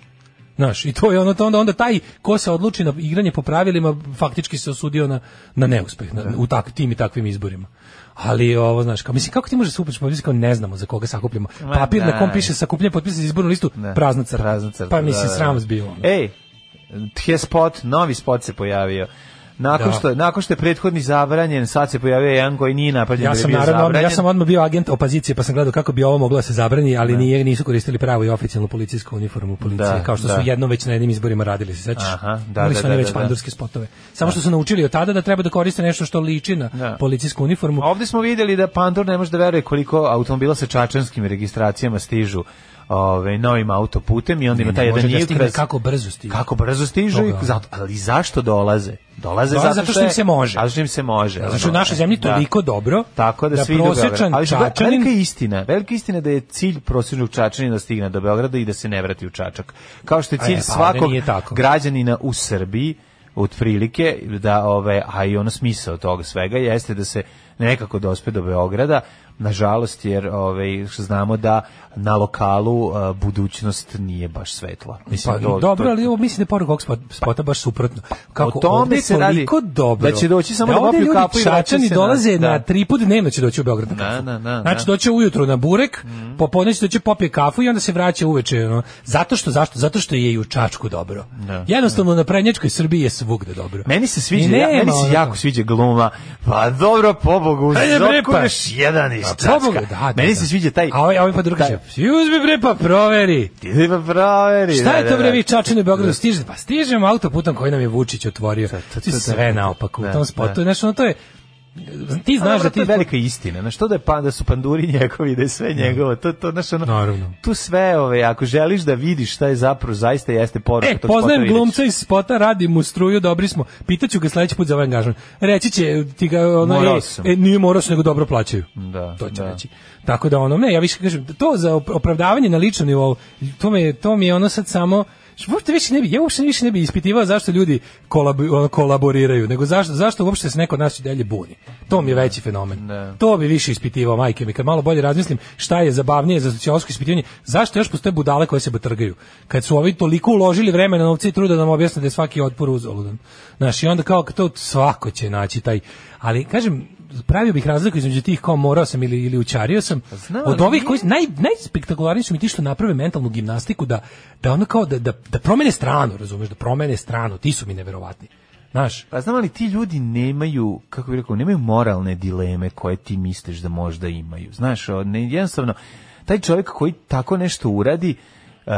Znaš, i to je ono, to onda, onda taj ko se odluči na igranje po pravilima faktički se osudio na, na neuspeh na, da. u tak, tim i takvim izborima ali ovo znaš kao mislim kako ti možeš da se upaći kao ne znamo za koga sakupljamo papir na da. kom piše sakupljanje potpisa za izbornu listu prazna crta, prazna crta pa da, mislim sram zbio ej Tje spot, novi spot se pojavio. Nakon da. što nakon što je prethodni zabranjen, sad se pojavio jedan koji nije napađen. Ja da sam naravno, ja sam odmah bio agent opozicije, pa sam gledao kako bi ovo moglo da se zabrani, ali da. nije nisu koristili pravu i oficijalnu policijsku uniformu policije, da, kao što da. su jednom već na jednim izborima radili, se sećaš? Aha, da, da, da, su da, oni da, već da. pandurske spotove. Samo što su naučili od tada da treba da koriste nešto što liči na policijsku uniformu. Ovde smo videli da Pandor ne može da veruje koliko automobila sa čačanskim registracijama stižu ovaj novim autoputem i onda ima taj jedan da kako brzo stižu. Kako brzo stižu i zato, ali zašto dolaze? Dolaze, dolaze zato, što im se može. A što im se može. Zato što u našoj da. zemlji da. toliko dobro tako da, da svi prosječan Ali čačanin... Velika istina, velika istina da je cilj prosječnog čačanina da stigne do Beograda i da se ne vrati u Čačak. Kao što je cilj e, pa, svakog građanina u Srbiji od prilike da ove a i ono smisao toga svega jeste da se nekako dospe da do Beograda nažalost, jer ovaj, znamo da na lokalu a, eh, budućnost nije baš svetla. Mislim, pa, do, dobro, to... ali ovo mislim da je poruka ovog spota baš suprotno. Kako o tome ovde se radi, dobro, da će doći samo da, da ovde ljudi čačani dolaze na, na da. tri put dnevno će doći u Beograd na kafu. Na, na, znači, doće ujutru na burek, mm. popodne će doći popije kafu i onda se vraća uveče. No. Zato što, zašto? Zato što je i u Čačku dobro. Da, Jednostavno, da. na prednječkoj Srbiji je svugde dobro. Meni se sviđa, ja, meni se jako sviđa gluma. Pa dobro, pobogu, e, zokuneš jedan iz problem, da, da, Meni da, se da. sviđa taj... A ovaj, ovaj pa druga će, uzmi bre pa proveri. Ti pa proveri. Šta je da, to bre vi čačine Beogradu stižete? Pa stižemo autoputom koji nam je Vučić otvorio. Sve naopako u tom spotu. Znaš, ono to je ti znaš da ti je velika istina, na što da je pa da su panduri njegovi, da je sve da. njegovo. To to naš ono. Naravno. Tu sve, ove, ako želiš da vidiš šta je zapravo zaista jeste poruka e, tog poznajem glumca iz spota, radi mu struju, dobri smo. Pitaću ga sledeći put za ovaj angažman. Reći će ti ga ono je, e, nije morao nego dobro plaćaju. Da. To će da. reći. Tako da ono, ne, ja više kažem, to za opravdavanje na ličnom nivou, to me to mi je ono sad samo uopšte više ne bi, ja uopšte više ne bi ispitivao zašto ljudi kolab, kolaboriraju, nego zašto, zašto uopšte se neko od nas i dalje buni. To mi je veći fenomen. Ne. Da. To bi više ispitivao, majke mi, kad malo bolje razmislim šta je zabavnije za sociološko ispitivanje, zašto još postoje budale koje se batrgaju. Kad su ovi toliko uložili vremena, novca i truda da nam objasne da je svaki otpor uzaludan. Znaš, i onda kao to svako će naći taj, ali kažem, pravio bih razliku između tih kao morao sam ili ili učario sam. Pa znam, od ovih koji naj najspektakularniji su mi ti što naprave mentalnu gimnastiku da da ono kao da da, da promene stranu, razumeš, da promene stranu, ti su mi neverovatni. Znaš, pa znam ali ti ljudi nemaju, kako bih rekao, nemaju moralne dileme koje ti misliš da možda imaju. Znaš, ne, jednostavno, taj čovjek koji tako nešto uradi, uh,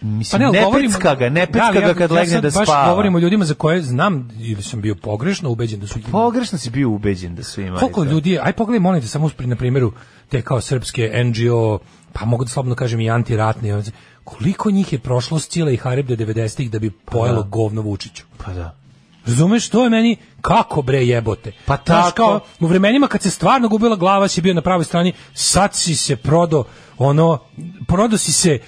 mislim, pa ne, ne govorim, pecka ga, ne da, pecka da, ja, ga kad ja legne da spava. baš govorim o ljudima za koje znam ili sam bio pogrešno ubeđen da su imali. Pogrešno si bio ubeđen da su imali. Koliko da. ljudi, aj pogledaj, molim te, samo na primjeru te kao srpske NGO, pa mogu da slobno kažem i antiratne, koliko njih je prošlo s Cile i Harib 90-ih da bi pojelo pa da. govno Vučiću? Pa da. Razumeš, to je meni kako bre jebote. Pa tako. Znaš, kao, u vremenima kad se stvarno gubila glava si bio na pravoj strani, sad si se prodo ono, prodo si se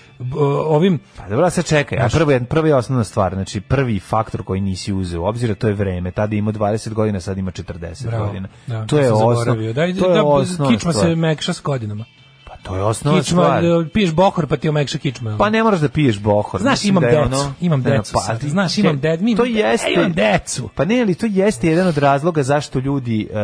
ovim... Pa dobro, se čekaj, a prvo je, prva je osnovna stvar, znači prvi faktor koji nisi uzeo u obzir, to je vreme, tada ima 20 godina, sad ima 40 Bravo, godina. Da, to, je osnov, da, to je da, osnovna Kičma stvar. se mekša s godinama to je osnovna kičma, stvar. E, piješ bohor pa ti omekša kičma. Pa ne moraš da piješ bohor. Znaš, imam da decu, ono, imam da, decu. Pa, sad. Znaš, imam ded, to jeste, e, imam decu. Pa ne, ali to jeste jedan od razloga zašto ljudi, uh,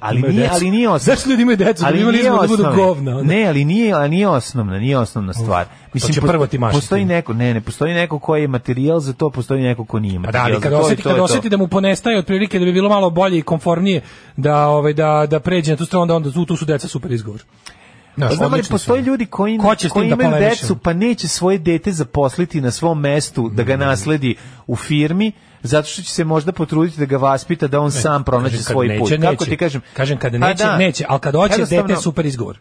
ali, nije, ali nije osnovna. Zašto ljudi imaju decu? Da ali da imali da budu govna. Onda. Ne, ali nije, ali nije osnovna, nije osnovna stvar. Mislim, to će prvo ti mašiti. Postoji neko, ne, ne, postoji neko koji je materijal za to, postoji neko ko nije pa materijal. Da, ali kad osjeti, kad osjeti da mu ponestaje otprilike da bi bilo malo bolje i konfornije da, ovaj, da, da pređe na tu stranu, onda, onda tu su deca super izgovor. No, Znamo li postoje su. ljudi koji, koji da imaju da decu pa neće svoje dete zaposliti na svom mestu da ga mm. nasledi u firmi zato što će se možda potruditi da ga vaspita da on ne, sam pronađe svoj put. Neće. Kako ti kažem? Kažem kad neće, da, neće, ali kad hoće dete super izgovor.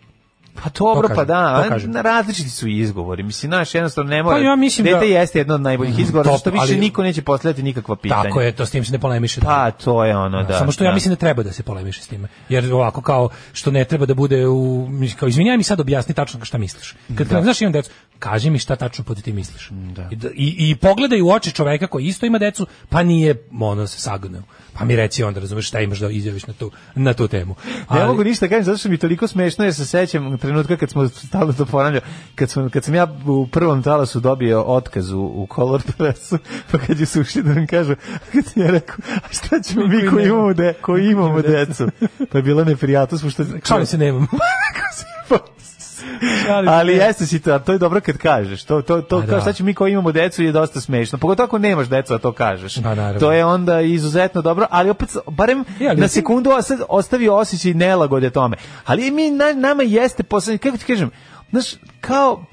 Pa dobro, pa da, to na različiti su izgovori. Mislim, naš jednostavno ne mora. Pa ja mislim dete da... jeste jedno od najboljih mm, izgovora, što više ali... niko neće postavljati nikakva pitanja. Tako je, to s tim se ne polemiše. Da. Pa to je ono, da. da samo što da. ja mislim da treba da se polemiše s tim. Jer ovako kao što ne treba da bude u kao izvinjaj mi sad objasni tačno šta misliš. Kad da. znaš imam decu, kaži mi šta tačno pod tim misliš. Da. I, da, i, I pogledaj u oči čoveka koji isto ima decu, pa nije ono se sagneo. Pa mi reci onda, razumeš šta imaš da izjaviš na tu na tu temu. Ali... Ne mogu ništa da kažem zato što mi toliko smešno jer se sećam trenutka kad smo stalno to ponavljali, kad, smo, kad sam ja u prvom talasu dobio otkaz u, u Color Pressu, pa kad ju sušli da nam kažu, kad ja rekao, a šta ćemo mi, koji imamo, de, koji imamo decu? Pa je bilo neprijatno, smo što... Šalim se, nemam. pa si ali jeste si to, to je dobro kad kažeš. To, to, to, pa kao, šta da. ću mi koji imamo decu je dosta smešno. Pogotovo ako nemaš decu, a to kažeš. A, pa to je onda izuzetno dobro, ali opet, barem ja, na sekundu ostavi osjećaj nelagode tome. Ali mi, na, nama jeste poslednje, kako ti kažem, znaš, kao,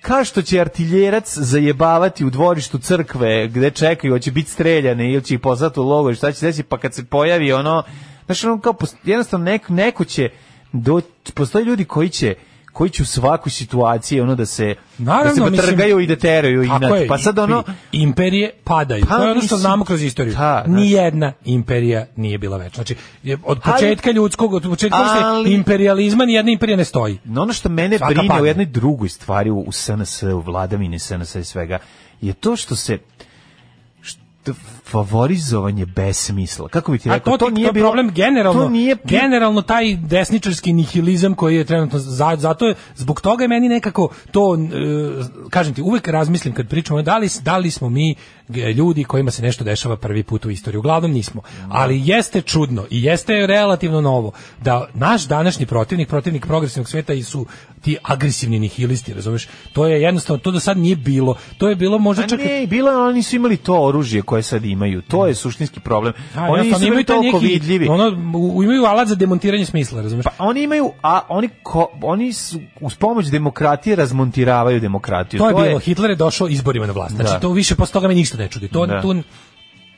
kao što će artiljerac zajebavati u dvorištu crkve gde čekaju, hoće biti streljane ili će ih poslati u logo i šta će se desiti, pa kad se pojavi ono, znaš, ono kao, jednostavno neko, neko će, do, postoje ljudi koji će koji će u svaku situaciju ono da se Naravno, da se mislim, i da teraju i na pa sad ono imperije padaju. Pa, to je ono što znamo kroz istoriju. Ta, da, Ni jedna imperija nije bila večna. Znači od početka ali, ljudskog od početka ali, imperializma ni jedna imperija ne stoji. No ono što mene Svaka brine padne. u jednoj drugoj stvari u, u SNS, u vladavini SNS i svega je to što se što, favorizovanje besmisla. Kako bi ti rekao, A to, to nije to bilo, problem generalno. To nije generalno taj desničarski nihilizam koji je trenutno za, zato je zbog toga je meni nekako to e, kažem ti uvek razmislim kad pričamo da li da li smo mi e, ljudi kojima se nešto dešava prvi put u istoriji. Uglavnom nismo. Ali jeste čudno i jeste relativno novo da naš današnji protivnik, protivnik progresivnog sveta i su ti agresivni nihilisti, razumeš? To je jednostavno to do sad nije bilo. To je bilo možda čak ne, bilo oni su imali to oružje koje sad imaju imaju. To je suštinski problem. A, da, oni nisu imaju toliko neki, vidljivi. Ono, u, imaju alat za demontiranje smisla, razumeš? Pa oni imaju, a oni, ko, oni su, uz pomoć demokratije razmontiravaju demokratiju. To, je to bilo, je... Hitler je došao izborima na vlast. Znači, da. to više posle toga me ništa ne čudi. To, da. tu,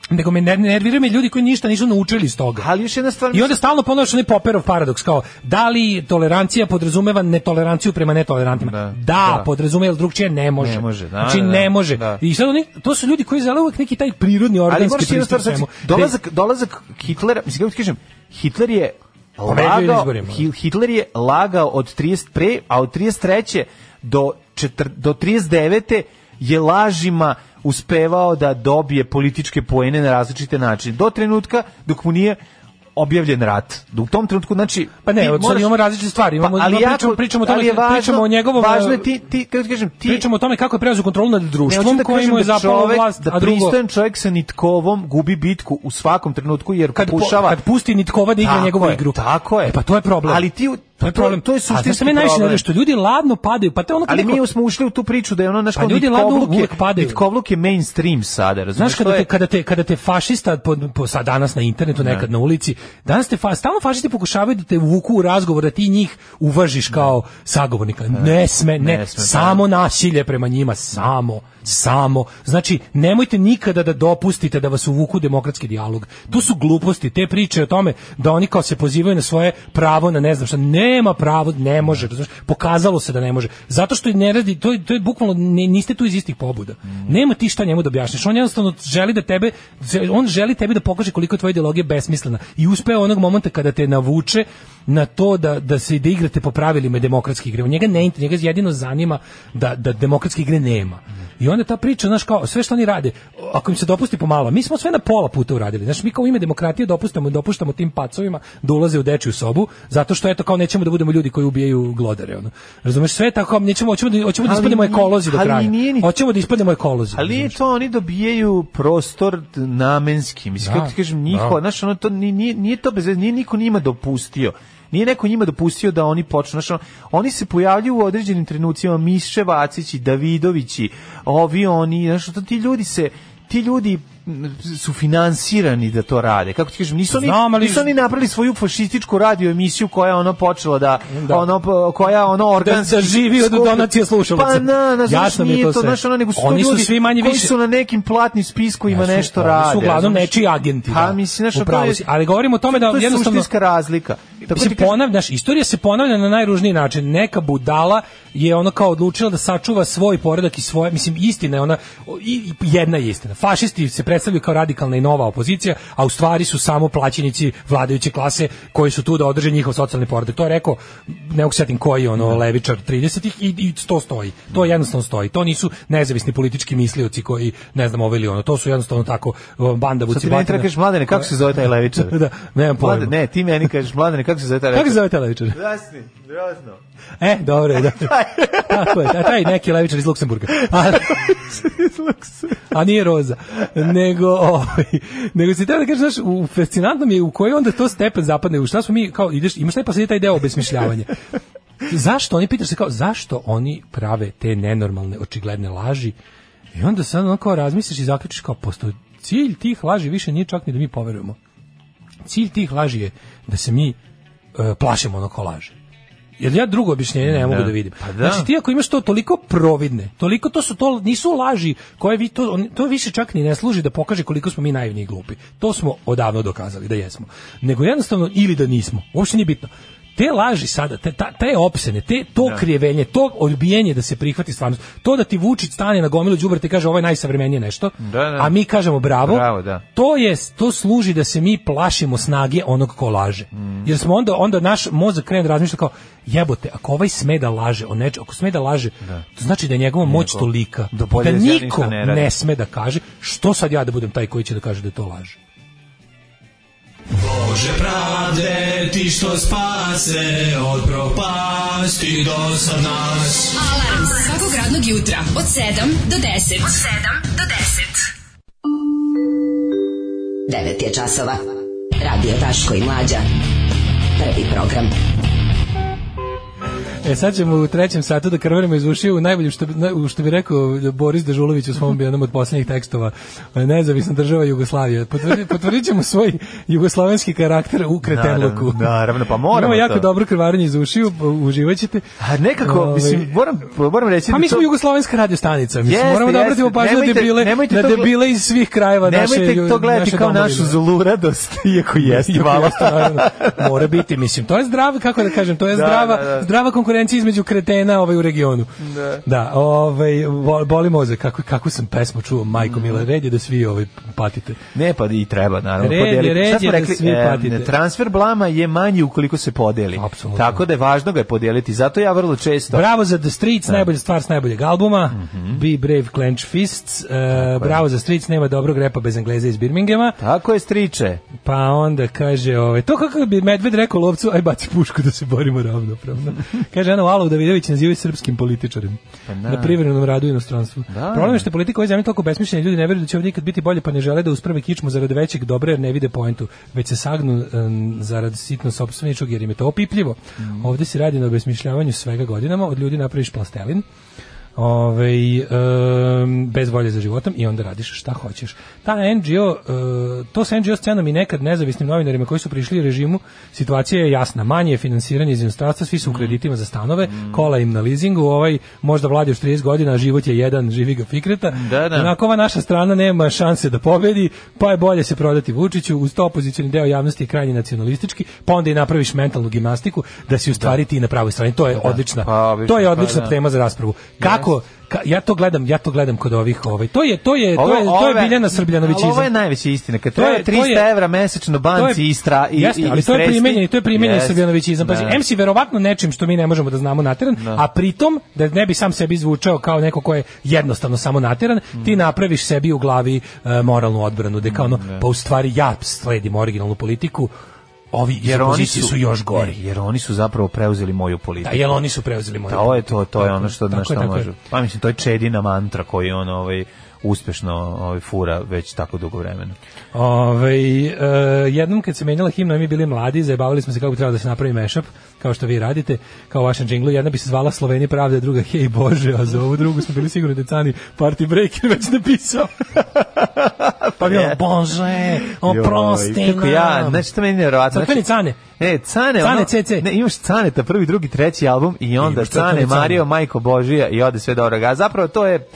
nego me nerviraju me ljudi koji ništa nisu naučili iz toga. Ali još jedna stvar... I onda stalno ponovno onaj Poperov paradoks, kao, da li tolerancija podrazumeva netoleranciju prema netolerantima? Da, da, da. podrazumeva, ili drugčije ne može. Ne može, da, Znači, da, da, ne može. Da. I sad oni, to su ljudi koji zale uvek neki taj prirodni organski pristup. Ali dolazak, dolazak Hitlera, mislim, kako kažem, Hitler je lagao, Hitler je lagao od 30 pre, a od 33. do, 4, do 39. je lažima uspevao da dobije političke poene na različite načine. Do trenutka dok mu nije objavljen rat. U tom trenutku znači pa ne, od moraš... imamo različite stvari, pa, imamo, pa, ali imamo, pričamo, pričamo o tome, važno, pričamo o njegovom Važno je e, ti ti kako kažem, ti pričamo o tome kako je preuzeo kontrolu nad društvom, ne, da kojim mu je da zapala vlast, da a drugo pristojan čovjek sa nitkovom gubi bitku u svakom trenutku jer kad pokušava kad pusti nitkova da igra njegovu je, igru. Tako je. E, pa to je problem. Ali ti Pa to je problem. To je suštinski problem. A da najviše nervira što ljudi ladno padaju. Pa te ono Ali mi smo ušli u tu priču da je ono naš pa ljudi ladno uvek padaju. Vitkovluk je mainstream sada, razumiješ? Znaš kada te, kada te kada te fašista po, po sad danas na internetu, ne. Da. nekad na ulici, danas te fa, stalno fašisti pokušavaju da te uvuku u razgovor da ti njih uvažiš da. kao sagovornika. Ne, da. ne sme, ne, ne sme, samo nasilje prema njima, samo samo. Znači, nemojte nikada da dopustite da vas uvuku demokratski dijalog. Tu su gluposti, te priče o tome da oni kao se pozivaju na svoje pravo na ne znam šta, nema pravo, ne može, znači, pokazalo se da ne može. Zato što ne radi, to je, to je bukvalno, ne, niste tu iz istih pobuda. Nema ti šta njemu da objašnjaš. On jednostavno želi da tebe, on želi tebi da pokaže koliko je tvoja ideologija besmislena. I uspeo onog momenta kada te navuče na to da, da se da igrate po pravilima demokratske igre. U njega ne njega jedino zanima da, da demokratske igre nema. I on onda ta priča, znaš, kao, sve što oni rade, ako im se dopusti pomalo, mi smo sve na pola puta uradili. Znaš, mi kao ime demokratije dopustamo, dopuštamo tim pacovima da ulaze u dečju sobu, zato što eto kao nećemo da budemo ljudi koji ubijaju glodare, ono. Razumeš, sve tako, nećemo, hoćemo da, hoćemo da ispadnemo ekolozi do kraja. Ni... Hoćemo da ispadnemo ekolozi. Ali je to oni dobijaju prostor namenski, mislim, kako da, ti kažem, njihova, da. znaš, ono, to nije, nije to bez, nije niko nima dopustio Nije neko njima dopustio da oni počnu. Znači, oni se pojavljuju u određenim trenucima, Miše Vacići, Davidovići, ovi oni, znači, ti ljudi se ti ljudi su finansirani da to rade. Kako ti kažem, nisu oni nisu oni napravili svoju fašističku radio emisiju koja je ono počela da, da. ono koja ono organski da, da živi od donacije slušalaca. Pa na, na znaš, nije to, to znaš, ono, nego su oni ljudi su svi manje koji više. su na nekim platnim spiskovima ja, nešto oni rade. Su uglavnom znaš, nečiji agenti. Pa da. mislim znaš, to je, ali govorimo o tome da to je jednostavno suštinska razlika. Tako se da ponavlja, istorija se ponavlja na najružniji način. Neka budala je ono kao odlučila da sačuva svoj poredak i svoje, mislim istina je ona i jedna je istina. Fašisti se pre predstavljaju kao radikalna i nova opozicija, a u stvari su samo plaćenici vladajuće klase koji su tu da održe njihov socijalni poredak. To je rekao, ne setim koji ono da. levičar 30-ih i, i to stoji. To jednostavno stoji. To nisu nezavisni politički mislioci koji ne znam ovo ovaj ono. To su jednostavno tako um, bandavuci. vuci. Sad ti meni trebaš da mladene, kako se zove taj levičar? da, nemam pojma. Mladene, ne, ti meni kažeš mladene, kako se zove taj levičar? Kako se zove taj levičar? Jasni, grozno. E, dobro je, dobro. Da. tako je, taj neki levičar iz Luksemburga. A, iz a nije Roza. Ne, nego, ovaj, nego si da kažeš, znaš, u, fascinantno mi je u koji onda to stepen zapadne, u šta smo mi, kao, ideš, imaš taj posljednji taj deo obesmišljavanja. zašto oni, pitaš se kao, zašto oni prave te nenormalne, očigledne laži i onda sad ono kao razmisliš i zaključiš kao, postoji cilj tih laži više nije čak ni da mi poverujemo. Cilj tih laži je da se mi e, plašimo ono ko laže Jer ja drugo objašnjenje ne mogu da, da vidim. Pa da. Znači ti ako imaš to toliko providne, toliko to su to nisu laži koje vi to to više čak ni ne služi da pokaže koliko smo mi naivni i glupi. To smo odavno dokazali da jesmo. Nego jednostavno ili da nismo. Uopšte nije bitno te laži sada, te, ta, te opsene, te, to da. krijevenje, to odbijenje da se prihvati stvarnost, to da ti Vučić stane na gomilu đubreta te kaže ovo je najsavremenije nešto, da, da. a mi kažemo bravo, bravo da. to je to služi da se mi plašimo snage onog ko laže. Mm. Jer smo onda onda naš mozak krene da razmišlja kao jebote, ako ovaj sme da laže o nečem, ako sme da laže, da. to znači da je njegova moć Neko, tolika da, da niko ne, ne sme da kaže, što sad ja da budem taj koji će da kaže da to laže. Bože pravde, ti što spase od propasti do sad nas. Alarm svakog radnog jutra od 7 do 10. Od 7 do 10. 9 je časova. Radio Taško i Mlađa. Prvi program. E sad ćemo u trećem satu da krvarimo iz ušiju, najbolje što, što bi rekao e, Boris Dežulović u svom jednom od poslednjih tekstova, e, nezavisna država Jugoslavija. Potvrdi, potvrdit ćemo svoj jugoslovenski karakter u kretenluku. Naravno, naravno, pa moramo Imamo jako to. dobro krvarenje iz ušiju, e, uživaćete. A nekako, Ove, ovaj, mislim, moram, moram reći... Pa da mi smo to... jugoslovenska radiostanica, mislim, jeste, moramo da obratimo pažnju na debile, na debile iz svih krajeva naše Nemojte to gledati kao domovine. našu zlu radost, iako jeste, Mora biti, mislim, to je zdrav, kako da kažem, to je da, zdrava, da, da. zdrava konkurencija konkurencija između kretena ovaj u regionu. Da. Da, ovaj boli moze kako kako sam pesmu čuo Majko mm. Mila red da svi ovaj patite. Ne pa i treba naravno podeliti. Red Sad smo da rekli da svi patite. transfer blama je manji ukoliko se podeli. Absolutno. Tako da je važno ga je podeliti. Zato ja vrlo često. Bravo za The Streets, da. najbolja stvar s najboljeg albuma. Mm -hmm. Be Brave Clench Fists. Uh, bravo je. za Streets, nema dobrog repa bez Engleza iz Birminghama. Tako je Striče. Pa onda kaže, ovaj to kako bi Medved rekao lovcu, aj baci pušku da se borimo ravno, ravnopravno. ženu Alu Davidović nazivaju srpskim političarem. Pa na. Da. na privremenom radu u inostranstvu. Da. da. Problem je što politika ove zemlje toliko besmišljena, ljudi ne veruju da će ovdje nikad biti bolje, pa ne žele da usprave kičmu zarad većeg dobra jer ne vide poentu, već se sagnu um, zarad sitno sopstveničkog jer im je to opipljivo. Mm. Ovdje se radi na obesmišljavanju svega godinama, od ljudi napraviš plastelin. Ove, um, bez volje za životom i onda radiš šta hoćeš. Ta NGO, uh, e, to sa NGO scenom i nekad nezavisnim novinarima koji su prišli režimu, situacija je jasna. Manje je finansiranje iz inostranstva, svi su u mm. kreditima za stanove, mm. kola im na lizingu, ovaj možda vladi još 30 godina, život je jedan, živi ga fikreta. Da, da. Onako ova naša strana nema šanse da pobedi, pa je bolje se prodati Vučiću, uz to opozicioni deo javnosti je krajnje nacionalistički, pa onda i napraviš mentalnu gimnastiku da si u stvari da. ti na pravoj strani. To je da. odlična, pa, to je pa odlična pa, tema za raspravu. Kako kako ja to gledam, ja to gledam kod ovih, ovaj. To je to je to je to je Biljana iz. Ovo je najveća istina, kad to je 300 € mesečno banci istra i jeste, ali to je primenjeni, to je primenjeni Srbljanovićizam. Pazi, da. MC verovatno nečim što mi ne možemo da znamo nateran, da. a pritom da ne bi sam sebi zvučao kao neko ko je jednostavno samo nateran, mm. ti napraviš sebi u glavi eh, moralnu odbranu, da kao mm, da. pa u stvari ja sledim originalnu politiku ovi jer oni su, su još gori. Ne, jer oni su zapravo preuzeli moju politiku. Da, jer oni su preuzeli moju. To je to, to je ono što tako, na šta može. Pa mislim to je čedina mantra koju on ovaj uspešno ovaj, fura već tako dugo vremena. Ove, e, jednom kad se menjala himna, mi bili mladi, zabavili smo se kako treba da se napravi mashup, kao što vi radite, kao u vašem Jedna bi se zvala Sloveni pravde, druga Hej Bože, a za ovu drugu smo bili sigurni da Cani Party Breaker već napisao. pa bilo, Bože, oprosti nam. Kako ja, znači to meni nevjerovatno. Znači, Cane. E, Cane, cane ono, CC. Ne, imaš Cane, ta prvi, drugi, treći album i onda I Cane, Mario, Majko Božija i ode sve do A Zapravo to je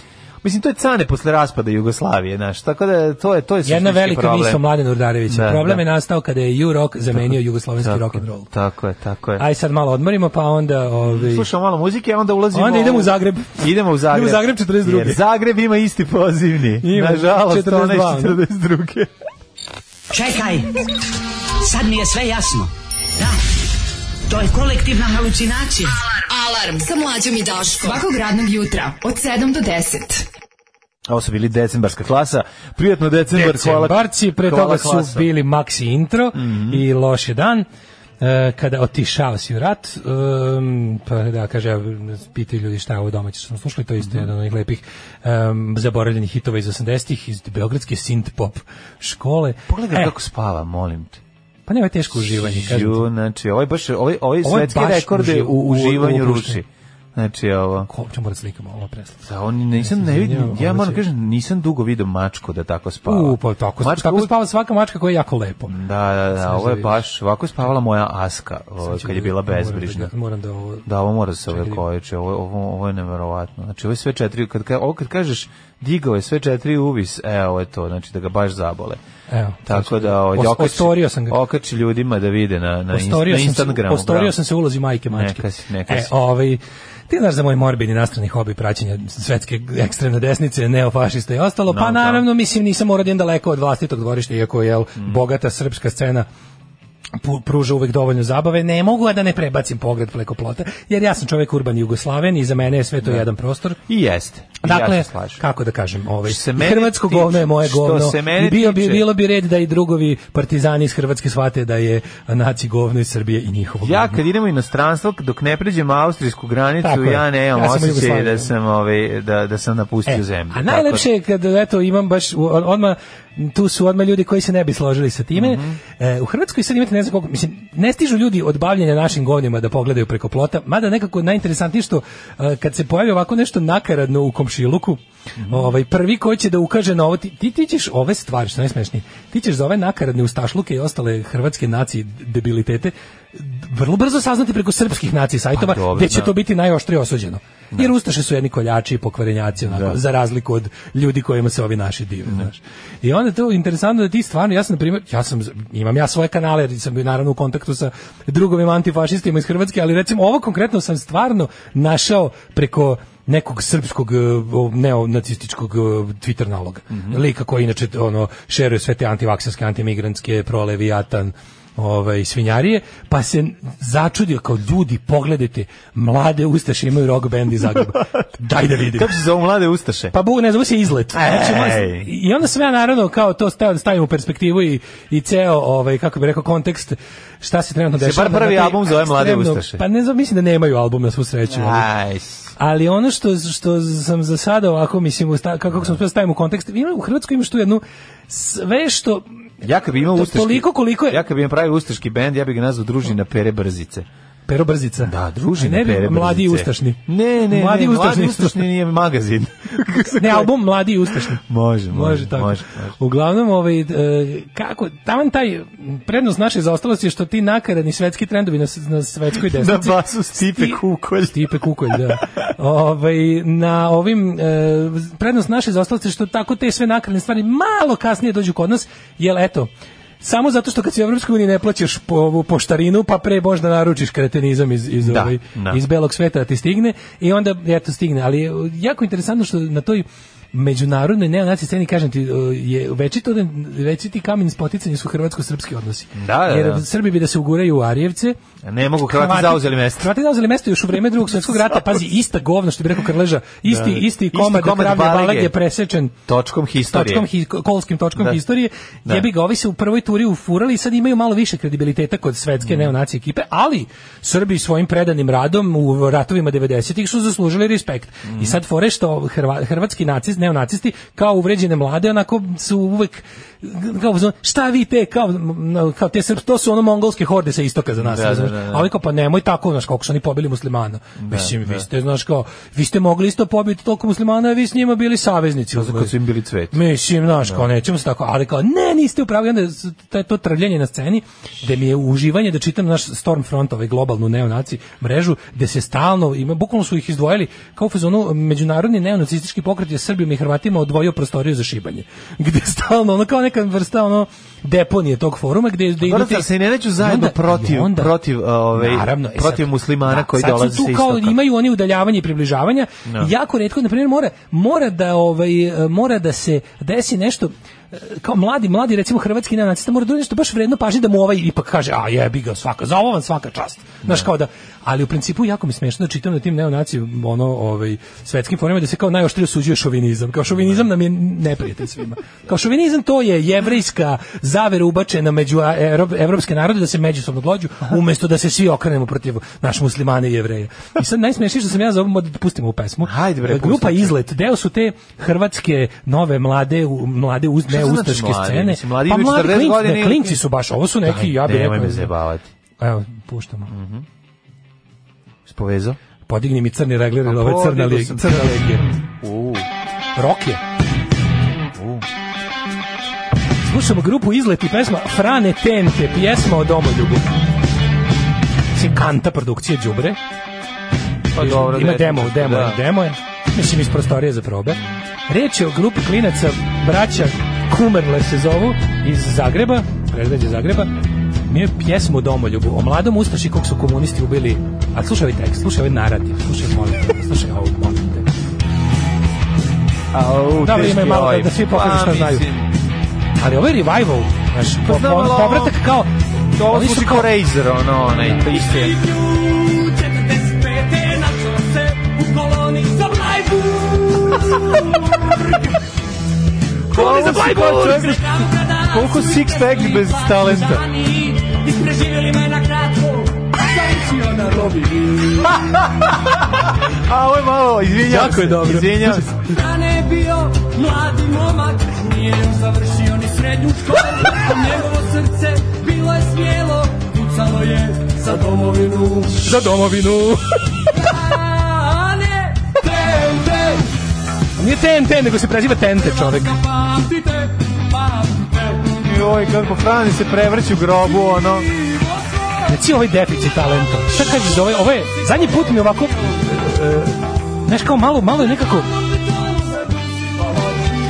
Mislim to je cane posle raspada Jugoslavije, znači Tako da to je to je jedna velika misao Mladen Urdarevića. Da, problem da. je nastao kada je ju rock zamenio jugoslovenski rock and roll. Tako je, tako je. Aj sad malo odmorimo pa onda ovaj Slušamo malo muzike, a onda ulazimo. Onda idemo u Zagreb. Idemo u Zagreb. Idemo u Zagreb 42. Jer Zagreb ima isti pozivni. Nažalost, 42. 42. Čekaj. Sad mi je sve jasno. Da. To je kolektivna halucinacija. Alarm. Alarm sa mlađom i Daško. Svakog radnog jutra od 7 do 10. Ovo su bili decembarska klasa. Prijatno decembar, Decembarci, hvala, pre toga su klasa. bili Maxi Intro mm -hmm. i Loš je dan. E, kada otišao si u rat, e, pa da, kaže, pitaju ljudi šta je ovo domaće, smo slušali, to je isto mm -hmm. jedan od onih lepih um, zaboravljenih hitova iz 80-ih, iz Beogradske synth pop škole. Pogledaj e, kako spava, molim te. Pa nema teško uživanje, kažem. Ju, znači, ovaj baš ovaj ovaj svetski rekorde u uživanju ruši. Znači ovo. Ko će mora slika malo preslika. Da oni nisam ne vidim. Ja moram kažem nisam dugo video mačku da tako spava. U pa tako. Mačka tako spava svaka mačka koja je jako lepo. Da, da, da, ovo je baš ovako spavala moja aska, ovo, kad je da- bila da bezbrižna. Moram da ovo Da, ovo mora da se ove koječe, ovo ovo ovo je neverovatno. Znači ovo sve četiri kad kad kad kažeš digao je sve četiri uvis, evo je to, znači da ga baš zabole. Evo, tako znači, da ovaj okačio sam ga. Okači ljudima da vide na na, ostorio na Instagramu. Sam se, ostorio sam se ulozi majke mačke. Neka si, neka e, si. E, ovaj ti znaš za moj morbidni nastrani hobi praćenja svetske ekstremne desnice, neofašista i ostalo, pa no, pa naravno, da. mislim, nisam urađen da daleko od vlastitog dvorišta, iako je jel, mm. bogata srpska scena pruža uvek dovoljno zabave, ne mogu da ne prebacim pogled preko plota, jer ja sam čovek urban Jugoslaven i za mene je sve to da. jedan prostor. I jeste. dakle, ja kako da kažem, ovaj, hrvatsko tiče, govno je moje govno. Se mene Bio bi, bilo bi red da i drugovi partizani iz Hrvatske shvate da je naci govno iz Srbije i njihovo Ja govno. kad idemo u inostranstvo, dok ne pređem austrijsku granicu, tako ja nemam ja osjećaj da sam, ovaj, da, da sam napustio e, zemlju. A najlepše je da- kad eto, imam baš odmah tu su odmah ljudi koji se ne bi složili sa time. Mm -hmm. e, u Hrvatskoj sad imate ne znam koliko, mislim, ne stižu ljudi od bavljenja našim govnima da pogledaju preko plota, mada nekako najinteresantnije što e, kad se pojavi ovako nešto nakaradno u komšiluku, Mm. Ovaj prvi ko će da ukaže na ovo ti, ti, ti ćeš ove stvari što najsmešnije. Ti ćeš za ove nakaradne ustašluke i ostale hrvatske nacije debilitete vrlo brzo saznati preko srpskih nacija sajtova pa, gdje će da. to biti najoštrije osuđeno. Da. Jer Ustaše su jedni koljači i pokvarenjaci, onako, da. za razliku od ljudi kojima se ovi naši dive, da. znaš. I onda to interesantno da ti stvarno, ja sam, na primjer, ja sam, imam ja svoje kanale, jer sam bio naravno u kontaktu sa drugovim antifašistima iz Hrvatske, ali recimo ovo konkretno sam stvarno našao preko nekog srpskog e, neonacističkog e, Twitter naloga. Mm -hmm. Lika koji inače ono šeruje sve te antivakserske, antimigrantske, proleviatan ovaj svinjarije, pa se začudio kao ljudi, pogledajte, mlade ustaše imaju rock band iz Zagreba. Daj da vidim. Kako se zove mlade ustaše? Pa Bog ne zove se izlet. Znači, I onda sam ja naravno kao to da stavim u perspektivu i, i ceo, ovaj, kako bih rekao, kontekst šta se trenutno dešava. Se bar prvi album zove mlade ustaše. Pa ne znam, mislim da nemaju album na svu sreću. Aj, Ali ono što, što sam za sada ovako, mislim, kako sam uspio da stavim u kontekst, ima, u Hrvatskoj ima što jednu sve što... Ja kad bi imao ustaški, toliko koliko je... Ja kad bi imao ustaški bend, ja bih ga nazvao družina Pere Brzice. Pero Brzica. Da, družina ne, Pere Mladi i Ustašni. Ne, ne, mladi ne, Ustašni. Mladi Ustašni nije magazin. ne, album Mladi Ustašni. Može, može, može, tako. može, može. Uglavnom, ovaj, e, kako, tamo taj prednost naše zaostalosti je što ti nakaradni svetski trendovi na, na svetskoj da desnici. da, basu Stipe sti, Kukolj. Stipe Kukolj, da. Ovaj, na ovim, eh, prednost naše zaostalosti je što tako te sve nakaradne stvari malo kasnije dođu kod nas, jel eto, samo zato što kad si u Evropskoj uniji ne plaćaš po, ovu poštarinu, pa pre možda naručiš kretenizam iz, iz, da, ovaj, da. iz belog sveta da ti stigne i onda, eto, stigne. Ali jako interesantno što na toj međunarodnoj neonaci sceni, kažem ti, eh, je večito, da- ti kamen spoticanja su hrvatsko-srpski odnosi. Da, da, da. Jer Srbi bi da se uguraju u Arjevce. Ne mogu Hrvati, Hrvati zauzeli mesto. Hrvati zauzeli mesto još u vreme drugog svjetskog rata. Pazi, ista govna, što bi rekao Krleža, isti, da. isti komad, isti komad da kravlje balag je presečen točkom historije. Točkom, kolskim točkom da. historije. Da. Jebi ga, ovi se u prvoj turi ufurali i sad imaju malo više kredibiliteta kod svetske mm. neonaci ekipe, ali Srbi svojim predanim radom u ratovima 90-ih su zaslužili respekt. Mm. I sad fore što hrvatski nacist neonacisti kao uvređene mlade onako su uvek kao šta vi te kao kao te to su ono mongolske horde sa istoka za nas da, da, da, ali da. kao pa nemoj tako znaš kako su oni pobili muslimana da, mislim vi da. ste znaš kao vi ste mogli isto pobiti toliko muslimana a vi s njima bili saveznici zato kao su im bili cveti, mislim znaš kao nećemo se tako ali kao ne niste u pravu onda taj to trvljenje na sceni da mi je uživanje da čitam naš Stormfront ovaj globalnu neonaci mrežu da se stalno ima bukvalno su ih izdvojili kao fazonu međunarodni neonacistički pokret je Srbi Srbima i Hrvatima odvojio prostoriju za šibanje. Gde stalno, ono kao neka vrsta ono deponije tog foruma gde gde imate se ne nađu zajedno onda, protiv onda, protiv ove ovaj, naravno, e, protiv sad, muslimana da, koji sad dolaze sa istoka. kao imaju oni udaljavanje i približavanja. No. Da. Jako retko na primjer mora mora da ovaj mora da se desi nešto kao mladi, mladi recimo hrvatski neonacista da mora da nešto baš vredno pažnje da mu ovaj ipak kaže, a jebi ga svaka, za ovo vam svaka čast. Znaš, da. kao da, ali u principu jako mi smešno da čitam na tim neonacim ono, ovaj, svetskim forumima da se kao najoštrije osuđuje šovinizam. Kao šovinizam da. nam je neprijatelj svima. Kao šovinizam to je jevrejska zavera ubačena među evropske narode da se međusobno glođu umesto da se svi okrenemo protiv naš muslimana i jevreja. I sad najsmešnije što sam ja za ovo da pustimo u pesmu. Hajde bre, Grupa Izlet, deo su te hrvatske nove mlade mlade uz te ustaške znači scene. Mislim, mladi pa mladi klinci, godine, ne, klinci su baš, ovo su neki, Daj, ja bih rekao. Nemoj me zajebavati. Evo, puštamo. Mhm. Mm Spovezao? Podigni mi crni regler ili ove crne legije. Crne legije. Uuu. Rok je. Uuu. Slušamo grupu Izleti, pesma Frane Tente, pjesma o domoljubu. Mislim, kanta produkcije Đubre. Pa dobro, Ima demo, demo, da. demo je. Mislim, iz prostorije za probe. Reč je o grupi klinaca, braća Kumerle se zovu iz Zagreba, predveđe Zagreba, mi je pjesmu o domoljubu, o mladom ustaši kog su komunisti ubili. A slušaj ovaj tekst, slušaj ovaj narativ, slušaj molim, slušaj ovo, molim te. Au, da, ima malo da, da svi pokažu šta pa, znaju. Ali ovo je revival, znaš, pa po, povratak kao... To ovo sluši kao Razer, ono, onaj, to isto je. koliko six pack bez talenta ispreživjeli me na kratko zavisio robi a ovo je malo izvinjam jako je dobro izvinjam se da ne bio mladi momak nije još završio ni srednju školu njegovo srce bilo je smjelo pucalo je za domovinu za domovinu Nije TNT, nego se preziva Tente, čovek ovaj kako Frani se prevrće u grobu, ono. Reci znači, ovaj deficit talenta. Šta kažeš da ovaj, ovaj, zadnji put mi ovako, e, znaš kao malo, malo je nekako,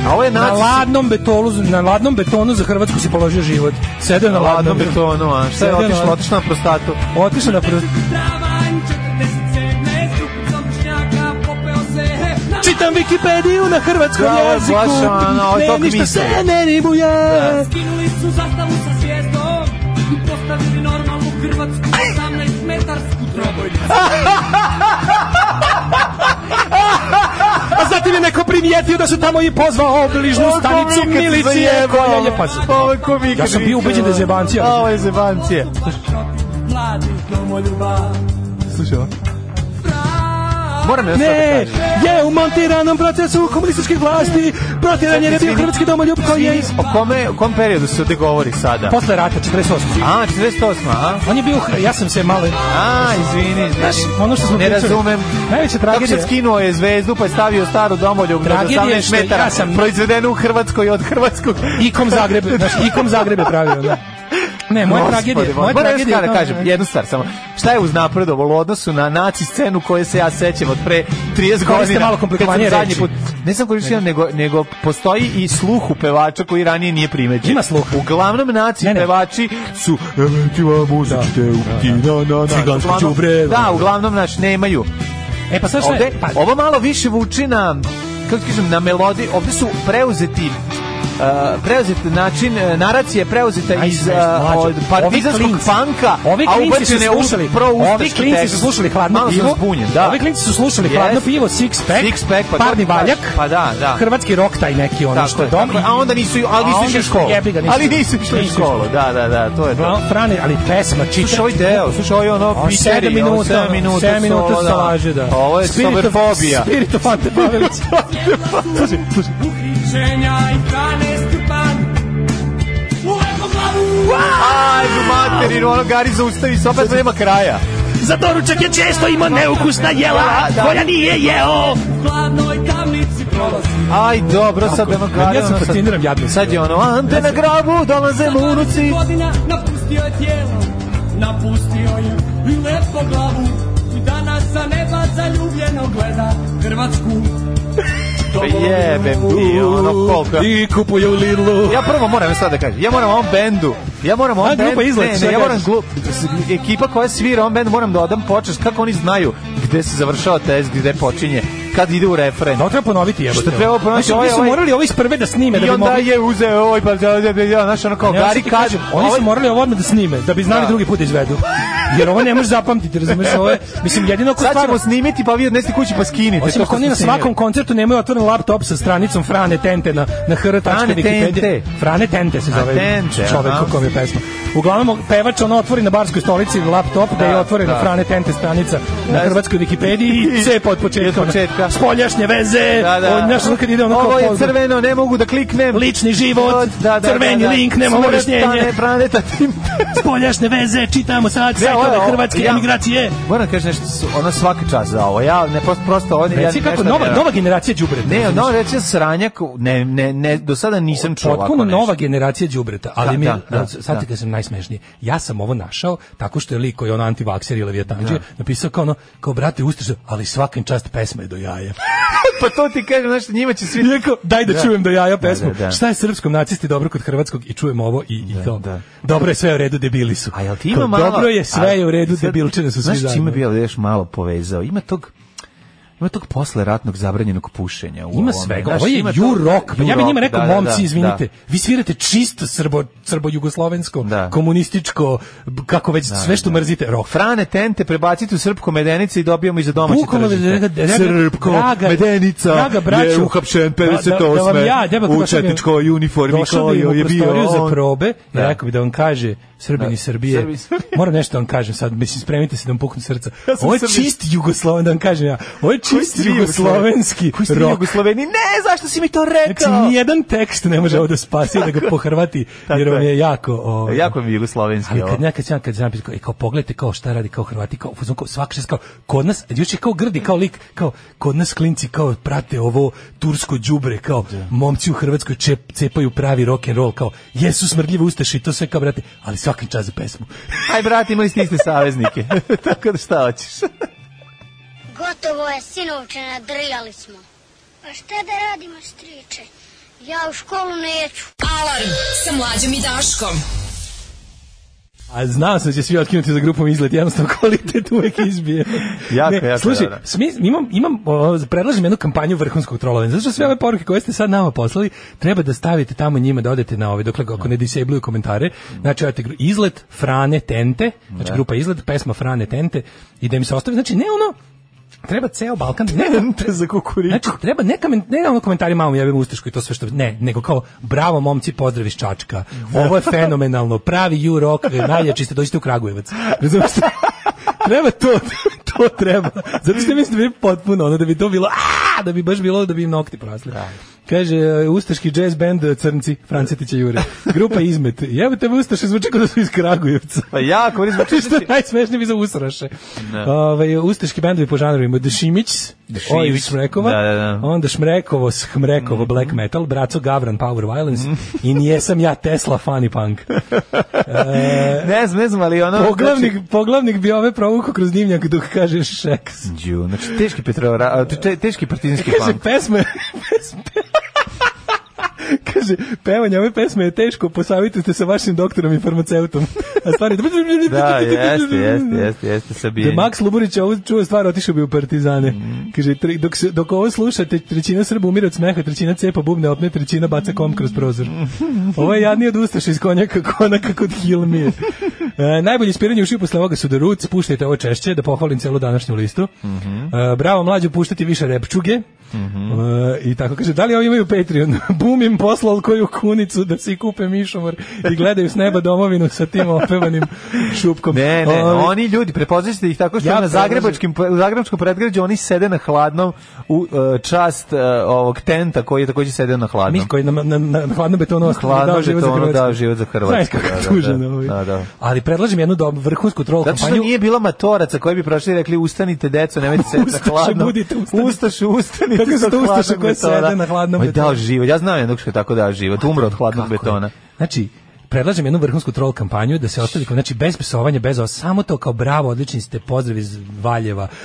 A ovo je nacis... Na ladnom betonu, na ladnom betonu za Hrvatsku si položio život. Sedeo na, na ladnom, ladnom betonu, a šta je otišlo? Otišlo na prostatu. Otišlo na prostatu. čitam Wikipediju na hrvatskom da, jeziku. baš ono, ne, ništa misli. se ne ribuje. Da. Skinuli su zastavu sa svijezdom i postavili normalnu hrvatsku 18 metarsku trobojnicu. A zatim je neko primijetio da su tamo i pozvao obližnu stanicu milicije koja je Ovo je komika. Ja sam bio ubeđen da je zebancija. Ovo je zebancija. Slušaj ovo. Moram ja ne, da je u montiranom procesu komunističke vlasti protiran je bio hrvatski domoljub koji je... O kome, o kom periodu se ovde govori sada? Posle rata, 48. A, 48, a? On je bio, ja sam se malo... A, izvini, znaš, ono što smo ne pričali. razumem. Najveća tragedija. Kako se skinuo je zvezdu pa je stavio staru domoljub na 18 metara, ja sam... proizvedenu u Hrvatskoj od Hrvatskog. Ikom Zagrebe, znaš, Ikom Zagrebe pravio, da. Ne, moja Gospode, tragedija, moja tragedija. Moram da kažem, da- jednu stvar samo. Šta je uz uznapredovalo u odnosu na naci scenu koje se ja sećam od pre 30 godina? malo komplikovanije reči. Put, ne sam koristio, ne. nego, nego postoji i sluh u pevača koji ranije nije primećen. Ima sluh. Uglavnom naci ne, ne. pevači su eventiva muzičite, da. da, da, da, da, cigansko čubre. Da, uglavnom naš nemaju. E pa sad šta je? Pa- ovo malo više vuči na kako kažem, na melodiji, ovde su preuzeti uh, preuzet način e, naracije preuzeta Aj, iz uh, od partizanskog panka, ovi a ubačene u pro Ovi klinci su slušali hladno Malo pivo. Zbunjen, da. Ovi klinci su slušali yes. hladno pivo, six pack, six pack pa parni valjak. Pa da, da. Hrvatski rok taj neki ono što dom. Tako, a onda nisu, ali nisu išli u školu. Ali nisu išli u školu. Da, da, da, to je to. Frane, ali pesma čita. Slušaj ovaj deo, slušaj ovaj ono 7 minuta, 7 minuta, 7 minuta slaže, da. Ovo je soberfobija. Spirit of Ante Slušaj, slušaj rešenja i kane skpan Uvek u glavu! Ajde, materinu, ono gari zaustavi se, opet nema kraja. Za doručak je često ima neukusna jela, da, da. koja nije jeo. U hladnoj tamnici prolazi. Aj, dobro, sad nema gari. Ja se fasciniram jadno. Sad je ono, ante na grobu, dolaze lunuci. godina napustio je tijelo, napustio je i lepo glavu. I danas sa neba zaljubljeno gleda Hrvatsku Pa jebem ti, ono koliko. I kupuje Lidlu. Ja prvo moram sad da kažem, ja moram ovom bendu. Ja moram ovom bendu. Grupa izlači, ne, ne, ja moram glup. ekipa koja svira ovom bendu, moram da odam počeš kako oni znaju gde se završava test, gde počinje kad ide u refren. To treba ponoviti, jebote. Što treba ponoviti? Znači, oni ovaj, su ovaj- morali ovo iz prve da snime. Da I da onda mogli... je uzeo ovaj, pa znaš, ono kao, Gari kaže... Oni su ovaj- morali ovo odmah da snime, da bi znali da. drugi put da izvedu. Jer ovo ne možeš zapamtiti, razumeš, ovo je, mislim, jedino ko Sad ćemo snimiti, pa vi odnesti kući, pa skinite. Osim ako oni na svakom koncertu nemaju otvoren laptop sa stranicom Frane Tente na, na hr. Frane Tente. se zove Tente, čovek u kom je pesma. Uglavnom, pevač ono otvori na barskoj stolici laptop da, je otvorena da. Frane Tente stranica na hrvatskoj Wikipediji i cepa od početka da. spoljašnje veze, da, da. Od, kad ide ono Ovo je crveno, ne mogu da kliknem. Lični život, da, da, da, crveni da. link, nema objašnjenje. Planeta, spoljašne veze, čitamo sad sve ove hrvatske ja, emigracije. Moram da kaži nešto, ona svaki čas za ovo. Ja ne prosto, prosto oni Reci ja, kako nova, nova generacija đubreta. Ne, nova generacija sranjak, ne, ne, ne, do sada nisam čuo ovako Potpuno nova generacija đubreta, ali mi, sad kad sam najsmešniji, ja sam ovo našao tako što je lik koji je on antivakser ili levijatanđe, napisao kao ono, kao brate, ustiš, ali svakim čast pesma je do jaja. pa to ti kažem, znaš, njima će svi... Iako, daj da, da, čujem do da jaja da, pesmu. Da, da, Šta je srpskom nacisti dobro kod hrvatskog i čujem ovo i, i da, to. Dobro je sve u redu, debili su. A jel ti ima malo... Dobro je sve a, u redu, debilčine su svi zajedno. Znaš čime bi još malo povezao? Ima tog Ima tog posle ratnog zabranjenog pušenja u Ima svega. Ovo je ju rock. Pa ja bih njima da, rekao da, momci, da, izvinite, da. vi svirate čisto srbo srbo jugoslovensko, da. komunističko, kako već da, sve što mrzite, rock. Frane Tente prebacite u srpsko medenice i dobijamo i za domaće tržište. Srpko draga, medenica draga, braćo, je uhapšen 58. Da, ja, u četničkoj uniformi koji je bio. Došao bi za probe, rekao bi da on kaže Srbini da. Srbije. Srbi, Moram nešto da vam kažem sad, mislim spremite se da vam puknu srca. Ja ovo je Srbi. čist jugosloven, da vam kažem ja. Ovo je čist Koji jugoslovenski Koji rok. Jugosloveni? Ne, zašto si mi to rekao? Znači, jedan tekst ne može ovo da spasi da ga pohrvati, jer on je jako... o, ovaj, jako mi jugoslovenski ali ovo. Kad nekad sam, kad sam pitao, e, kao pogledajte kao šta radi kao Hrvati, kao, kao svaka šest, kao, kod nas, juče kao grdi, kao lik, kao, kod nas klinci kao prate ovo tursko đubre kao da. momci u Hrvatskoj čep, cepaju pravi rock and roll kao jesu smrdljive ustaše i to sve kao brate ali svaki čas za pesmu. Aj, brati, imali ste iste saveznike. Tako da šta hoćeš? Gotovo je, sinovče, nadrijali smo. A šta da radimo, striče? Ja u školu neću. Alarm sa mlađom i Daškom. A znao sam da će svi otkinuti za grupom izlet, jednostavno kvalitet uvek izbije. jako, ne, jako. Slušaj, dobro. Da, da. Smis, imam, imam, o, predlažem jednu kampanju vrhunskog trolovanja. Zašto sve ove poruke koje ste sad nama poslali, treba da stavite tamo njima da odete na ove, dokle ako ne disabluju komentare. Znači, ovate, izlet Frane Tente, znači da. grupa izlet, pesma Frane Tente, i da im se ostavi, znači ne ono, treba ceo Balkan da ne za kukuriku. Znači, treba neka ne ono komentari malo jebem ustašku i to sve što ne, nego kao bravo momci, pozdrav iz Čačka. Ovo je fenomenalno, pravi ju rok, najjači ste, dođite u Kragujevac. Razumeš? treba to, to treba. Zato što mislim da bi potpuno ono da bi to bilo, a, da bi baš bilo da bi im nokti porasli. Da. Kaže, e, ustaški jazz band e, Crnci, Francetića Jure. Grupa Izmet. Jebate me Ustaše, zvuči kao da su iz Kragujevca. Pa jako, oni zvuči što je znači- najsmešnije mi za Usraše. Ovaj Ustaški bendovi po žanru ima Dešimić, Ojević Šmrekova, da, da, da. onda Šmrekovo, Šmrekovo, mm -hmm. Black Metal, Braco Gavran, Power Violence mm -hmm. i nijesam ja Tesla Funny Punk. e, ne znam, ne znam, ali ono... Poglavnik, znači... poglavnik bi ove provuku kroz dimnjak dok kaže Šeks. Đu, znači teški Petrova, e, teški partizanski punk. Kaže, pesme, pesme, Kaže, pevanje ove pesme je teško, posavitujte sa vašim doktorom i farmaceutom. A stvari... Da, da, jeste, jeste, jeste, jeste sabijenje. Da Max Luburić ovo čuo stvar, otišao bi u partizane. Mm. Kaže, dok, se, dok ovo slušate, trećina Srba umira od smeha, trećina cepa bubne opne, trećina baca kom kroz prozor. Mhm. Ovo je jadnije od ustaša iz konjaka, konaka kod Hilmije. E, najbolji ispiranje uši posle ovoga su The Roots, puštajte ovo češće, da pohvalim celu današnju listu. Mm -hmm. e, bravo mlađu, puštati više repčuge. -hmm. uh, I tako kaže, da li oni imaju Patreon? Bum im poslal koju kunicu da si kupe mišomor i gledaju s neba domovinu sa tim opevanim šupkom. Ne, ne, uh, oni ljudi, prepoznaćete ih tako što ja na zagrebačkim, u zagrebačkom predgrađu oni sede na hladnom u uh, čast e, ovog tenta koji je takođe sede na hladnom. Mi koji na, na, na, na hladnom betonu ostalo hladno dao život da, za Hrvatsku. Dao život za Hrvatsku. Da, da, da, da, da, Ali predlažem jednu dobu, vrhunsku troll kampanju. Zato što nije bilo matoraca koji bi prošli i rekli ustanite deco, nemojte se na hladno. Ustaše, budite, ustanite. Ustaše, ustanite Kako su to ustaše koje sede na hladnom da, betonu? da, život, ja znam jednog što je tako da život, umro od hladnog betona. Znači, predlažem jednu vrhunsku troll kampanju da se ostali, znači bez psovanja, bez ovo, samo to kao bravo, odlični ste, pozdrav iz Valjeva.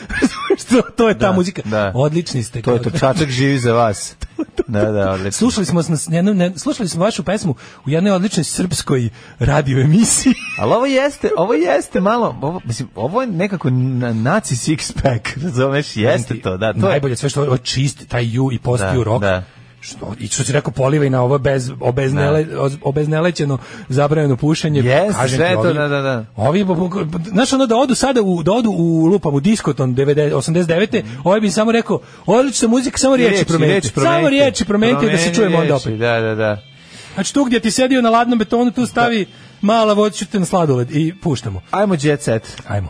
Što, to je ta da, muzika. Da. Odlični ste. To je to, Čačak živi za vas. da, da, odlično. Slušali smo, nas, jednu, ne, slušali smo vašu pesmu u jednoj odličnoj srpskoj radio emisiji. Ali ovo jeste, ovo jeste malo, ovo, mislim, ovo je nekako na, naci six pack, razumeš, jeste to, da. To najbolje je. sve što je čist, taj ju i post da, rock. Da što i što si rekao poliva i na ovo bez obeznele da. obeznelećeno zabranjeno pušenje yes, kažem sve to, da da da ovi znaš ono da odu sada u da odu u lupam u diskoton 90 89 mm. ovaj bi samo rekao odlična muzika samo riječi, riječi promenite samo riječi promeni da se čujemo onda opet da da da znači tu gdje ti sedio na ladnom betonu tu stavi da. mala voću na sladoled i puštamo ajmo jet set ajmo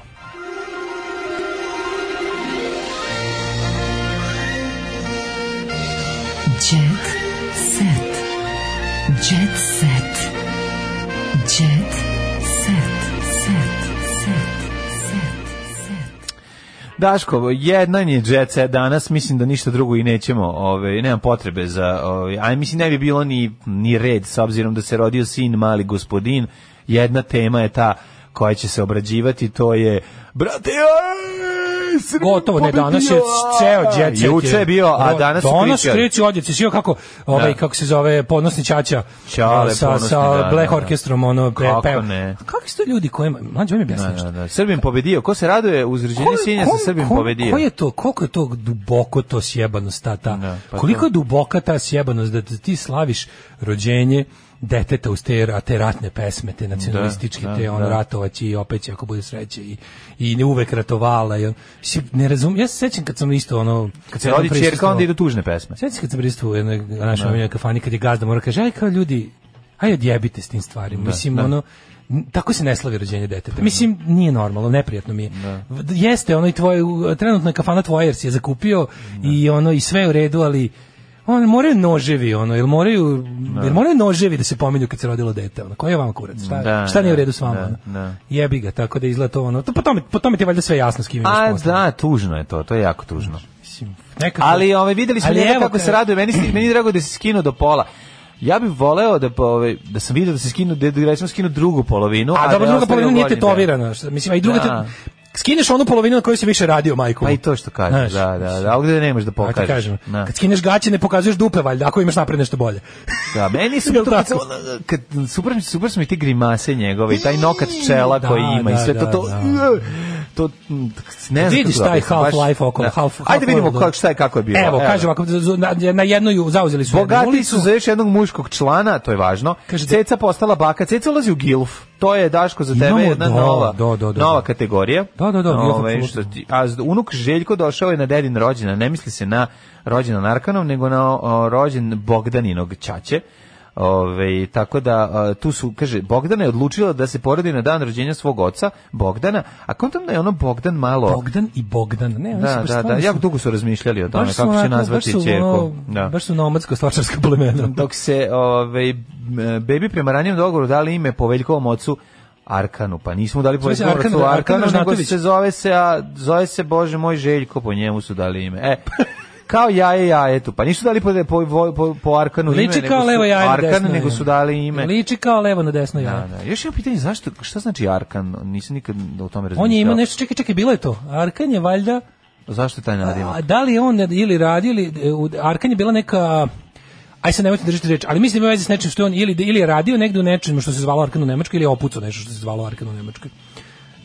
Daško, jedan je jet danas, mislim da ništa drugo i nećemo, ovaj nemam potrebe za, ovaj, a mislim ne bi bilo ni ni red s obzirom da se rodio sin mali gospodin. Jedna tema je ta koja će se obrađivati, to je brate, Srbija gotovo ne danas je ceo đecet. Juče je bio, a danas su Danas kreće odjeci, sve kako ovaj da. kako se zove podnosni ćaća Čale, sa ponosni, sa da, da Black da, Orkestrom ono kako pe, ne. Kako su to ljudi koji mlađi mi objasni da, da, da, da. Srbim pobedio, ko se raduje uzređenje sinja sa Srbim ko, pobedio. Ko je to, koliko je to duboko to sjebanost ta ta. Da, pa koliko to. je duboka ta sjebanost da ti slaviš rođenje deteta uz te, te ratne pesme, te nacionalističke, da, te da, ono da. ratovaći i opet će ako bude sreće i, i ne uvek ratovala. I on, ne razum, ja se sećam kad sam isto ono... Kad se rodi čerka, onda idu tužne pesme. Sećam kad sam pristao u jednoj da. našoj da. kafani, kad je gazda mora kaže, aj kao ljudi, aj odjebite s tim stvarima. Mislim, ono, tako se ne slavi rođenje deteta. Mislim, nije normalno, neprijatno mi je. Jeste, ono i tvoje, trenutno je kafana tvoja jer si je zakupio i ono i sve je u redu, ali on moraju noževi ono jel moraju da. jel noževi da se pominju kad se rodilo dete ono koji je vam kurac šta da, šta nije da, u redu s vama da, da. jebi ga tako da izgleda ono to potom potom ti valjda sve jasno s kim imaš a postavno. da tužno je to to je jako tužno znači, mislim nekako ali ovaj videli smo njega kako se raduje meni meni drago da se skino do pola ja bih voleo da ovaj da sam video da se skinu da da skinu drugu polovinu a, a dobro da druga polovina nije tetovirana mislim a i druga da. te, skineš onu polovinu na kojoj si više radio, majku. Pa i to što kažeš, da, da, da, ali gde nemaš da pokažeš. Ti kažem, na. Da. kad skineš gaće ne pokazuješ dupe, valjda, ako imaš napred nešto bolje. da, meni su to, kad, kad, super, super su mi ti grimase njegove i taj nokat čela koji da, ima i da, sve to, to e, to mm, ne znam. Vidiš da taj Half-Life oko da. Half, half Ajde vidimo da. kako šta je kako je bilo. Evo, Evo. kažem ovako na, na jednoj zauzeli su Bogati su za još jednog muškog člana, to je važno. Kaže Ceca postala baka, Ceca ulazi u Gilf. To je Daško za tebe Imamo, jedna do, nova, do, do, nova kategorija. Da, da, da. Ove, što ti, a unuk Željko došao je na dedin rođendan ne misli se na rođendan Narkanov, nego na o, rođen Bogdaninog Ćaće. Ove, tako da tu su, kaže, Bogdana je odlučila da se porodi na dan rođenja svog oca, Bogdana, a kontam da je ono Bogdan malo... Bogdan i Bogdan, ne, oni da, da, da, jako dugo su razmišljali o tome, kako će nazvati čerku. Da. Baš su nomadsko stvarčarska plemena. Dok se ove, bebi prema ranjem dogovoru dali ime po poveljkovom ocu Arkanu, pa nismo dali po Arkanu, Arkanu, Arkanu, Arkanu nego se zove se, a zove se Bože moj Željko, po njemu su dali ime. E, Kao jaje tu Pa nisu dali po, po, po, po arkanu ime, Liči kao nego levo su jaje arkan, desno nego su dali ime. Liči kao levo na desno jaje. Da, da. Još jedno pitanje, zašto, šta znači arkan? Nisam nikad o tome razmišljao. On je imao nešto, čekaj, čekaj, bilo je to. Arkan je valjda... Zašto je taj nadimak? A, da li je on ili radili e, Arkan je bila neka aj se nemojte držati reč, ali mislim da ima veze s nečim što je on ili, ili je radio negde u nečemu što se zvalo Arkan u Nemačkoj ili je opucao nešto što se zvalo Arkan u Nemačkoj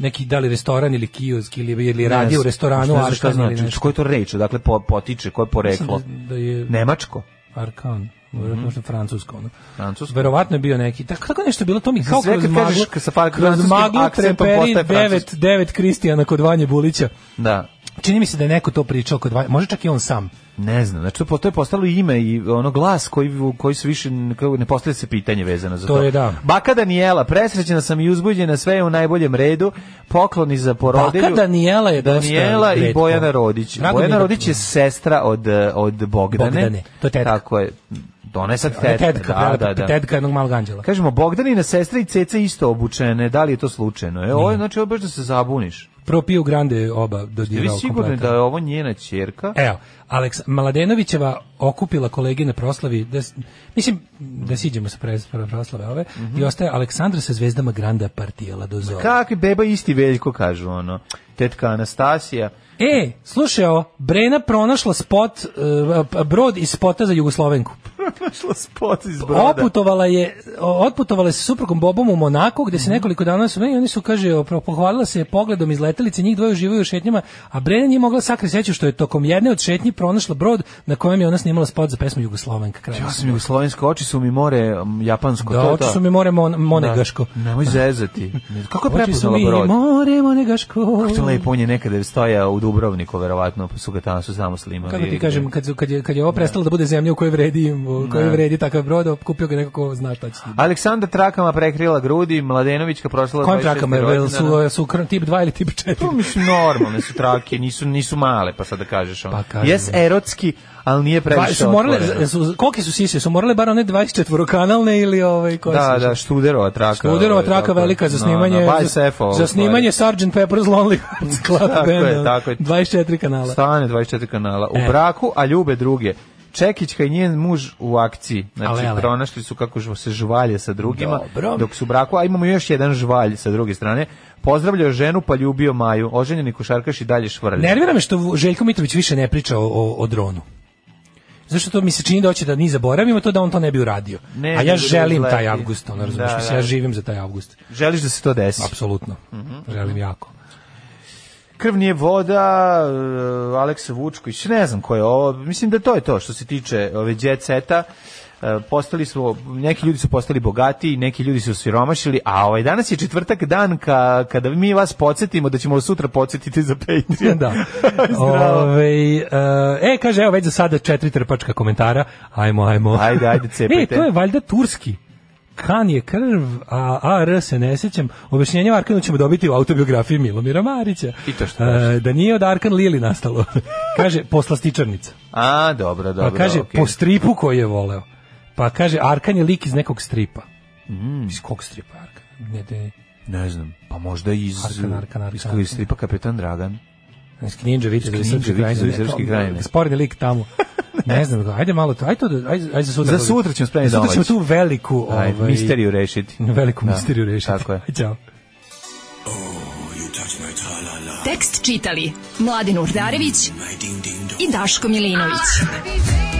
neki da li restoran ili kiosk ili ili radi u restoranu Arkan šta znači, znači nešto. Koji to reč, dakle po, potiče, koje da poreklo? Da je Nemačko. Arkan. Mhm. Verovatno mm -hmm. francusko, ono. Francusko. Verovatno je bio neki. Tako tako nešto bilo, to mi kako kroz kad kažeš sa francuskim akcentom postaje 9 9 Kristijana kod Vanje Bulića. Da. Čini mi se da je neko to pričao kod može čak i on sam. Ne znam, znači to je postalo ime i ono glas koji, koji se više ne postavlja se pitanje vezano za to. To je da. Baka Daniela, presrećena sam i uzbuđena, sve je u najboljem redu, pokloni za porodilju. Baka Daniela je Daniela i Bojana Rodić. Drago Bojana da- Rodić je sestra od, od Bogdane. Bogdane, to je tetka. Tako je. Ona tetka. tetka da, da, da. Tetka jednog malog anđela. Kažemo, Bogdanina sestra i ceca isto obučene, da li je to slučajno? E, ovo, znači, ovo baš da se zabuniš propio grande oba dodirao Vi sigurni da je ovo njena ćerka? Evo, Aleks Maladenovićeva okupila kolege na proslavi, da, mislim, da siđemo sa pre, proslave ove, mm -hmm. i ostaje Aleksandra sa zvezdama Granda Partijela do zora. Kakvi beba isti veljko, kažu ono, tetka Anastasija. E, slušaj ovo, Brena pronašla spot, uh, brod iz spota za Jugoslovenku. Pronašla spot iz broda. Otputovala je, otputovala se s suprugom Bobom u Monako, gde se mhm. nekoliko dana su i oni su, kaže, pohvalila se pogledom iz letelice, njih dvoje uživaju u šetnjama, a Brena nije mogla sakri seću što je tokom jedne od šetnji pronašla brod na kojem je ona snimala spot za pesmu Jugoslovenka. Kraj ja sam Jugoslovenska, oči su mi more japansko. Da, to, oči su mi more mon, monegaško. Da, nemoj zezati. Kako je prepoznala brod? Oči su mi more monegaško. Kako to lepo, on je nekada stojao u Dubrovniku verovatno su ga tamo su samo slimali. Kako ti kažem kad kad je kad je ovo da. prestalo da bude zemlja u kojoj vredi, u kojoj da. vredi takav brod, kupio ga neko ko zna šta će. Aleksandra trakama prekrila grudi, Mladenovićka prošla 26. Kojim trakama je su da. su tip 2 ili tip 4? To pa mislim normalne su trake, nisu nisu male, pa sad da kažeš on. Pa, Jes erotski, ali nije previše su morale, otvoreno. Su, koliki su sise? Su morale bar one 24-kanalne ili ovaj, koje Da, da, Študerova traka. Študerova traka ovaj, velika za snimanje, no, no, za, za snimanje Sgt. Pepper's Lonely Hearts Club tako Band. Je, tako je. 24 kanala. Stane 24 kanala. U e. braku, a ljube druge. Čekićka i njen muž u akciji. Znači, ale, ale. pronašli su kako se žvalje sa drugima Dobro. dok su u braku. A imamo još jedan žvalj sa druge strane. Pozdravljao ženu pa ljubio Maju. Oženjeni košarkaš i dalje švrlja. Nervira me što Željko Mitrović više ne priča o, o, o dronu zašto to mi se čini da hoće da ni zaboravimo to da on to ne bi uradio. Ne, A ja želim taj avgust, ono razumiješ, da, da. ja živim za taj avgust. Želiš da se to desi? Apsolutno. Mm -hmm. Želim jako. Krv nije voda, e, Aleksa Vučković, ne znam ko je ovo, mislim da to je to što se tiče ove djeceta. E, postali su neki ljudi su postali bogati neki ljudi su siromašili a ovaj danas je četvrtak dan ka, kada mi vas podsjetimo da ćemo sutra podsjetiti za Patreon da Ove, ovaj, e kaže evo već za sada četiri trpačka komentara ajmo ajmo ajde ajde cepajte e to je valjda turski kan je krv, a AR se ne sećam. Objašnjenje o Arkanu ćemo dobiti u autobiografiji Milomira Marića. I to što e, Da nije od Arkan Lili nastalo. kaže, stičarnica. A, dobro, dobro. A kaže, okay. po stripu koji je voleo. Pa kaže, Arkan je lik iz nekog stripa. Mm. Iz kog stripa Arkan? Ne, ne. ne znam, pa možda iz, Arkan, Arkan, Arkan, iz stripa Kapetan Dragan. Iz Kninđa vidite iz srpske krajine. Da, sporedni lik tamo. ne znam, ajde malo to, ajde, to, da- ajde, ajde za sutra. Za da- sutra ćemo spremiti domać. Sutra ćemo tu veliku ajde, ovaj, misteriju rešiti. Veliku da, misteriju rešiti. Tako je. Ćao. Oh, Tekst čitali Mladin Urdarević mm, i Daško Milinović. Ah,